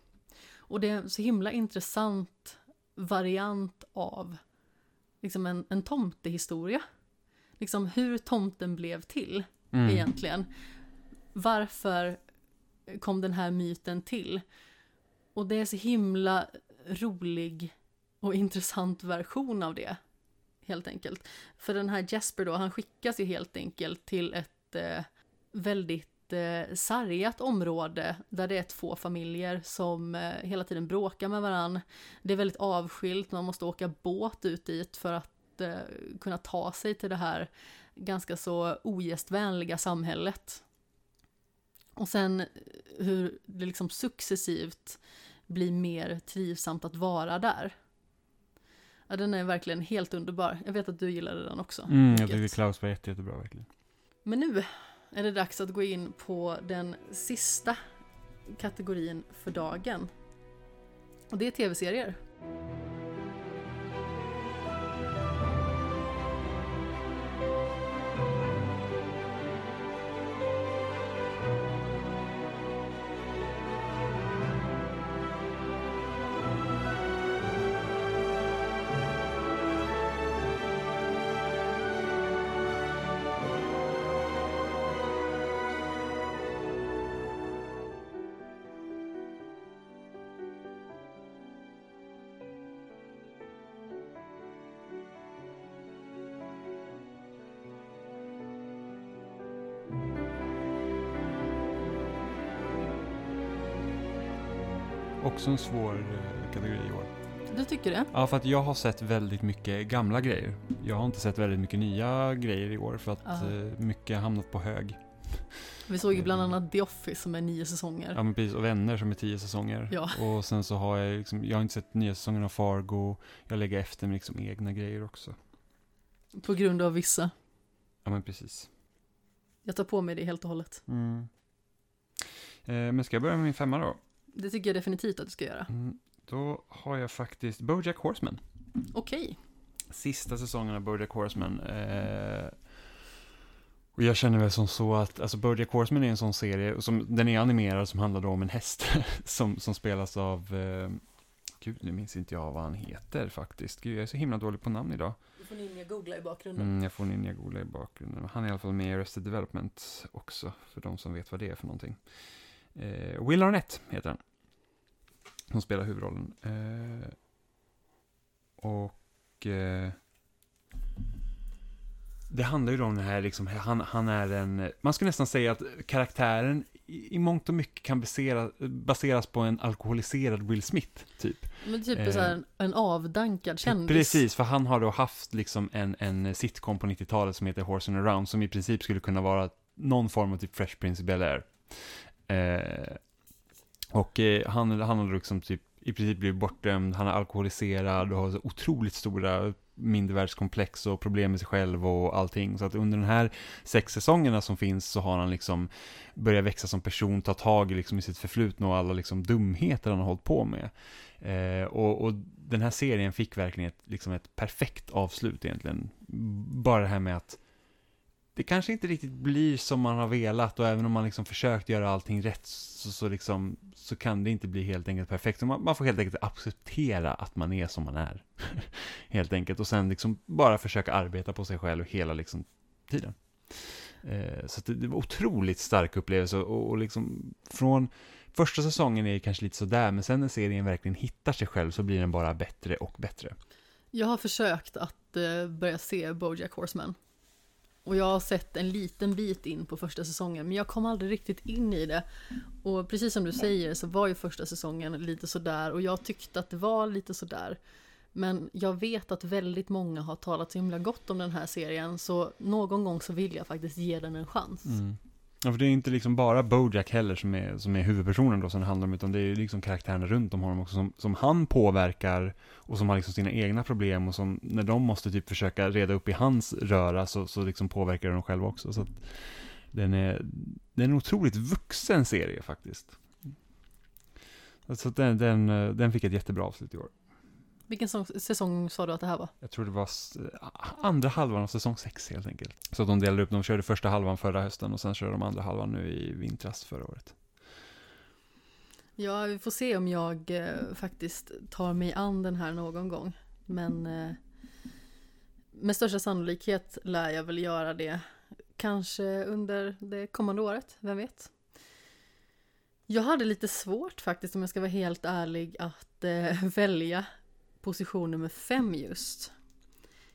Och det är en så himla intressant variant av liksom en, en tomtehistoria. Liksom hur tomten blev till mm. egentligen. Varför kom den här myten till? Och det är så himla rolig och intressant version av det. Helt enkelt. För den här Jesper då, han skickas ju helt enkelt till ett eh, väldigt eh, sargat område där det är två familjer som eh, hela tiden bråkar med varann. Det är väldigt avskilt, man måste åka båt ut dit för att eh, kunna ta sig till det här ganska så ogästvänliga samhället. Och sen hur det liksom successivt blir mer trivsamt att vara där. Ja, den är verkligen helt underbar. Jag vet att du gillade den också. Mm, jag tycker Klaus var jätte, jättebra verkligen. Men nu är det dags att gå in på den sista kategorin för dagen. Och det är tv-serier. Också en svår eh, kategori i år. Du tycker det? Ja, för att jag har sett väldigt mycket gamla grejer. Jag har inte sett väldigt mycket nya grejer i år för att uh. mycket har hamnat på hög. Vi såg ju bland annat The Office som är nio säsonger. Ja men precis, och Vänner som är tio säsonger. Ja. Och sen så har jag liksom, jag har inte sett nya säsonger av Fargo. Jag lägger efter med liksom egna grejer också. På grund av vissa? Ja men precis. Jag tar på mig det helt och hållet. Mm. Eh, men ska jag börja med min femma då? Det tycker jag definitivt att du ska göra. Mm, då har jag faktiskt Bojack Horseman. Okej. Okay. Sista säsongen av Bojack Horseman. Eh, och jag känner väl som så att, alltså Bojack Horseman är en sån serie, som, den är animerad som handlar om en häst som, som spelas av, eh, gud nu minns inte jag vad han heter faktiskt. Gud jag är så himla dålig på namn idag. Du får ninja googla i bakgrunden. Mm, jag får ninja googla i bakgrunden. Han är i alla fall med i Arrested Development också, för de som vet vad det är för någonting. Eh, Will Arnett heter han. Hon spelar huvudrollen. Eh, och eh, det handlar ju om det här, liksom, han, han är en, man skulle nästan säga att karaktären i, i mångt och mycket kan basera, baseras på en alkoholiserad Will Smith, typ. Men typ eh, så en, en avdankad kändis. Precis, för han har då haft liksom en, en sitcom på 90-talet som heter Horse and Around, som i princip skulle kunna vara någon form av typ Fresh Prince of Bel-Air. Eh, och eh, han, han har liksom typ i princip blivit bortdömd, han är alkoholiserad och har så otroligt stora mindervärldskomplex och problem med sig själv och allting. Så att under den här sex säsongerna som finns så har han liksom börjat växa som person, ta tag i, liksom i sitt förflutna och alla liksom dumheter han har hållit på med. Eh, och, och, den här serien fick verkligen ett, liksom ett perfekt avslut egentligen. Bara det här med att det kanske inte riktigt blir som man har velat och även om man liksom försökt göra allting rätt så, så, liksom, så kan det inte bli helt enkelt perfekt. Man, man får helt enkelt acceptera att man är som man är. helt enkelt. Och sen liksom bara försöka arbeta på sig själv hela liksom tiden. Eh, så det, det var otroligt stark upplevelse och, och liksom från första säsongen är det kanske lite sådär men sen när serien verkligen hittar sig själv så blir den bara bättre och bättre. Jag har försökt att eh, börja se Bojack Horseman. Och jag har sett en liten bit in på första säsongen men jag kom aldrig riktigt in i det. Och precis som du säger så var ju första säsongen lite sådär och jag tyckte att det var lite sådär. Men jag vet att väldigt många har talat så himla gott om den här serien så någon gång så vill jag faktiskt ge den en chans. Mm. Ja, för det är inte liksom bara Bojack heller som är, som är huvudpersonen då som det handlar om, utan det är liksom karaktärerna runt om honom också som, som han påverkar och som har liksom sina egna problem och som när de måste typ försöka reda upp i hans röra så, så liksom påverkar de själva också. Så att den är, den är en otroligt vuxen serie faktiskt. Så att den, den, den fick ett jättebra avslut i år. Vilken säsong, säsong sa du att det här var? Jag tror det var andra halvan av säsong sex helt enkelt. Så de delade upp, de körde första halvan förra hösten och sen körde de andra halvan nu i vintras förra året. Ja, vi får se om jag eh, faktiskt tar mig an den här någon gång. Men eh, med största sannolikhet lär jag väl göra det. Kanske under det kommande året, vem vet? Jag hade lite svårt faktiskt, om jag ska vara helt ärlig, att eh, välja position nummer fem just.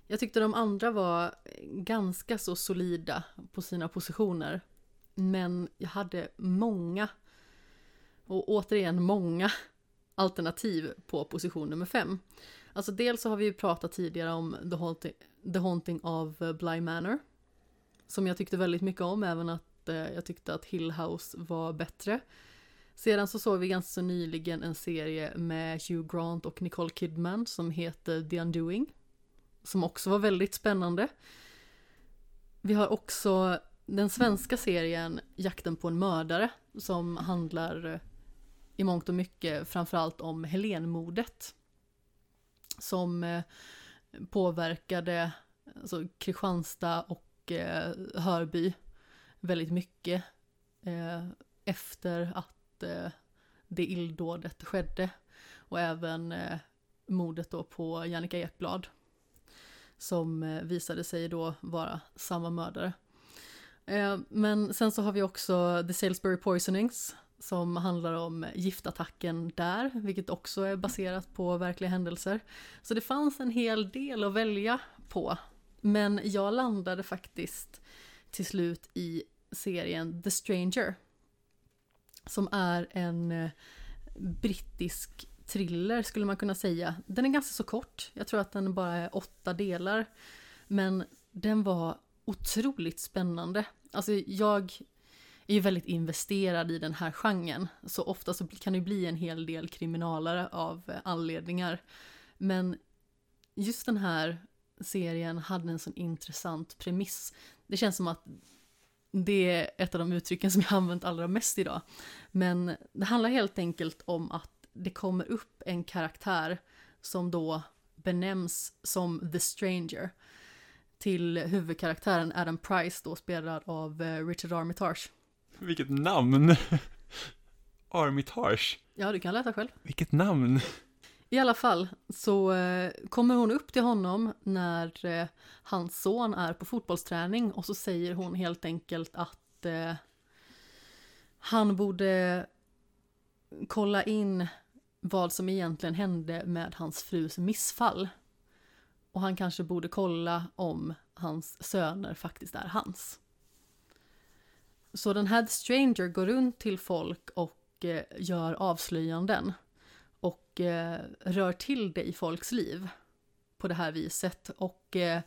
Jag tyckte de andra var ganska så solida på sina positioner. Men jag hade många och återigen många alternativ på position nummer fem. Alltså dels så har vi ju pratat tidigare om The Haunting, The Haunting of Bly Manor. Som jag tyckte väldigt mycket om, även att eh, jag tyckte att Hill House var bättre. Sedan så såg vi ganska så nyligen en serie med Hugh Grant och Nicole Kidman som heter The Undoing. Som också var väldigt spännande. Vi har också den svenska serien Jakten på en mördare som handlar i mångt och mycket framförallt om Helenmordet. Som eh, påverkade alltså Kristianstad och eh, Hörby väldigt mycket eh, efter att eh, det illdådet skedde. Och även eh, mordet då på Jannica Ekblad. Som eh, visade sig då vara samma mördare. Eh, men sen så har vi också The Salisbury Poisonings som handlar om giftattacken där, vilket också är baserat på verkliga händelser. Så det fanns en hel del att välja på. Men jag landade faktiskt till slut i serien The Stranger. Som är en eh, brittisk thriller skulle man kunna säga. Den är ganska så kort, jag tror att den bara är åtta delar. Men den var otroligt spännande. Alltså jag är ju väldigt investerad i den här genren. Så ofta så kan det bli en hel del kriminalare av eh, anledningar. Men just den här serien hade en sån intressant premiss. Det känns som att det är ett av de uttrycken som jag har använt allra mest idag. Men det handlar helt enkelt om att det kommer upp en karaktär som då benämns som The Stranger till huvudkaraktären Adam Price då spelad av eh, Richard Armitage. Vilket namn! Armitage. Ja, du kan läsa själv. Vilket namn! I alla fall så eh, kommer hon upp till honom när eh, hans son är på fotbollsträning och så säger hon helt enkelt att eh, han borde kolla in vad som egentligen hände med hans frus missfall. Och han kanske borde kolla om hans söner faktiskt är hans. Så den här Stranger går runt till folk och eh, gör avslöjanden och eh, rör till det i folks liv på det här viset och eh,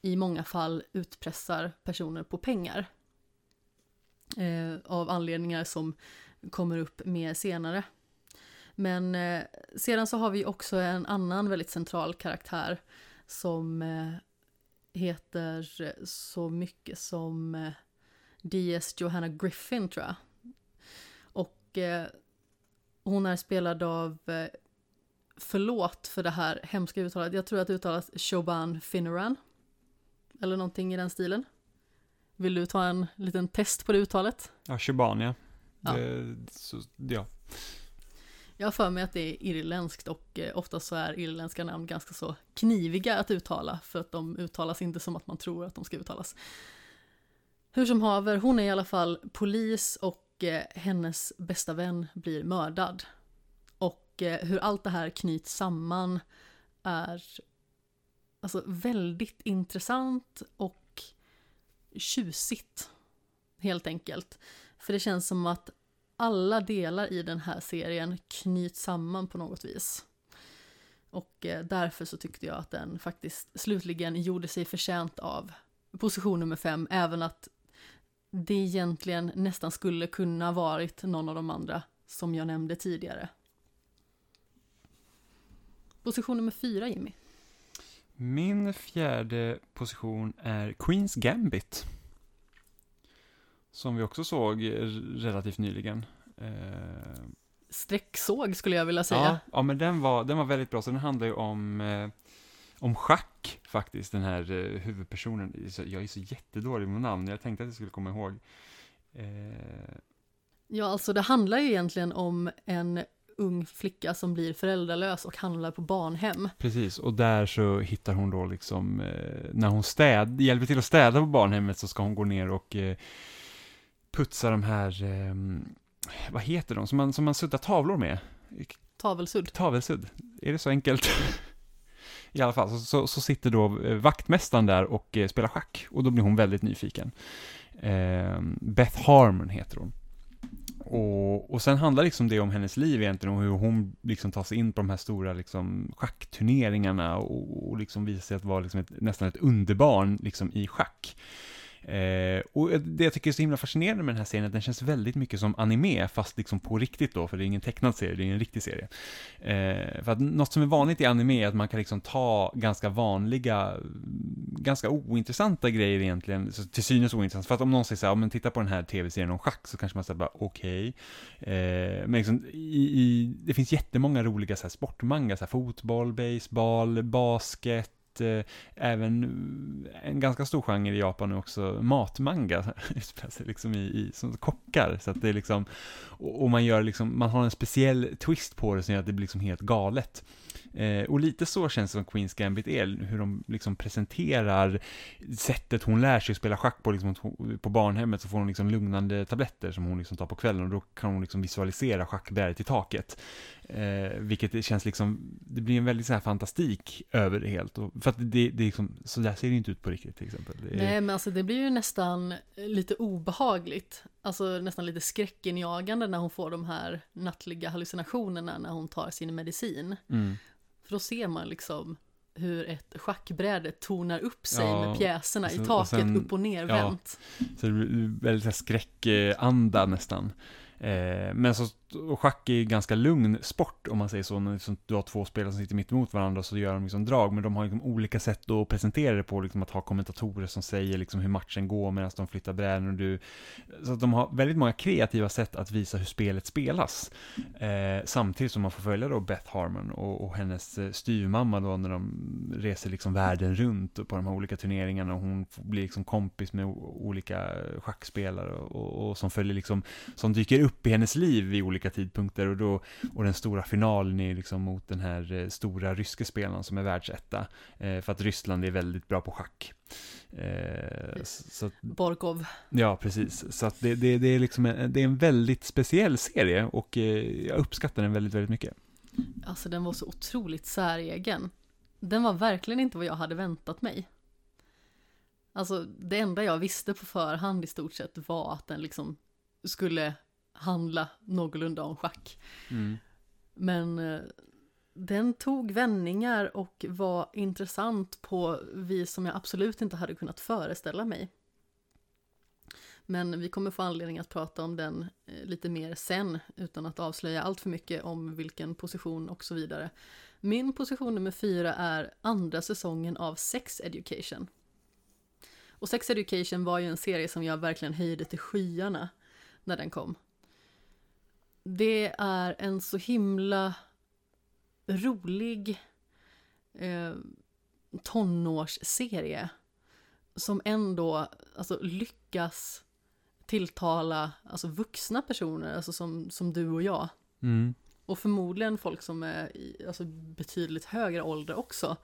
i många fall utpressar personer på pengar. Eh, av anledningar som kommer upp mer senare. Men eh, sedan så har vi också en annan väldigt central karaktär som eh, heter så mycket som eh, D.S. Johanna Griffin tror jag. Och eh, hon är spelad av, eh, förlåt för det här hemska uttalet, jag tror att det uttalas Shoban Finneran. Eller någonting i den stilen. Vill du ta en liten test på det uttalet? Ja, Shibania. Ja. Det, så, ja. Jag har för mig att det är irländskt och eh, ofta så är irländska namn ganska så kniviga att uttala för att de uttalas inte som att man tror att de ska uttalas. Hur som haver, hon är i alla fall polis och och hennes bästa vän blir mördad. Och eh, hur allt det här knyts samman är alltså väldigt intressant och tjusigt. Helt enkelt. För det känns som att alla delar i den här serien knyts samman på något vis. Och eh, därför så tyckte jag att den faktiskt slutligen gjorde sig förtjänt av position nummer fem, även att det egentligen nästan skulle kunna varit någon av de andra som jag nämnde tidigare. Position nummer fyra, Jimmy. Min fjärde position är Queens Gambit. Som vi också såg relativt nyligen. Eh, Sträcksåg skulle jag vilja säga. Ja, ja men den var, den var väldigt bra, så den handlar ju om, eh, om schack faktiskt, den här eh, huvudpersonen. Jag är så jättedålig med namn, jag tänkte att jag skulle komma ihåg. Eh, Ja, alltså det handlar ju egentligen om en ung flicka som blir föräldralös och handlar på barnhem. precis, och där så hittar hon då liksom, eh, när hon städ, hjälper till att städa på barnhemmet så ska hon gå ner och eh, putsa de här, eh, vad heter de, som man, som man suddar tavlor med? Tavelsudd. Tavelsudd, är det så enkelt? I alla fall, så, så, så sitter då eh, vaktmästaren där och eh, spelar schack, och då blir hon väldigt nyfiken. Eh, Beth Harmon heter hon. Och, och sen handlar liksom det om hennes liv egentligen, och hur hon liksom tar sig in på de här stora liksom schackturneringarna och, och liksom visar sig att vara liksom ett, nästan ett underbarn liksom i schack. Eh, och det jag tycker är så himla fascinerande med den här serien är att den känns väldigt mycket som anime, fast liksom på riktigt då, för det är ingen tecknad serie, det är en riktig serie. Eh, för att något som är vanligt i anime är att man kan liksom ta ganska vanliga, ganska ointressanta grejer egentligen, så till synes ointressant. För att om någon säger så här, ja, men titta på den här tv-serien om schack, så kanske man säger bara okej. Eh, men liksom, i, i, det finns jättemånga roliga så här, sportmanga, så här, fotboll, baseball, basket, eh, även eh, en ganska stor genre i Japan nu också matmanga, utspelar sig liksom i, i, som kockar, så att det är liksom, och, och man gör liksom, man har en speciell twist på det som gör att det blir liksom helt galet. Eh, och lite så känns det som Queens Gambit är, hur de liksom presenterar sättet hon lär sig spela schack på, liksom, på barnhemmet så får hon liksom lugnande tabletter som hon liksom tar på kvällen och då kan hon liksom visualisera schackbrädet i taket. Eh, vilket känns liksom, det blir en väldigt så här fantastik över det helt. Och, för att det, det är liksom, så där ser det inte ut på riktigt till exempel. Det är, Nej, men alltså det blir ju nästan lite obehagligt. Alltså nästan lite skräckinjagande när hon får de här nattliga hallucinationerna när hon tar sin medicin. mm, För då ser man liksom hur ett schackbräde tonar upp sig Ja, med pjäserna och i sen- och taket sen- upp och ner vänt. så det blir väldigt så skräckanda nästan. Eh, men så, och schack är ju ganska lugn sport om man säger så, när liksom, du har två spelare som sitter mitt emot varandra så gör de liksom drag, men de har liksom olika sätt att presentera det på, liksom att ha kommentatorer som säger liksom hur matchen går medan de flyttar bräden och du, så att de har väldigt många kreativa sätt att visa hur spelet spelas. Eh, samtidigt som man får följa då Beth Harmon och, och hennes eh, styrmamma styvmamma då när de reser liksom världen runt på de här olika turneringarna. Och hon blir liksom kompis med olika schackspelare och, och, och som följer liksom, som dyker upp i hennes liv i olika tidpunkter och då, och den stora finalen är liksom mot den här eh, stora ryske spelaren som är världsetta, eh, för att Ryssland är väldigt bra på schack. Eh, så att, Borgov. Ja, precis. Så att det, det, det, är liksom en, det är en väldigt speciell serie och eh, jag uppskattar den väldigt, väldigt mycket. Alltså den var så otroligt säregen. Den var verkligen inte vad jag hade väntat mig. Alltså det enda jag visste på förhand i stort sett var att den liksom skulle handla någorlunda om schack. Men eh, den tog vändningar och var intressant på vis som jag absolut inte hade kunnat föreställa mig. Men vi kommer få anledning att prata om den eh, lite mer sen utan att avslöja allt för mycket om vilken position och så vidare. Min position nummer fyra är andra säsongen av Sex Education. Och Sex Education var ju en serie som jag verkligen höjde till skyarna när den kom. Det är en så himla rolig eh, tonårsserie som ändå alltså, lyckas tilltala alltså, vuxna personer, alltså som, som du och jag. Mm. Och förmodligen folk som är i alltså, betydligt högre ålder också.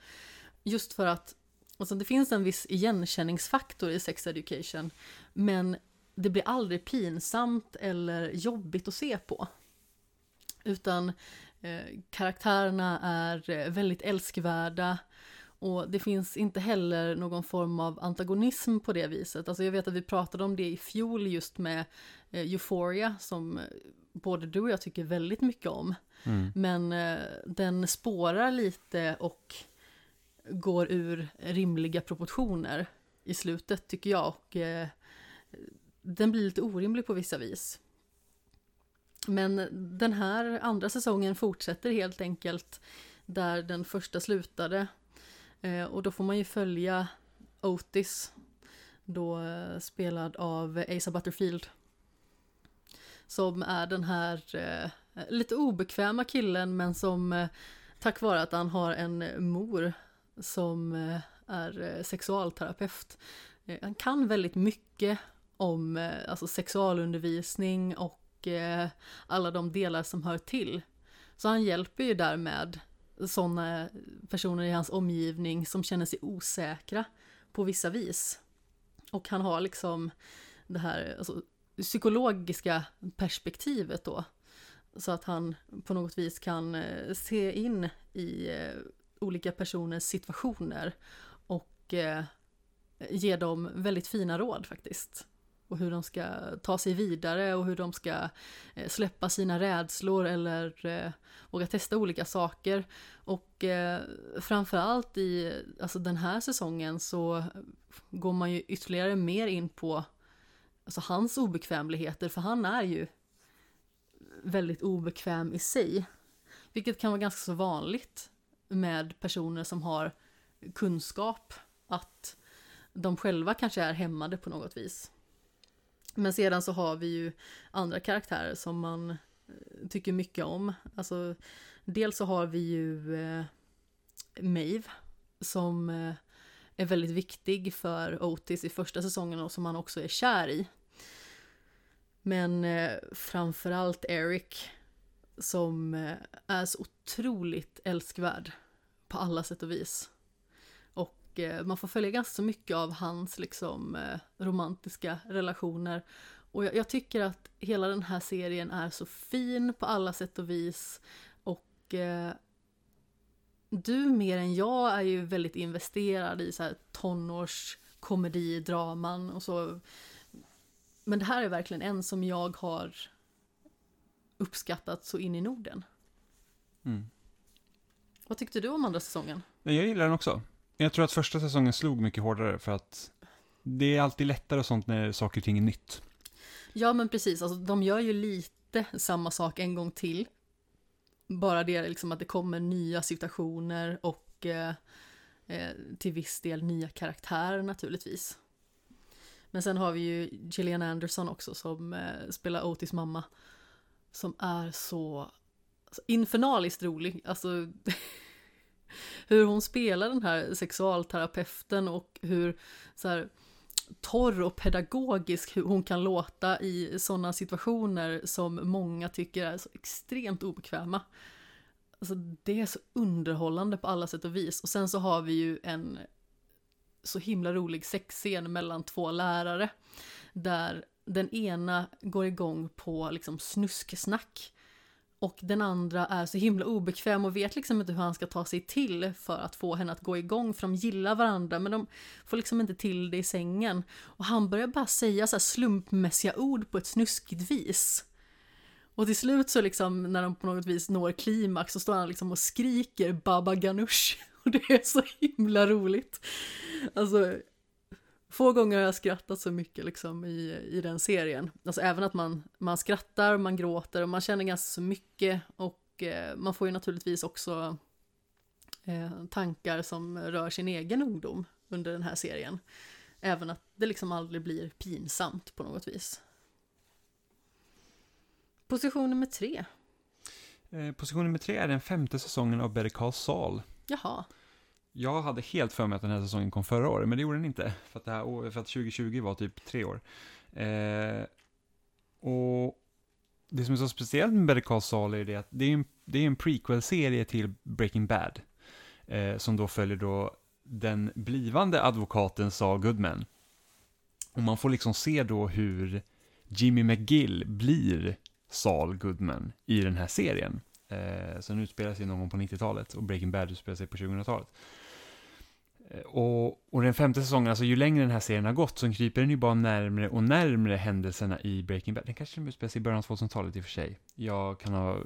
Just för att alltså, det finns en viss igenkänningsfaktor i sex education. Men det blir aldrig pinsamt eller jobbigt att se på. Utan eh, karaktärerna är eh, väldigt älskvärda. Och det finns inte heller någon form av antagonism på det viset. Alltså jag vet att vi pratade om det i fjol just med eh, Euphoria som eh, både du och jag tycker väldigt mycket om. Mm. Men eh, den spårar lite och går ur rimliga proportioner i slutet tycker jag. Och, eh, den blir lite orimlig på vissa vis. Men den här andra säsongen fortsätter helt enkelt där den första slutade. Eh, och då får man ju följa Otis, då eh, spelad av Asa Butterfield. Som är den här eh, lite obekväma killen men som eh, tack vare att han har en mor som eh, är eh, sexualterapeut. Eh, han kan väldigt mycket om eh, alltså sexualundervisning och eh, alla de delar som hör till. Så han hjälper ju därmed sådana personer i hans omgivning som känner sig osäkra på vissa vis. Och han har liksom det här alltså, psykologiska perspektivet då. Så att han på något vis kan eh, se in i olika personers situationer och eh, ge dem väldigt fina råd faktiskt. Och hur de ska ta sig vidare och hur de ska eh, släppa sina rädslor eller eh, våga testa olika saker. Och eh, framförallt i alltså den här säsongen så går man ju ytterligare mer in på alltså hans obekvämligheter, för han är ju väldigt obekväm i sig. Vilket kan vara ganska så vanligt med personer som har kunskap att de själva kanske är hämmade på något vis. Men sedan så har vi ju andra karaktärer som man eh, tycker mycket om. Alltså, dels så har vi ju eh, Maeve som eh, är väldigt viktig för Otis i första säsongen och som han också är kär i. Men eh, framförallt Eric som eh, är så otroligt älskvärd på alla sätt och vis. Och eh, man får följa ganska mycket av hans liksom eh, romantiska relationer. Och jag, jag, tycker att hela den här serien är så fin på alla sätt och vis. Och du mer än jag är ju väldigt investerad i så här tonårskomedidraman och så. Men det här är verkligen en som jag har uppskattat så in i Norden. Mm. Vad tyckte du om andra säsongen? Jag gillar den också. Jag tror att första säsongen slog mycket hårdare för att det är alltid lättare och sånt när saker och ting är nytt. Ja men precis, alltså, de gör ju lite samma sak en gång till. Bara det liksom att det kommer nya situationer och eh, eh, till viss del nya karaktärer naturligtvis. Men sen har vi ju Gillian Anderson också som eh, spelar Otis mamma som är så alltså, infernaliskt rolig. Alltså hur hon spelar den här sexualterapeuten och hur så här, torr och pedagogisk hon kan låta i sådana situationer som många tycker är så extremt obekväma. Alltså det är så underhållande på alla sätt och vis. Och sen så har vi ju en så himla rolig sexscen mellan två lärare. Där den ena går igång på liksom snusksnack. Och den andra är så himla obekväm och vet liksom inte hur han ska ta sig till för att få henne att gå igång för de gillar varandra men de får liksom inte till det i sängen. Och han börjar bara säga så slumpmässiga ord på ett snuskigt vis. Och till slut så liksom när de på något vis når klimax så står han liksom och skriker Baba Ganoush. Och det är så himla roligt. Alltså Få gånger har jag skrattat så mycket liksom i, i den serien. Alltså även att man, man skrattar, man gråter och man känner ganska så mycket och eh, man får ju naturligtvis också eh, tankar som rör sin egen ungdom under den här serien. Även att det liksom aldrig blir pinsamt på något vis. Position nummer tre. Eh, position nummer tre är den femte säsongen av Better Call Saul. Jaha. Jag hade helt för mig att den här säsongen kom förra året, men det gjorde den inte. För att, det här, för att 2020 var typ tre år. Eh, och det som är så speciellt med Better Call Saul är det att det är en, det är en prequel-serie till Breaking Bad. Eh, som då följer då den blivande advokaten Saul Goodman. Och man får liksom se då hur Jimmy McGill blir Saul Goodman i den här serien. Eh, som utspelar sig någon gång på 90-talet och Breaking Bad utspelar sig på 2000-talet. Eh, Och, och den femte säsongen, alltså ju längre den här serien har gått, så kryper den ju bara närmre och närmre händelserna i Breaking Bad. Den kanske utspelar sig i början av 2000-talet i och för sig. Jag kan ha,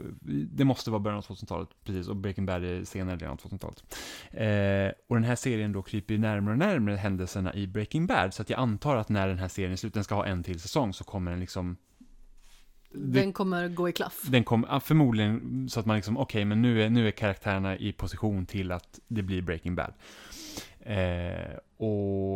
det måste vara början av 2000-talet, precis, och Breaking Bad är senare delen av 2000-talet. Eh, och den här serien då kryper ju närmre och närmre händelserna i Breaking Bad, så att jag antar att när den här serien är slut, den ska ha en till säsong, så kommer den liksom det- Den kommer gå i klaff. den kom ja, förmodligen så att man liksom, okej, men nu är, nu är karaktärerna i position till att det blir Breaking Bad. Eh, och,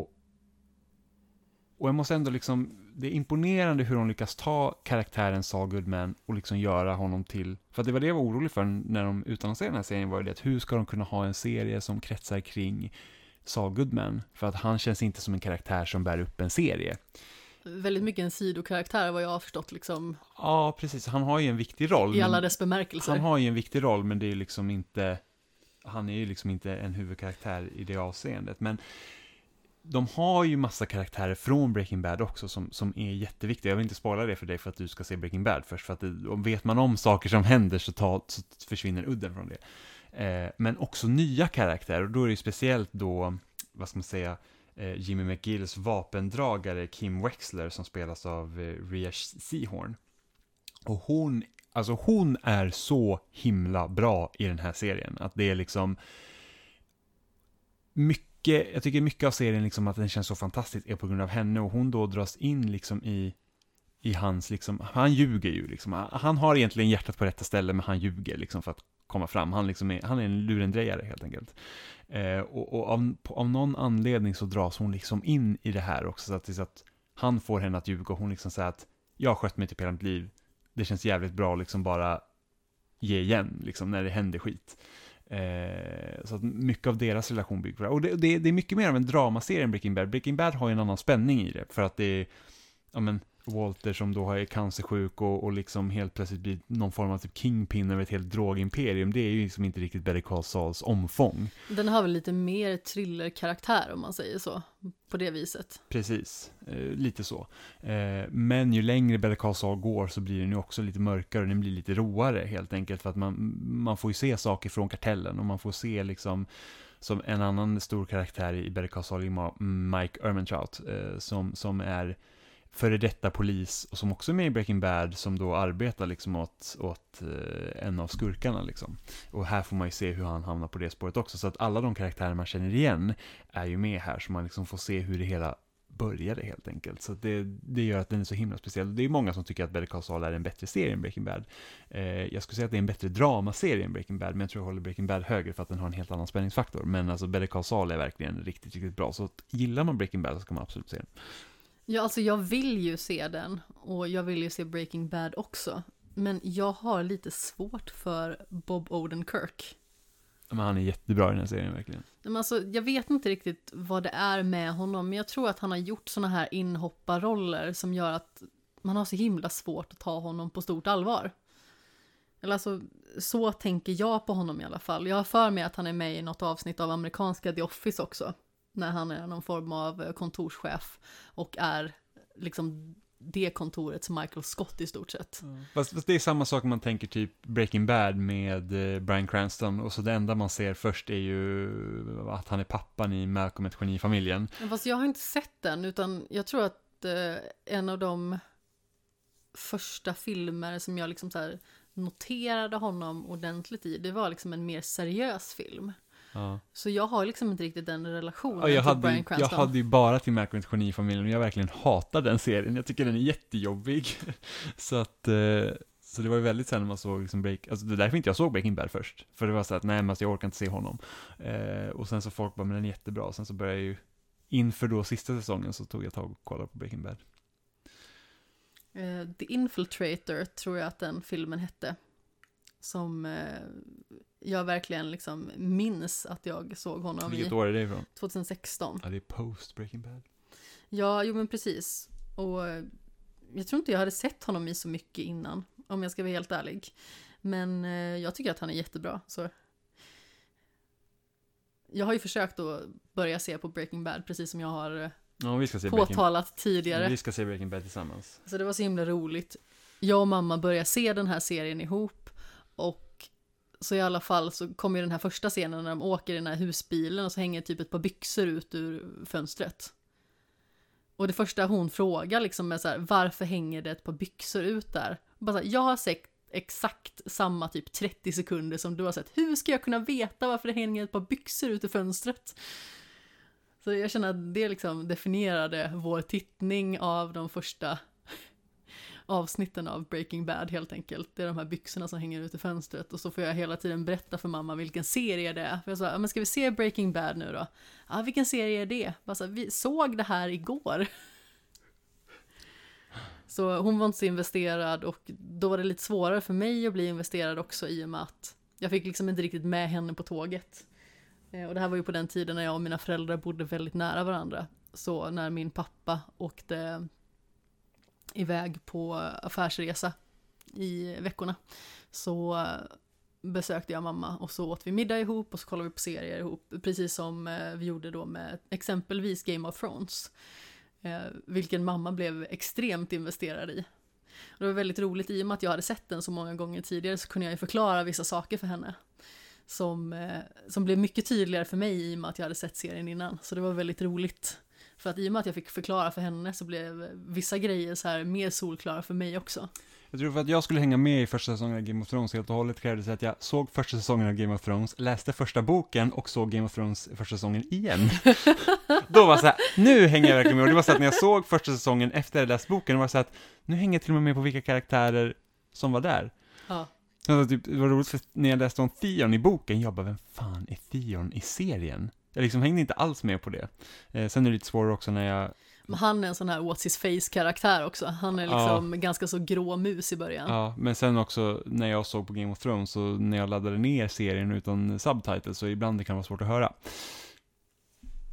och jag måste ändå liksom, det är imponerande hur de lyckas ta karaktären Saul Goodman och liksom göra honom till, för att det var det jag var orolig för när de utannonserade den här serien, var ju det att hur ska de kunna ha en serie som kretsar kring Saul Goodman? För att han känns inte som en karaktär som bär upp en serie. Väldigt mycket en sidokaraktär vad jag har förstått liksom Ja, precis, han har ju en viktig roll. i alla dess bemärkelser. Han har ju en viktig roll, men det är liksom inte, han är ju liksom inte en huvudkaraktär i det avseendet. Men de har ju massa karaktärer från Breaking Bad också som, som är jätteviktiga. Jag vill inte spoila det för dig för att du ska se Breaking Bad först, för att det, om vet man om saker som händer så, ta, så försvinner udden från det. Eh, men också nya karaktärer, och då är det ju speciellt då, vad ska man säga, eh, Jimmy McGills vapendragare Kim Wexler som spelas av eh, Rhea Seahorn. Och hon, alltså hon är så himla bra i den här serien. Att det är liksom mycket, jag tycker mycket av serien liksom att den känns så fantastisk är på grund av henne och hon då dras in liksom i i hans liksom, han ljuger ju liksom. Han har egentligen hjärtat på rätta ställe men han ljuger liksom för att komma fram. Han, liksom är, han är en lurendrejare helt enkelt. Eh, och och av, på, av någon anledning så dras hon liksom in i det här också så att, så att han får henne att ljuga och hon liksom säger att jag har skött mig typ hela mitt liv. Det känns jävligt bra att liksom bara ge igen liksom när det händer skit. Eh, så att mycket av deras relation bygger på det. Och det, det, det är mycket mer av en dramaserie än Breaking Bad. Breaking Bad har ju en annan spänning i det. För att det är, ja men, Walter som då är cancersjuk och, och liksom helt plötsligt blir någon form av typ kingpin över ett helt drogimperium. Det är ju liksom inte riktigt Better Call Sauls omfång. Den har väl lite mer thrillerkaraktär om man säger så, på det viset. Precis, eh, lite så. Eh, men ju längre Better Call Saul går så blir den ju också lite mörkare och den blir lite roare helt enkelt för att man, man får ju se saker från kartellen och man får se liksom som en annan stor karaktär i Better Call Saul Mike Ehrmantraut eh, som, som är före detta polis och som också är med i Breaking Bad som då arbetar liksom åt, åt eh, en av skurkarna liksom. Och här får man ju se hur han hamnar på det spåret också så att alla de karaktärer man känner igen är ju med här så man liksom får se hur det hela började helt enkelt. Så det, det gör att den är så himla speciell. Det är många som tycker att Better Call Saul är en bättre serie än Breaking Bad. Eh, jag skulle säga att det är en bättre dramaserie än Breaking Bad, men jag tror jag håller Breaking Bad högre för att den har en helt annan spänningsfaktor. Men alltså Better Call Saul är verkligen riktigt, riktigt bra. Så att gillar man Breaking Bad så ska man absolut se den. Ja, alltså jag vill ju se den och jag vill ju se Breaking Bad också. Men jag har lite svårt för Bob Odenkirk. Men han är jättebra i den här serien verkligen. Men alltså, jag vet inte riktigt vad det är med honom, men jag tror att han har gjort såna här inhopparroller som gör att man har så himla svårt att ta honom på stort allvar. Eller alltså, så tänker jag på honom i alla fall. Jag har för mig att han är med i något avsnitt av amerikanska The Office också. När han är någon form av eh, kontorschef och är liksom det kontorets Michael Scott i stort sett. Fast, fast det är samma sak man tänker typ Breaking Bad med eh, Bryan Cranston och så det enda man ser först är ju att han är pappan i Malcolm ett geni-familjen. Men Fast jag har inte sett den, utan jag tror att eh, en av de första filmer som jag liksom så här noterade honom ordentligt i, det var liksom en mer seriös film. Ja. Så jag har liksom inte riktigt den relationen Ja, jag, till hade, Bryan ju- jag Cranston. hade ju bara till ett geni-familjen och jag verkligen hatar den serien. Jag tycker den är jättejobbig. så att, eh, så det var ju väldigt sällan man såg liksom break, alltså det är därför inte jag såg Breaking Bad först. För det var så att, nej men alltså jag orkar inte se honom. Eh, och sen så folk bara, men den är jättebra. Sen så började jag ju, inför då sista säsongen så tog jag tag och kollade på Breaking Bad. Eh, The Infiltrator tror jag att den filmen hette. Som jag verkligen liksom minns att jag såg honom Vilket i år är det ifrån? 2016. Ja, det är post Breaking Bad. Ja, jo men precis. Och jag tror inte jag hade sett honom i så mycket innan, om jag ska vara helt ärlig. Men eh, jag tycker att han är jättebra, så. Jag har ju försökt att börja se på Breaking Bad, precis som jag har eh, Ja, vi ska se Breaking påtalat tidigare. Vi ska se Breaking Bad tillsammans. Så det var så himla roligt. Jag och mamma började se den här serien ihop och så i alla fall så kommer ju den här första scenen när de åker i den här husbilen och så hänger typ ett par byxor ut ur fönstret. Och det första hon frågar liksom är så här, varför hänger det ett par byxor ut där? Bara så här, jag har sett exakt samma typ 30 sekunder som du har sett. Hur ska jag kunna veta varför det hänger ett par byxor ut ur fönstret? Så jag känner att det liksom definierade vår tittning av de första avsnitten av Breaking Bad helt enkelt. Det är de här byxorna som hänger ut i fönstret och så får jag hela tiden berätta för mamma vilken serie det är. För jag sa, men ska vi se Breaking Bad nu då? Ja, vilken serie är det? Bara så, vi såg det här igår. Så hon var inte så investerad och då var det lite svårare för mig att bli investerad också i och med att jag fick liksom inte riktigt med henne på tåget. Eh, och det här var ju på den tiden när jag och mina föräldrar bodde väldigt nära varandra. Så när min pappa åkte iväg på affärsresa i veckorna så eh, besökte jag mamma och så åt vi middag ihop och så kollade vi på serier ihop. Precis som eh, vi gjorde då med exempelvis Game of Thrones. Eh, vilken mamma blev extremt investerad i. Och det var väldigt roligt, i och med att jag hade sett den så många gånger tidigare så kunde jag ju förklara vissa saker för henne. Som, som blev mycket tydligare för mig i och med att jag hade sett serien innan. Så det var väldigt roligt. För att i och med att jag fick förklara för henne så blev vissa grejer så här mer solklara för mig också. Jag tror för att jag skulle hänga med i första säsongen av Game of Thrones helt och hållet krävdes att jag såg första säsongen av Game of Thrones, läste första boken och såg Game of Thrones första säsongen igen. Då var det så här, nu hänger jag verkligen med. Och det var så att när jag såg första säsongen efter jag läst boken, det var så att nu hänger jag till och med med på vilka karaktärer som var där. Ja. Alltså, typ, det var roligt för när jag läste om Theon i boken, jag bara, vem fan är Theon i serien? Jag liksom hängde inte alls med på det. Eh, sen är det lite svårare också när jag men han är en sån här what's his face-karaktär också. Han är liksom ja. ganska så grå mus i början. Ja, men sen också när jag såg på Game of Thrones, så när jag laddade ner serien utan subtitles, så ibland det kan vara svårt att höra.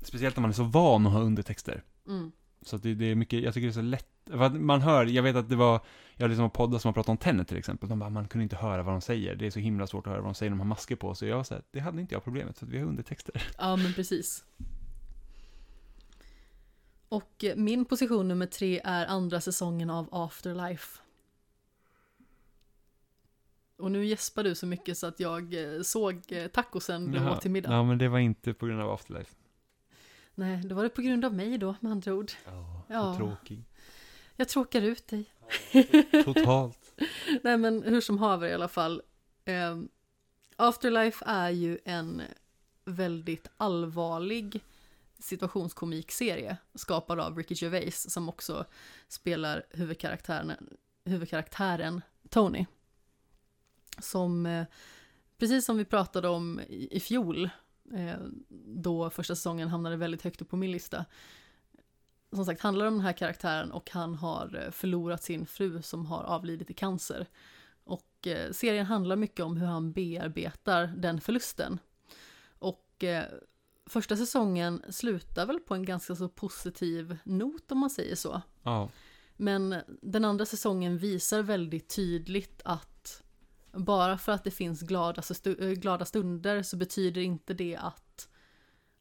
Speciellt när man är så van att ha undertexter. Mm. Så det, det, är mycket, jag tycker det är så lätt, för att man hör, jag vet att det var, jag har liksom poddar som har pratat om Tenet till exempel, de bara, man kunde inte höra vad de säger, det är så himla svårt att höra vad de säger, de har masker på sig, jag var så här, det hade inte jag problemet, för att vi har undertexter. Ja, men precis. Och min position nummer tre är andra säsongen av Afterlife. Och nu gäspar du så mycket så att jag eh, såg eh, tacosen åt till middag. Ja, men det var inte på grund av Afterlife. Nej, det var det på grund av mig då, med andra ord. Ja, ja. tråkig. Jag tråkar ut dig. Ja, totalt. Nej, men hur som haver i alla fall. Um, Afterlife är ju en väldigt allvarlig situationskomikserie skapad av Ricky Gervais som också spelar huvudkaraktären, huvudkaraktären Tony. Som, eh, precis som vi pratade om i, i fjol, då första säsongen hamnade väldigt högt upp på min lista. Som sagt handlar om den här karaktären och han har eh, förlorat sin fru som har avlidit i cancer. Och serien handlar mycket om hur han bearbetar den förlusten. Och första säsongen slutar väl på en ganska så positiv not om man säger så. Ja. Men den andra säsongen visar väldigt tydligt att bara för att det finns glada, stu eh, glada stunder så betyder inte det att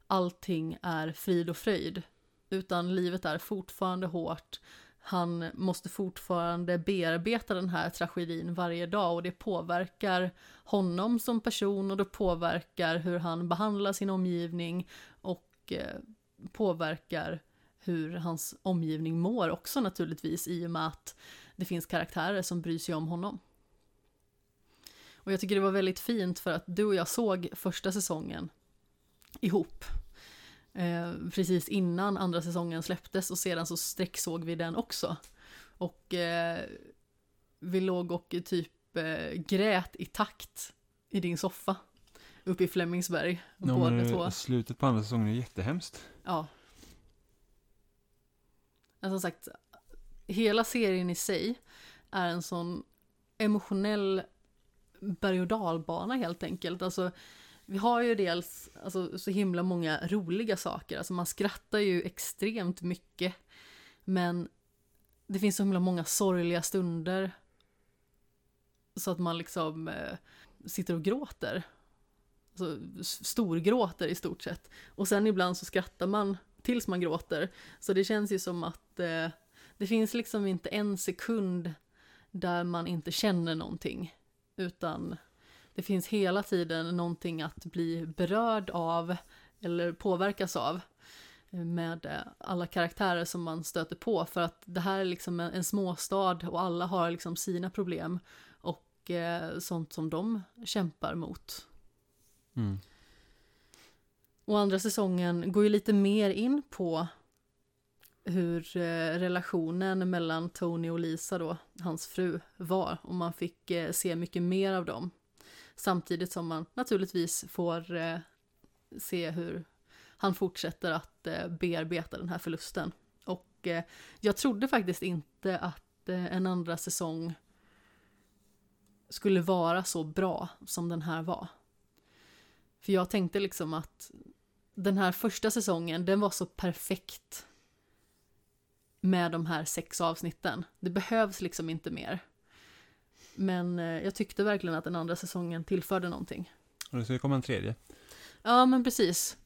allting är frid och fröjd. Utan livet är fortfarande hårt. Han måste fortfarande bearbeta den här tragedin varje dag och det påverkar honom som person och det påverkar hur han behandlar sin omgivning och eh, påverkar hur hans omgivning mår också naturligtvis i och med att det finns karaktärer som bryr sig om honom. Och jag tycker det var väldigt fint för att du och jag såg första säsongen ihop. Eh, precis innan andra säsongen släpptes och sedan så sträcksåg vi den också. Och eh, vi låg och typ eh, grät i takt i din soffa. Uppe i Flemingsberg. Ja, båda två. Slutet på andra säsongen är jättehemskt. Ja. Men som sagt, hela serien i sig är en sån emotionell berg och dalbana helt enkelt. Alltså, vi har ju dels alltså, så himla många roliga saker, alltså man skrattar ju extremt mycket. Men det finns så himla många sorgliga stunder. Så att man liksom eh, sitter och gråter. Alltså, storgråter i stort sett. Och sen ibland så skrattar man tills man gråter. Så det känns ju som att eh, det finns liksom inte en sekund där man inte känner någonting. Utan Det finns hela tiden någonting att bli berörd av eller påverkas av med alla karaktärer som man stöter på för att det här är liksom en, en småstad och alla har liksom sina problem och eh, sånt som de kämpar mot. Mm. Och andra säsongen går ju lite mer in på hur eh, relationen mellan Tony och Lisa då, hans fru, var. Och man fick eh, se mycket mer av dem. Samtidigt som man naturligtvis får eh, se hur han fortsätter att bearbeta den här förlusten. Och jag trodde faktiskt inte att en andra säsong skulle vara så bra som den här var. För jag tänkte liksom att den här första säsongen, den var så perfekt med de här sex avsnitten. Det behövs liksom inte mer. Men eh, jag tyckte verkligen att den andra säsongen tillförde någonting. Och det ska komma en tredje. Ja, men precis.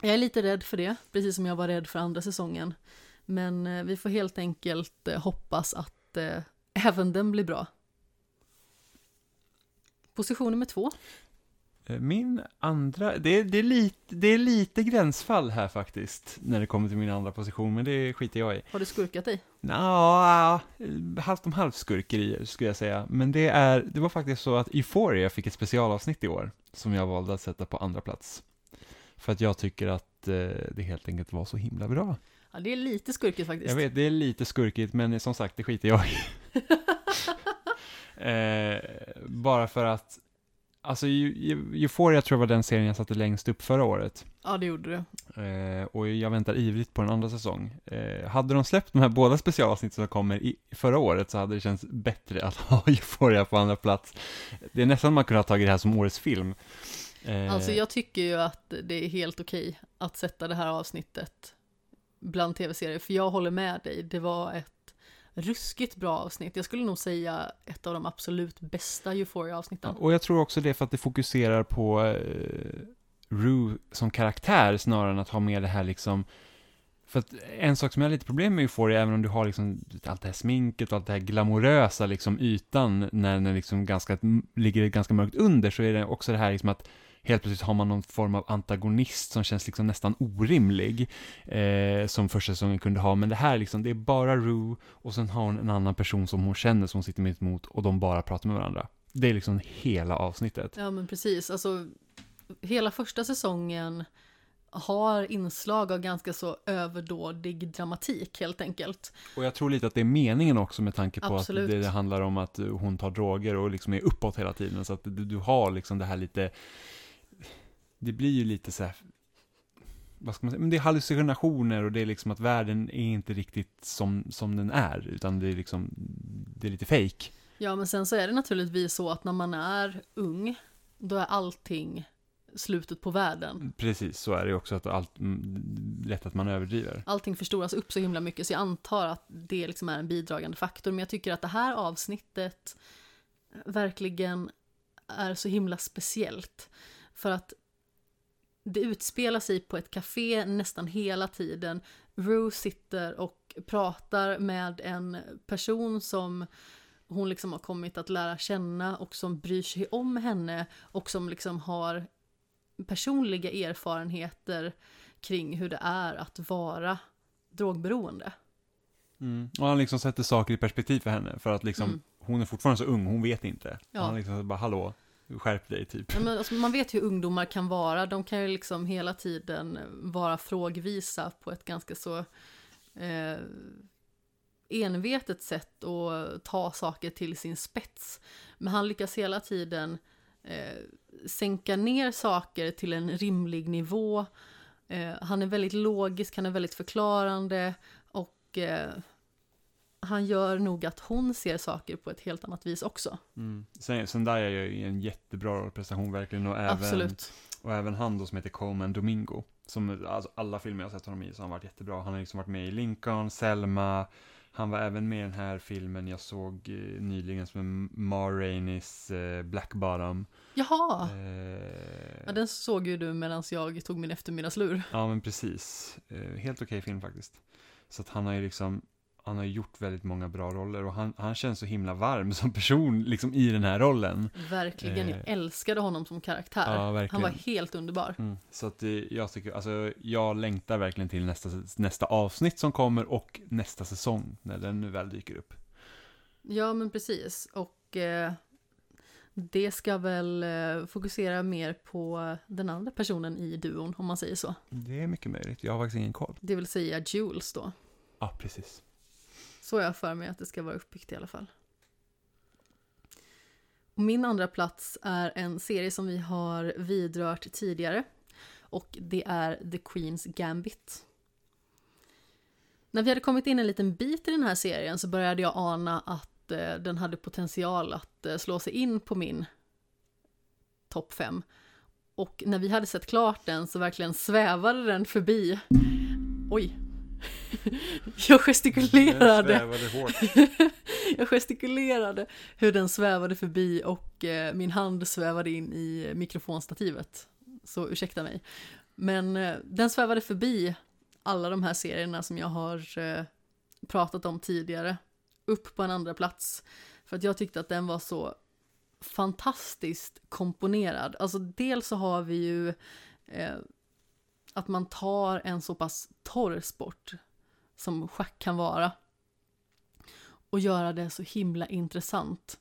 Jag är lite rädd för det, precis som jag var rädd för andra säsongen. Men eh, vi får helt enkelt eh, hoppas att även den blir bra. Position nummer två. Min andra, det är, det, är lite, det är lite gränsfall här faktiskt, när det kommer till min andra position, men det skiter jag i. Har du skurkat dig? Nja, halvt om halvt skurkerier skulle jag säga. Men det, är, det var faktiskt så att Euphoria fick ett specialavsnitt i år, som jag valde att sätta på andra plats. För att jag tycker att eh, det helt enkelt var så himla bra. Ja, det är lite skurkigt faktiskt. Jag vet, det är lite skurkigt, men som sagt, det skiter jag i. eh, bara för att, alltså Eu- Eu- Euphoria tror jag var den serien jag satte längst upp förra året. Ja, det gjorde du. Eh, och jag väntar ivrigt på en andra säsong. Eh, hade de släppt de här båda specialavsnitten som kommer i förra året så hade det känts bättre att ha Euphoria på andra plats. Det är nästan man kunde ha tagit det här som årets film. Eh, Alltså jag tycker ju att det är helt okej att sätta det här avsnittet bland tv-serier, för jag håller med dig. Det var ett ruskigt bra avsnitt. Jag skulle nog säga ett av de absolut bästa Euphoria-avsnitten. Och jag tror också det för att det fokuserar på eh, Rue som karaktär snarare än att ha med det här liksom för att en sak som jag har lite problem med Euphoria, även om du har liksom allt det här sminket och allt det här glamorösa liksom ytan när den liksom ganska, ligger ganska mörkt under, så är det också det här liksom att helt plötsligt har man någon form av antagonist som känns liksom nästan orimlig, eh, som första säsongen kunde ha, men det här liksom, det är bara Rue och sen har hon en annan person som hon känner som sitter mitt emot och de bara pratar med varandra. Det är liksom hela avsnittet. Ja, men precis. Alltså, hela första säsongen har inslag av ganska så överdådig dramatik helt enkelt. Och jag tror lite att det är meningen också med tanke på Absolut. att det handlar om att hon tar droger och liksom är uppåt hela tiden. Så att du har liksom det här lite, det blir ju lite så här, vad ska man säga, men det är hallucinationer och det är liksom att världen är inte riktigt som, som den är, utan det är liksom, det är lite fake. Ja, men sen så är det naturligtvis så att när man är ung, då är allting slutet på världen. Precis, så är det också att allt, mm, lätt att man överdriver. Allting förstoras upp så himla mycket, så jag antar att det liksom är en bidragande faktor. Men jag tycker att det här avsnittet verkligen är så himla speciellt. För att det utspelar sig på ett café nästan hela tiden. Rue sitter och pratar med en person som hon liksom har kommit att lära känna och som bryr sig om henne och som liksom har personliga erfarenheter kring hur det är att vara drogberoende. Mm. Och han liksom sätter saker i perspektiv för henne, för att liksom, Mm. hon är fortfarande så ung, hon vet inte. Ja. Han liksom bara, hallå, skärp dig typ. Ja, men alltså, man vet hur ungdomar kan vara. De kan ju liksom hela tiden vara frågvisa på ett ganska så eh, envetet sätt och ta saker till sin spets. Men han lyckas hela tiden eh, sänka ner saker till en rimlig nivå. Eh, han är väldigt logisk, han är väldigt förklarande och eh, han gör nog att hon ser saker på ett helt annat vis också. Mm. Sen- Zendaya gör ju en jättebra prestation verkligen och även, Absolut. och även han då som heter Coleman Domingo. Som, alltså alla filmer jag sett honom i så har han varit jättebra. Han har liksom varit med i Lincoln, Selma, han var även med i den här filmen jag såg eh, nyligen som är Ma Raineys eh, Black Bottom. Jaha! Eh, Ja, den såg ju du medan jag tog min eftermiddagslur. Ja, men precis. Eh, helt okej film faktiskt. Så att han har ju liksom, han har gjort väldigt många bra roller och han, han känns så himla varm som person liksom i den här rollen. Verkligen, jag Eh. älskade honom som karaktär. Ja, Han var helt underbar. Mm. Så att eh, jag tycker, alltså jag längtar verkligen till nästa, nästa avsnitt som kommer och nästa säsong när den nu väl dyker upp. Ja, men precis. Och eh, det ska väl eh, fokusera mer på den andra personen i duon, om man säger så. Det är mycket möjligt, jag har faktiskt ingen koll. Det vill säga Jules då. Ja, precis. Så har jag för mig att det ska vara uppbyggt i alla fall. Och min andra plats är en serie som vi har vidrört tidigare. Och det är The Queen's Gambit. När vi hade kommit in en liten bit i den här serien så började jag ana att eh, den hade potential att eh, slå sig in på min topp 5. Och när vi hade sett klart den så verkligen svävade den förbi. Oj! Jag gestikulerade. Jag gestikulerade hur den svävade förbi och eh, min hand svävade in i mikrofonstativet. Så ursäkta mig. Men eh, den svävade förbi alla de här serierna som jag har eh, pratat om tidigare. Upp på en andra plats. För att jag tyckte att den var så fantastiskt komponerad. Alltså dels så har vi ju att man tar en så pass torr sport som schack kan vara och göra det så himla intressant.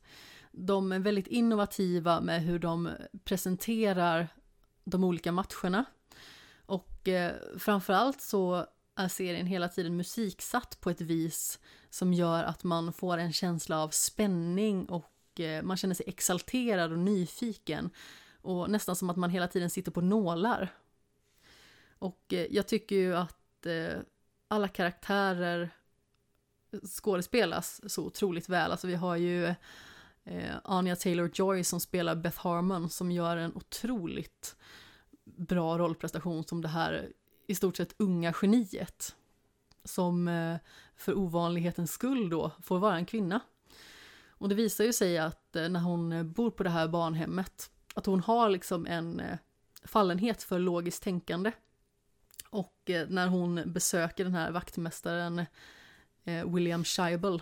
De är väldigt innovativa med hur de presenterar de olika matcherna. Och eh, framförallt så är serien hela tiden musiksatt på ett vis som gör att man får en känsla av spänning och eh, man känner sig exalterad och nyfiken. Och nästan som att man hela tiden sitter på nålar. Och eh, jag tycker ju att eh, alla karaktärer skådespelas så otroligt väl. Alltså vi har ju eh, Anya Taylor-Joy som spelar Beth Harmon som gör en otroligt bra rollprestation som det här i stort sett unga geniet. Som för ovanlighetens skull då får vara en kvinna. Och det visar ju sig att när hon bor på det här barnhemmet att hon har liksom en fallenhet för logiskt tänkande. Och eh, när hon besöker den här vaktmästaren eh, William Scheibel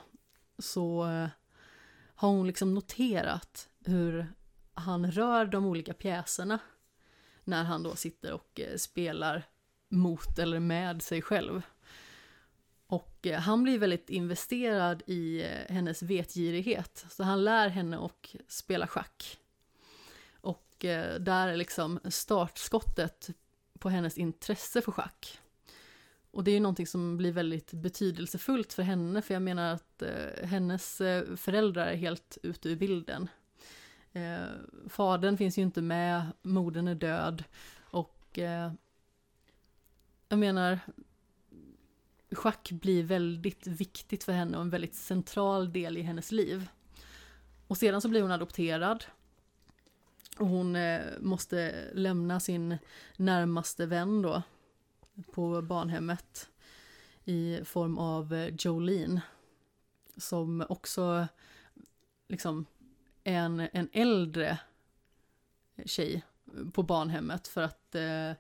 så eh, har hon liksom noterat hur han rör de olika pjäserna när han då sitter och spelar mot eller med sig själv. Och han blir väldigt investerad i hennes vetgirighet, så han lär henne att spela schack. Och där är liksom startskottet på hennes intresse för schack. Och det är ju någonting som blir väldigt betydelsefullt för henne, för jag menar att eh, hennes eh, föräldrar är helt ute ur bilden. Eh, fadern finns ju inte med, modern är död och eh, jag menar schack blir väldigt viktigt för henne och en väldigt central del i hennes liv. Och sedan så blir hon adopterad och hon eh, måste lämna sin närmaste vän då på barnhemmet i form av eh, Jolene som också liksom är en, en äldre tjej på barnhemmet för att eh,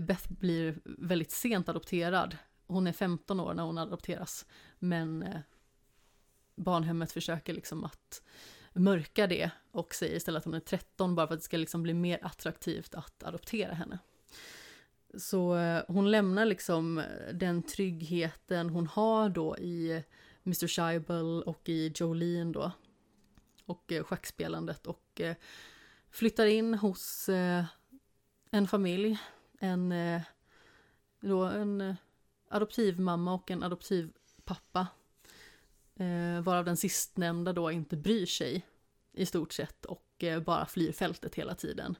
Beth blir väldigt sent adopterad. Hon är 15 år när hon adopteras men eh, barnhemmet försöker liksom att mörkar det och säger istället att hon är 13 bara för att det ska liksom bli mer attraktivt att adoptera henne. Så eh, hon lämnar liksom eh, den tryggheten hon har då i Mr. Scheibel och i Jolene då. Och eh, schackspelandet och flyttar in hos en familj. En, då en adoptivmamma och en adoptivpappa. Eh, varav den sistnämnda då inte bryr sig i stort sett och eh, bara flyr fältet hela tiden.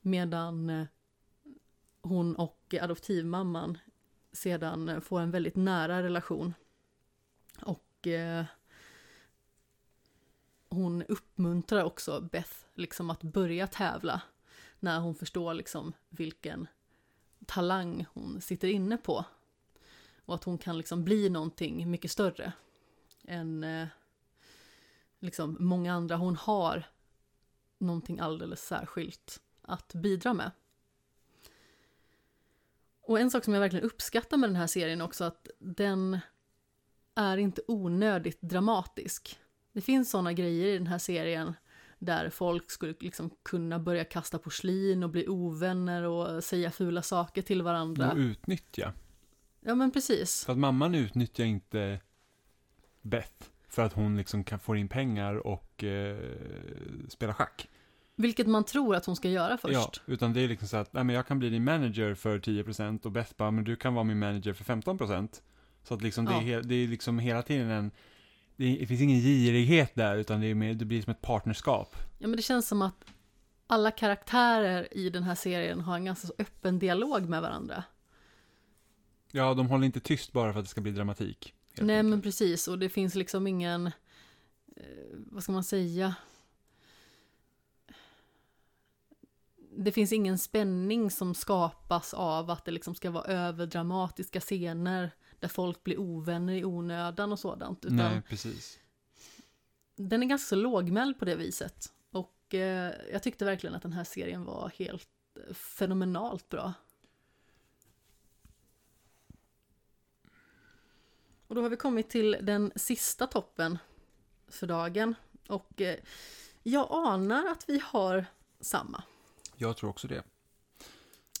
Medan eh, hon och adoptivmamman sedan eh, får en väldigt nära relation. Och eh, hon uppmuntrar också Beth liksom att börja tävla när hon förstår liksom vilken talang hon sitter inne på. Och att hon kan liksom bli någonting mycket större än eh, liksom många andra. Hon har någonting alldeles särskilt att bidra med. Och en sak som jag verkligen uppskattar med den här serien också att den är inte onödigt dramatisk. Det finns sådana grejer i den här serien där folk skulle liksom kunna börja kasta porslin och bli ovänner och säga fula saker till varandra. Och utnyttja. Ja men precis. För att mamman utnyttjar inte Beth för att hon liksom kan få in pengar och eh, spela schack. Vilket man tror att hon ska göra först. Ja, utan det är liksom så att, nej men jag kan bli din manager för 10% och Beth bara, men du kan vara min manager för 15%. Så att liksom det, är, Ja. det är liksom hela tiden en, det finns ingen girighet där, utan det, är mer, det blir som ett partnerskap. Ja men det känns som att alla karaktärer i den här serien har en ganska så öppen dialog med varandra. Ja, de håller inte tyst bara för att det ska bli dramatik. Helt Nej enkelt. men precis, och det finns liksom ingen, eh, vad ska man säga? Det finns ingen spänning som skapas av att det liksom ska vara överdramatiska scener där folk blir ovänner i onödan och sådant. Utan Nej, precis. den är ganska så lågmäld på det viset. Och eh, jag tyckte verkligen att den här serien var helt eh, fenomenalt bra. Och då har vi kommit till den sista toppen för dagen. Och eh, jag anar att vi har samma. Jag tror också det.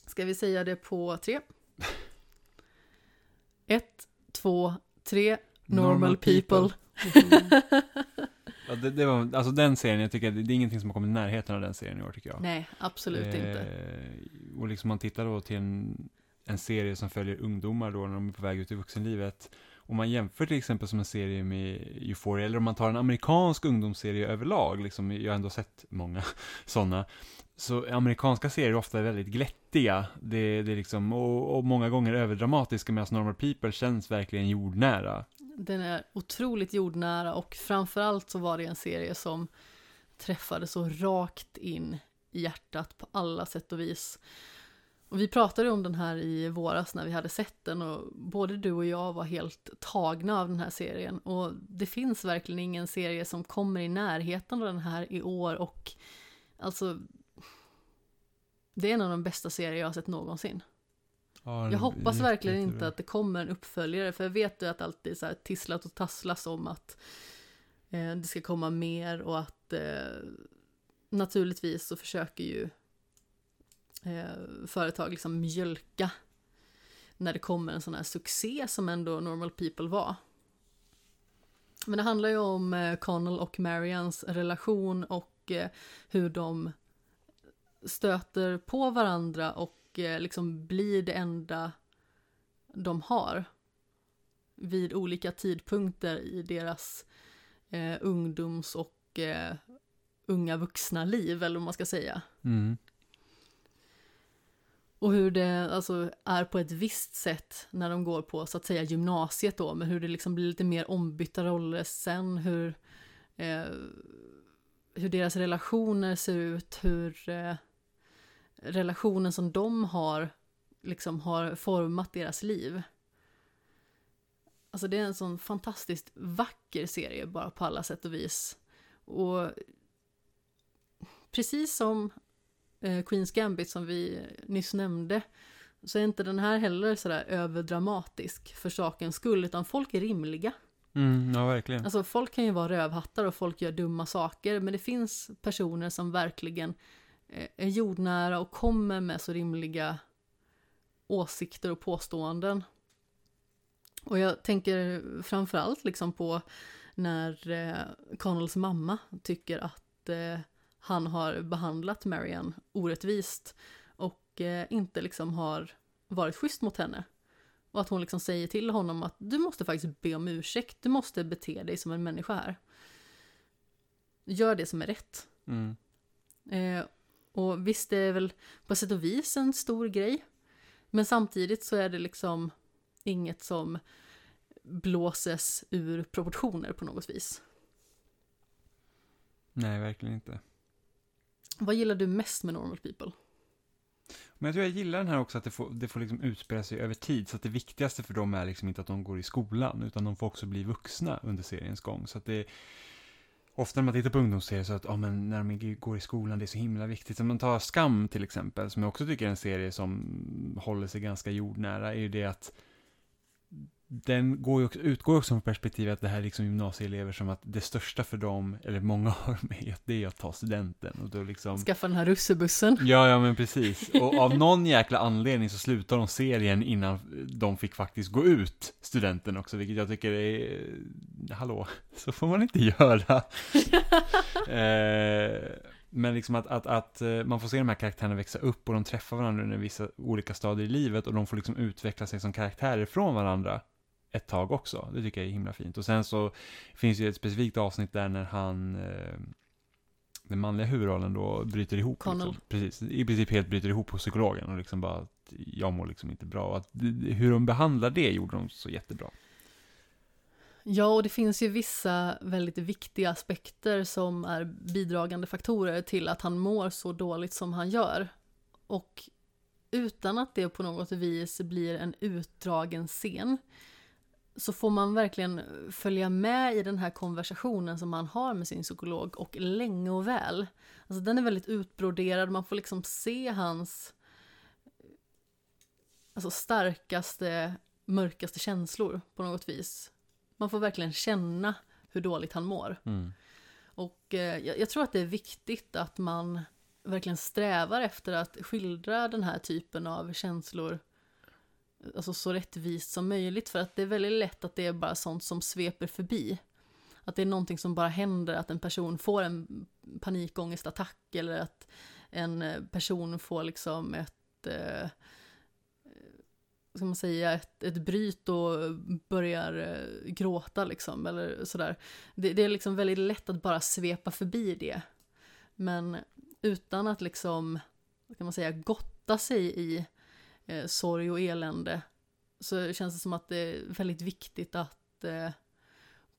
Ska vi säga det på tre? Ett, två, tre. Normal, people. ja, det, det var, alltså den serien, jag tycker det, det är ingenting som har kommit i närheten av den serien i år tycker jag. Nej, absolut inte. Eh, och liksom man tittar då till en, en serie som följer ungdomar då när de är på väg ut i vuxenlivet. Om man jämför till exempel som en serie med Euphoria, eller om man tar en amerikansk ungdomsserie överlag, liksom, jag har ändå sett många sådana. Så amerikanska serier är ofta väldigt glättiga, det, det är liksom, och, och många gånger överdramatiska, medan Normal People känns verkligen jordnära. Den är otroligt jordnära och framförallt så var det en serie som träffade så rakt in i hjärtat på alla sätt och vis. Vi pratade om den här i våras när vi hade sett den och både du och jag var helt tagna av den här serien. Och det finns verkligen ingen serie som kommer i närheten av den här i år och alltså det är en av de bästa serier jag har sett någonsin. Ja, Jag hoppas verkligen inte att det kommer en uppföljare, för jag vet ju att alltid är så här tisslat och tasslas om att eh, det ska komma mer och att eh, naturligtvis så försöker ju eh, företag liksom mjölka när det kommer en sån här succé som ändå Normal People var. Men det handlar ju om eh, Connell och Marians relation och eh, hur de stöter på varandra och eh, liksom blir det enda de har vid olika tidpunkter i deras eh, ungdoms och eh, unga vuxna liv, eller vad man ska säga. Mm. Och hur det alltså är på ett visst sätt när de går på så att säga gymnasiet då, men hur det liksom blir lite mer ombytta roller sen, hur, eh, hur deras relationer ser ut, hur eh, relationen som de har liksom har format deras liv. Alltså det är en sån fantastiskt vacker serie bara på alla sätt och vis. Och precis som eh, Queens Gambit som vi nyss nämnde så är inte den här heller sådär överdramatisk för sakens skull utan folk är rimliga. Mm, ja, verkligen. Alltså folk kan ju vara rövhattar och folk gör dumma saker men det finns personer som verkligen eh, är jordnära och kommer med så rimliga åsikter och påståenden. Och jag tänker framförallt liksom på när eh, Connells mamma tycker att eh, han har behandlat Marian orättvist och eh, inte liksom har varit schysst mot henne. Och att hon liksom säger till honom att du måste faktiskt be om ursäkt, du måste bete dig som en människa här. Gör det som är rätt. Mm. Eh, och visst, det är väl på sätt och vis en stor grej. Men samtidigt så är det liksom inget som blåses ur proportioner på något vis. Nej, verkligen inte. Vad gillar du mest med Normal People? Men jag tror jag gillar den här också att det får, det får liksom utspela sig över tid. Så att det viktigaste för dem är liksom inte att de går i skolan, utan de får också bli vuxna under seriens gång. Så att det Ofta när man tittar på ungdomsserier så att, ja men när de går i skolan, det är så himla viktigt. Så man tar Skam till exempel, som jag också tycker är en serie som håller sig ganska jordnära, är ju det att den går ju också, utgår också från perspektivet att det här är liksom gymnasieelever som att det största för dem, eller många har med, det är att ta studenten. Och då liksom... Skaffa den här russebussen. Ja, ja men precis. Och av någon jäkla anledning så slutar de serien innan de fick faktiskt gå ut studenten också, vilket jag tycker är, hallå, så får man inte göra. eh, men liksom att, att, att eh, man får se de här karaktärerna växa upp och de träffar varandra under vissa olika stadier i livet och de får liksom utveckla sig som karaktärer från varandra ett tag också. Det tycker jag är himla fint. Och sen så finns det ett specifikt avsnitt där när han, eh, den manliga huvudrollen då bryter ihop. Connell. Liksom. Precis, i princip helt bryter ihop hos psykologen och liksom bara att jag mår liksom inte bra. Och att, hur de behandlar det gjorde de så jättebra. Ja, och det finns ju vissa väldigt viktiga aspekter som är bidragande faktorer till att han mår så dåligt som han gör. Och utan att det på något vis blir en utdragen scen så får man verkligen följa med i den här konversationen som han har med sin psykolog och länge och väl. Alltså den är väldigt utbroderad, man får liksom se hans alltså starkaste, mörkaste känslor på något vis. Man får verkligen känna hur dåligt han mår. Mm. Och eh, jag, jag tror att det är viktigt att man verkligen strävar efter att skildra den här typen av känslor alltså så rättvist som möjligt för att det är väldigt lätt att det är bara sånt som sveper förbi. Att det är någonting som bara händer, att en person får en panikångestattack eller att en eh, person får liksom ett, eh, ska man säga, ett, ett bryt och börjar eh, gråta liksom eller sådär. Det, det är liksom väldigt lätt att bara svepa förbi det. Men utan att liksom, vad kan man säga, gotta sig i eh, sorg och elände så känns det som att det är väldigt viktigt att eh,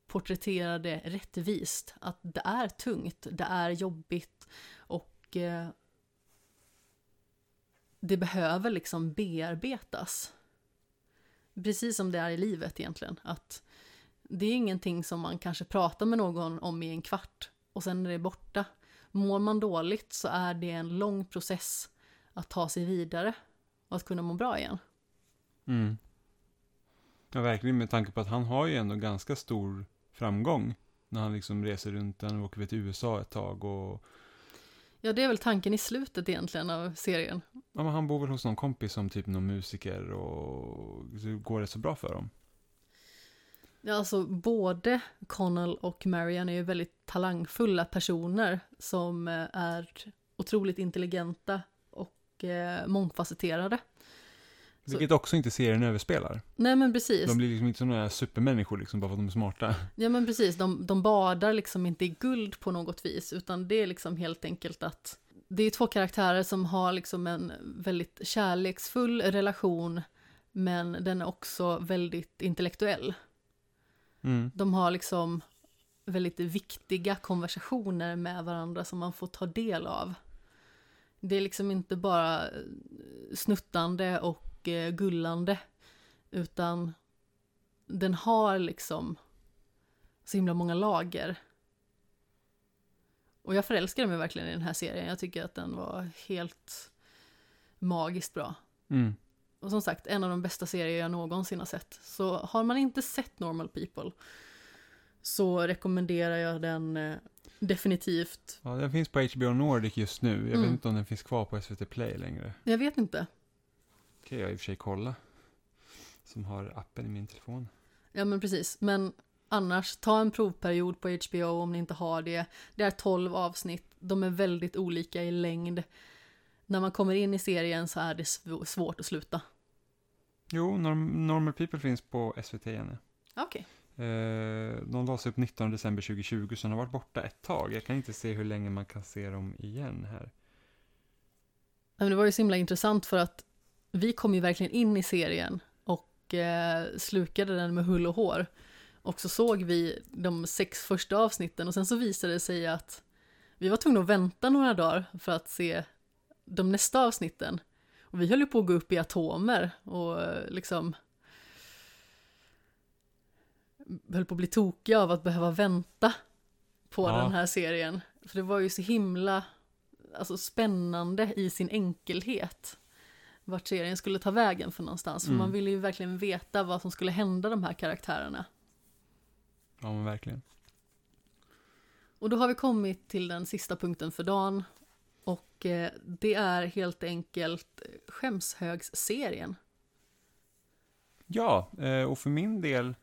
porträttera det rättvist. Att det är tungt, det är jobbigt och eh, det behöver liksom bearbetas. Precis som det är i livet egentligen. Att det är ingenting som man kanske pratar med någon om i en kvart och sen är det borta. Mår man dåligt så är det en lång process att ta sig vidare och att kunna må bra igen. Mm. Ja, verkligen med tanke på att han har ju ändå ganska stor framgång när han liksom reser runt, han åker till USA ett tag och Ja, det är väl tanken i slutet egentligen av serien. Ja, men han bor väl hos någon kompis som typ någon musiker och går det så bra för dem. Ja, alltså både Connell och Marian är ju väldigt talangfulla personer som eh, är otroligt intelligenta och eh, mångfacetterade. Vilket också inte serien överspelar. Nej men precis. De blir liksom inte sådana supermänniskor liksom bara för att de är smarta. Ja men precis, de, de badar liksom inte i guld på något vis, utan det är liksom helt enkelt att det är två karaktärer som har liksom en väldigt kärleksfull relation, men den är också väldigt intellektuell. Mm. De har liksom väldigt viktiga konversationer med varandra som man får ta del av. Det är liksom inte bara snuttande och eh, gullande, utan den har liksom så himla många lager. Och jag förälskade mig verkligen i den här serien. Jag tycker att den var helt magiskt bra. Mm. Och som sagt, en av de bästa serier jag någonsin har sett. Så har man inte sett Normal People så rekommenderar jag den eh, definitivt. Ja, den finns på HBO Nordic just nu. Jag Mm. vet inte om den finns kvar på SVT Play längre. Jag vet inte. kan jag i och för sig kolla. Som har appen i min telefon. Ja men precis. Men annars, ta en provperiod på HBO om ni inte har det. Det är 12 avsnitt. De är väldigt olika i längd. När man kommer in i serien så är det sv- svårt att sluta. Jo, Norm Normal People finns på SVT igen. Okej. Eh, Eh, de lades upp 19 december 2020, så de har varit borta ett tag. Jag kan inte se hur länge man kan se dem igen här. Men det var ju så himla intressant för att vi kom ju verkligen in i serien och eh, slukade den med hull och hår. Och så såg vi de sex första avsnitten och sen så visade det sig att vi var tvungna att vänta några dagar för att se de nästa avsnitten. Och vi höll ju på att gå upp i atomer och liksom höll på att bli tokiga av att behöva vänta på Ja. den här serien. För det var ju så himla alltså, spännande i sin enkelhet. vart serien skulle ta vägen för någonstans. För Mm. man ville ju verkligen veta vad som skulle hända de här karaktärerna. Ja, men verkligen. Och då har vi kommit till den sista punkten för dagen. Och eh, det är helt enkelt skämshögsserien. Ja, eh, och för min del,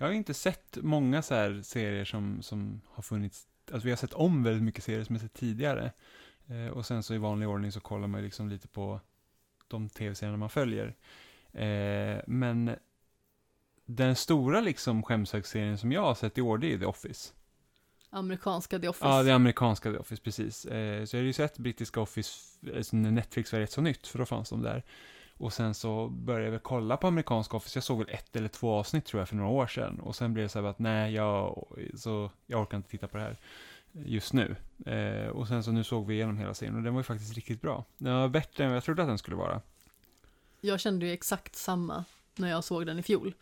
jag har inte sett många så här serier som, som har funnits, alltså vi har sett om väldigt mycket serier som jag sett tidigare. Eh, och sen så i vanlig ordning så kollar man ju liksom lite på de tv-serierna man följer. Eh, men den stora liksom skämshögserien som jag har sett i år, det är The Office. Amerikanska The Office. Ja, det amerikanska The Office, precis. Eh, så jag hade ju sett brittiska Office när Netflix var rätt så nytt, för då fanns de där. Och sen så började jag väl kolla på amerikanska Office, jag såg väl ett eller två avsnitt tror jag för några år sedan. Och sen blev det så här att nej, jag, så, jag orkar inte titta på det här just nu. Eh, och sen så nu såg vi igenom hela serien och den var ju faktiskt riktigt bra. Den var bättre än vad jag trodde att den skulle vara. Jag kände ju exakt samma när jag såg den i fjol.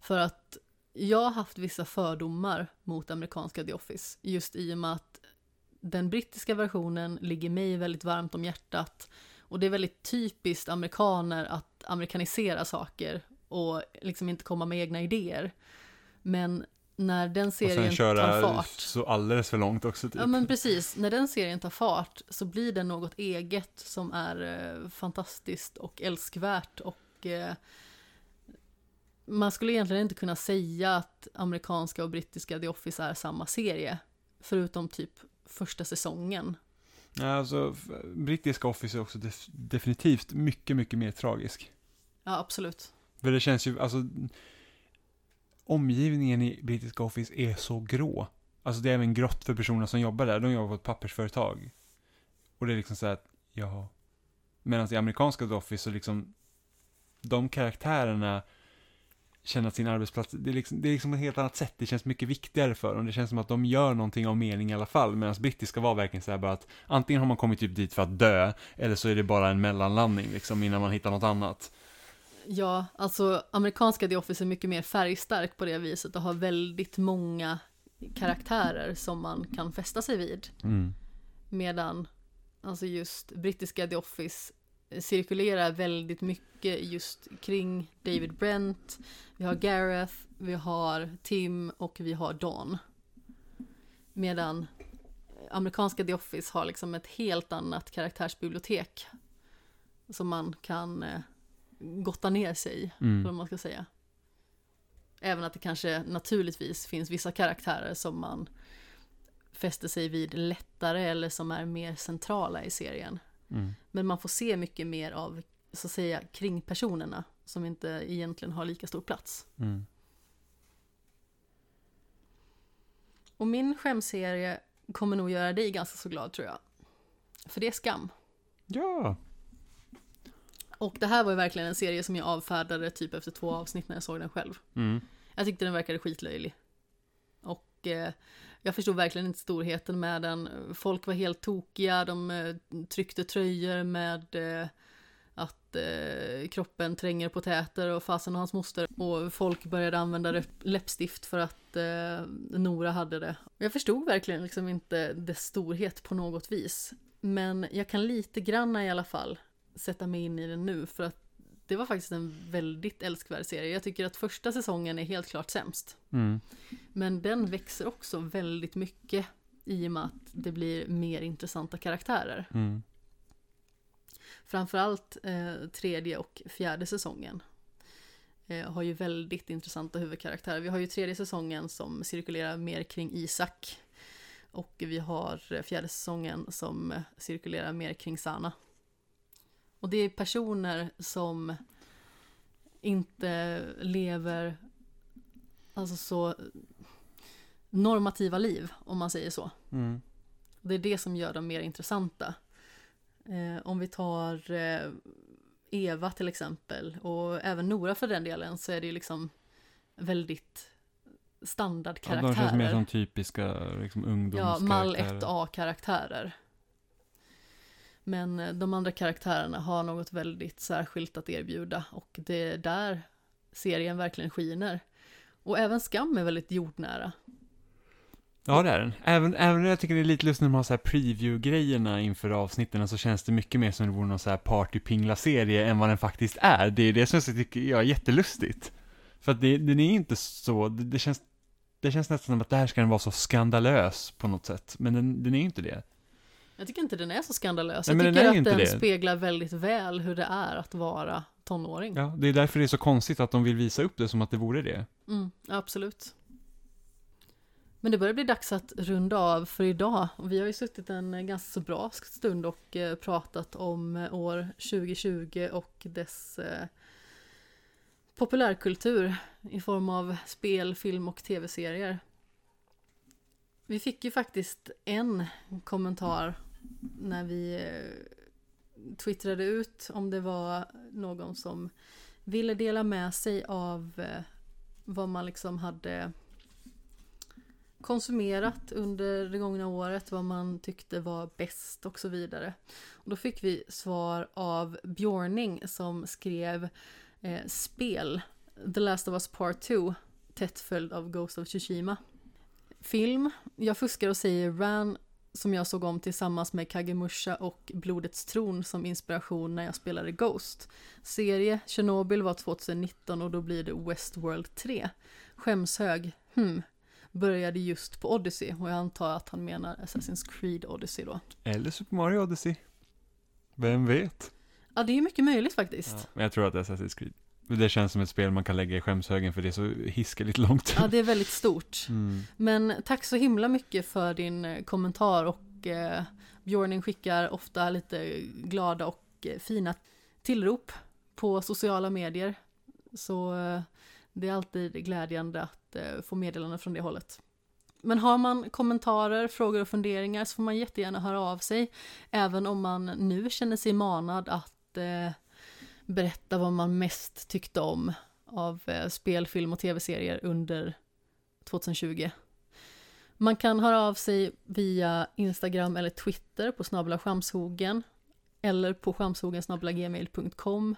För att jag har haft vissa fördomar mot amerikanska The Office. Just i och med att den brittiska versionen ligger mig väldigt varmt om hjärtat. Och det är väldigt typiskt amerikaner att amerikanisera saker och liksom inte komma med egna idéer. Men när den Och serien sen tar köra fart så alldeles för långt också typ. Ja men precis, när den serien tar fart så blir det något eget som är eh, fantastiskt och älskvärt och eh, man skulle egentligen inte kunna säga att amerikanska och brittiska The Office är samma serie. Förutom typ första säsongen. Alltså, brittiska Office är också def- definitivt mycket, mycket mer tragisk. Ja, absolut. För det känns ju, alltså, omgivningen i brittiska Office är så grå. Alltså det är även grått för personerna som jobbar där. De jobbar på ett pappersföretag. Och det är liksom så att, ja. Medan i amerikanska The Office så liksom, de karaktärerna känner att sin arbetsplats, det är, liksom, det är liksom ett helt annat sätt. Det känns mycket viktigare för dem. Det känns som att de gör någonting av mening i alla fall. Medan brittiska var verkligen så här bara att antingen har man kommit typ dit för att dö, eller så är det bara en mellanlandning liksom innan man hittar något annat. Ja, alltså amerikanska The Office är mycket mer färgstark på det viset och har väldigt många karaktärer som man kan fästa sig vid. Mm. Medan alltså just brittiska The Office cirkulerar väldigt mycket just kring David Brent. Vi har Gareth, vi har Tim och vi har Dawn. Medan amerikanska The Office har liksom ett helt annat karaktärsbibliotek. Som man kan eh, gotta ner sig i, Mm. vad man ska säga. Även att det kanske naturligtvis finns vissa karaktärer som man fäster sig vid lättare eller som är mer centrala i serien. Mm. Men man får se mycket mer av, så att säga, kringpersonerna som inte egentligen har lika stor plats. Mm. Och min skämserie kommer nog göra dig ganska så glad tror jag. För det är Skam. Ja. Och det här var ju verkligen en serie som jag avfärdade typ efter två avsnitt när jag såg den själv. Mm. Jag tyckte den verkade skitlöjlig. Och eh, jag förstod verkligen inte storheten med den. Folk var helt tokiga, de eh, tryckte tröjor med eh, att eh, kroppen tränger på täter och fasen och hans moster. Och folk började använda läppstift för att Nora hade det. Jag förstod verkligen liksom inte dess storhet på något vis. Men jag kan lite granna i alla fall sätta mig in i den nu för att det var faktiskt en väldigt älskvärd serie. Jag tycker att första säsongen är helt klart sämst. Mm. Men den växer också väldigt mycket i och med att det blir mer intressanta karaktärer. Mm. Framförallt eh, tredje och fjärde säsongen eh, har ju väldigt intressanta huvudkaraktärer. Vi har ju tredje säsongen som cirkulerar mer kring Isak. Och vi har eh, fjärde säsongen som eh, cirkulerar mer kring Sana. Och det är personer som inte lever alltså så normativa liv, om man säger så. Mm. Det är det som gör dem mer intressanta. Eh, om vi tar eh, Eva till exempel och även Nora för den delen så är det ju liksom väldigt Ja, de standardkaraktärer. känns mer som typiska liksom, Ja, ungdomskaraktärer. mall 1A-karaktärer. Men eh, de andra karaktärerna har något väldigt särskilt att erbjuda och det är där serien verkligen skiner. Och även Skam är väldigt jordnära. Ja, det är den. Även, även om jag tycker det är lite lustigt när man har så här preview-grejerna inför avsnitten, så känns det mycket mer som det vore någon så här partypingla-serie än vad den faktiskt är. Det är det som jag tycker jag är jättelustigt. För att det, den är inte så, det, det, känns, det känns nästan som att det här ska den vara så skandalös på något sätt, men den, den är ju inte det. Jag tycker inte den är så skandalös. Nej, jag tycker den att den det. speglar väldigt väl hur det är att vara tonåring. Ja, det är därför det är så konstigt att de vill visa upp det som att det vore det. Mm, absolut. Men det börjar bli dags att runda av för idag. Vi har ju suttit en ganska så bra stund och eh, pratat om eh, år 2020 och dess eh, populärkultur i form av spel, film och tv-serier. Vi fick ju faktiskt en kommentar när vi eh, twittrade ut om det var någon som ville dela med sig av eh, vad man liksom hade konsumerat under det gångna året, vad man tyckte var bäst och så vidare. Och då fick vi svar av Björning som skrev eh, spel, The Last of Us Part 2, tätt följd av Ghost of Tsushima. Film, jag fuskar och säger Ran som jag såg om tillsammans med Kagemusha och Blodets tron som inspiration när jag spelade Ghost. Serie, Chernobyl var 2019 och då blir det Westworld 3. Skämshög, hmm. Började just på Odyssey och jag antar att han menar Assassin's Creed Odyssey då. Eller Super Mario Odyssey. Vem vet? Ja, det är mycket möjligt faktiskt. Ja, men jag tror att det är Assassin's Creed. Det känns som ett spel man kan lägga i skämshögen för det är så hiskeligt långt. Ja, det är väldigt stort. Mm. Men tack så himla mycket för din eh, kommentar och eh, Björning skickar ofta lite glada och eh, fina tillrop på sociala medier. Så eh, det är alltid glädjande att eh, få meddelanden från det hållet. Men har man kommentarer, frågor och funderingar så får man jättegärna höra av sig. Även om man nu känner sig manad att eh, berätta vad man mest tyckte om av eh, spel, film och tv-serier under 2020. Man kan höra av sig via Instagram eller Twitter på snabla skamshogen eller på skamshogen.gmail.com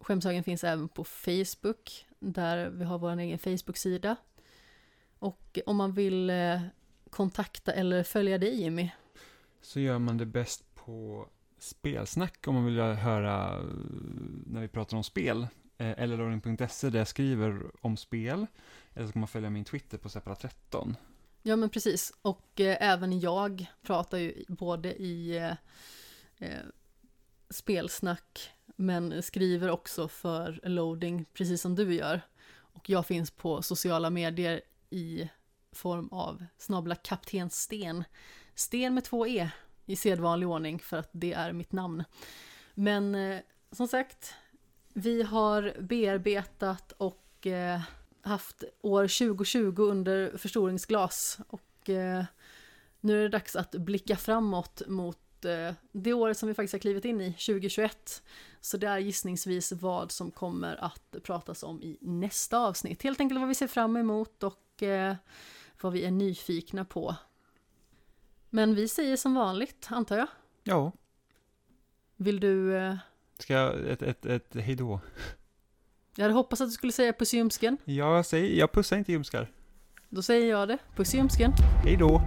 Skämshögen finns även på Facebook där vi har vår egen Facebook-sida. Och om man vill eh, kontakta eller följa dig Jimmy, Så gör man det bäst på spelsnack om man vill höra eh, när vi pratar om spel. Eh, Eller där jag skriver om spel. Eller så kan man följa min Twitter på Seppala13. Ja men precis, och eh, även jag pratar ju både i eh, eh, spelsnack men skriver också för loading precis som du gör. Och jag finns på sociala medier i form av snabla kapten Sten. Sten med två E i sedvanlig ordning för att det är mitt namn. Men eh, som sagt, vi har bearbetat och eh, haft år 2020 under förstoringsglas och eh, nu är det dags att blicka framåt mot eh, det året som vi faktiskt har klivit in i, 2021. Så det är gissningsvis vad som kommer att pratas om i nästa avsnitt. Helt enkelt vad vi ser fram emot och eh, vad vi är nyfikna på. Men vi säger som vanligt, antar jag. Ja. Vill du... Eh, Ska jag, ett, ett, ett hejdå? jag hade hoppats att du skulle säga puss i ljumsken. Jag säger, jag pussar inte ljumskar. Då säger jag det. Puss i ljumsken. Hejdå!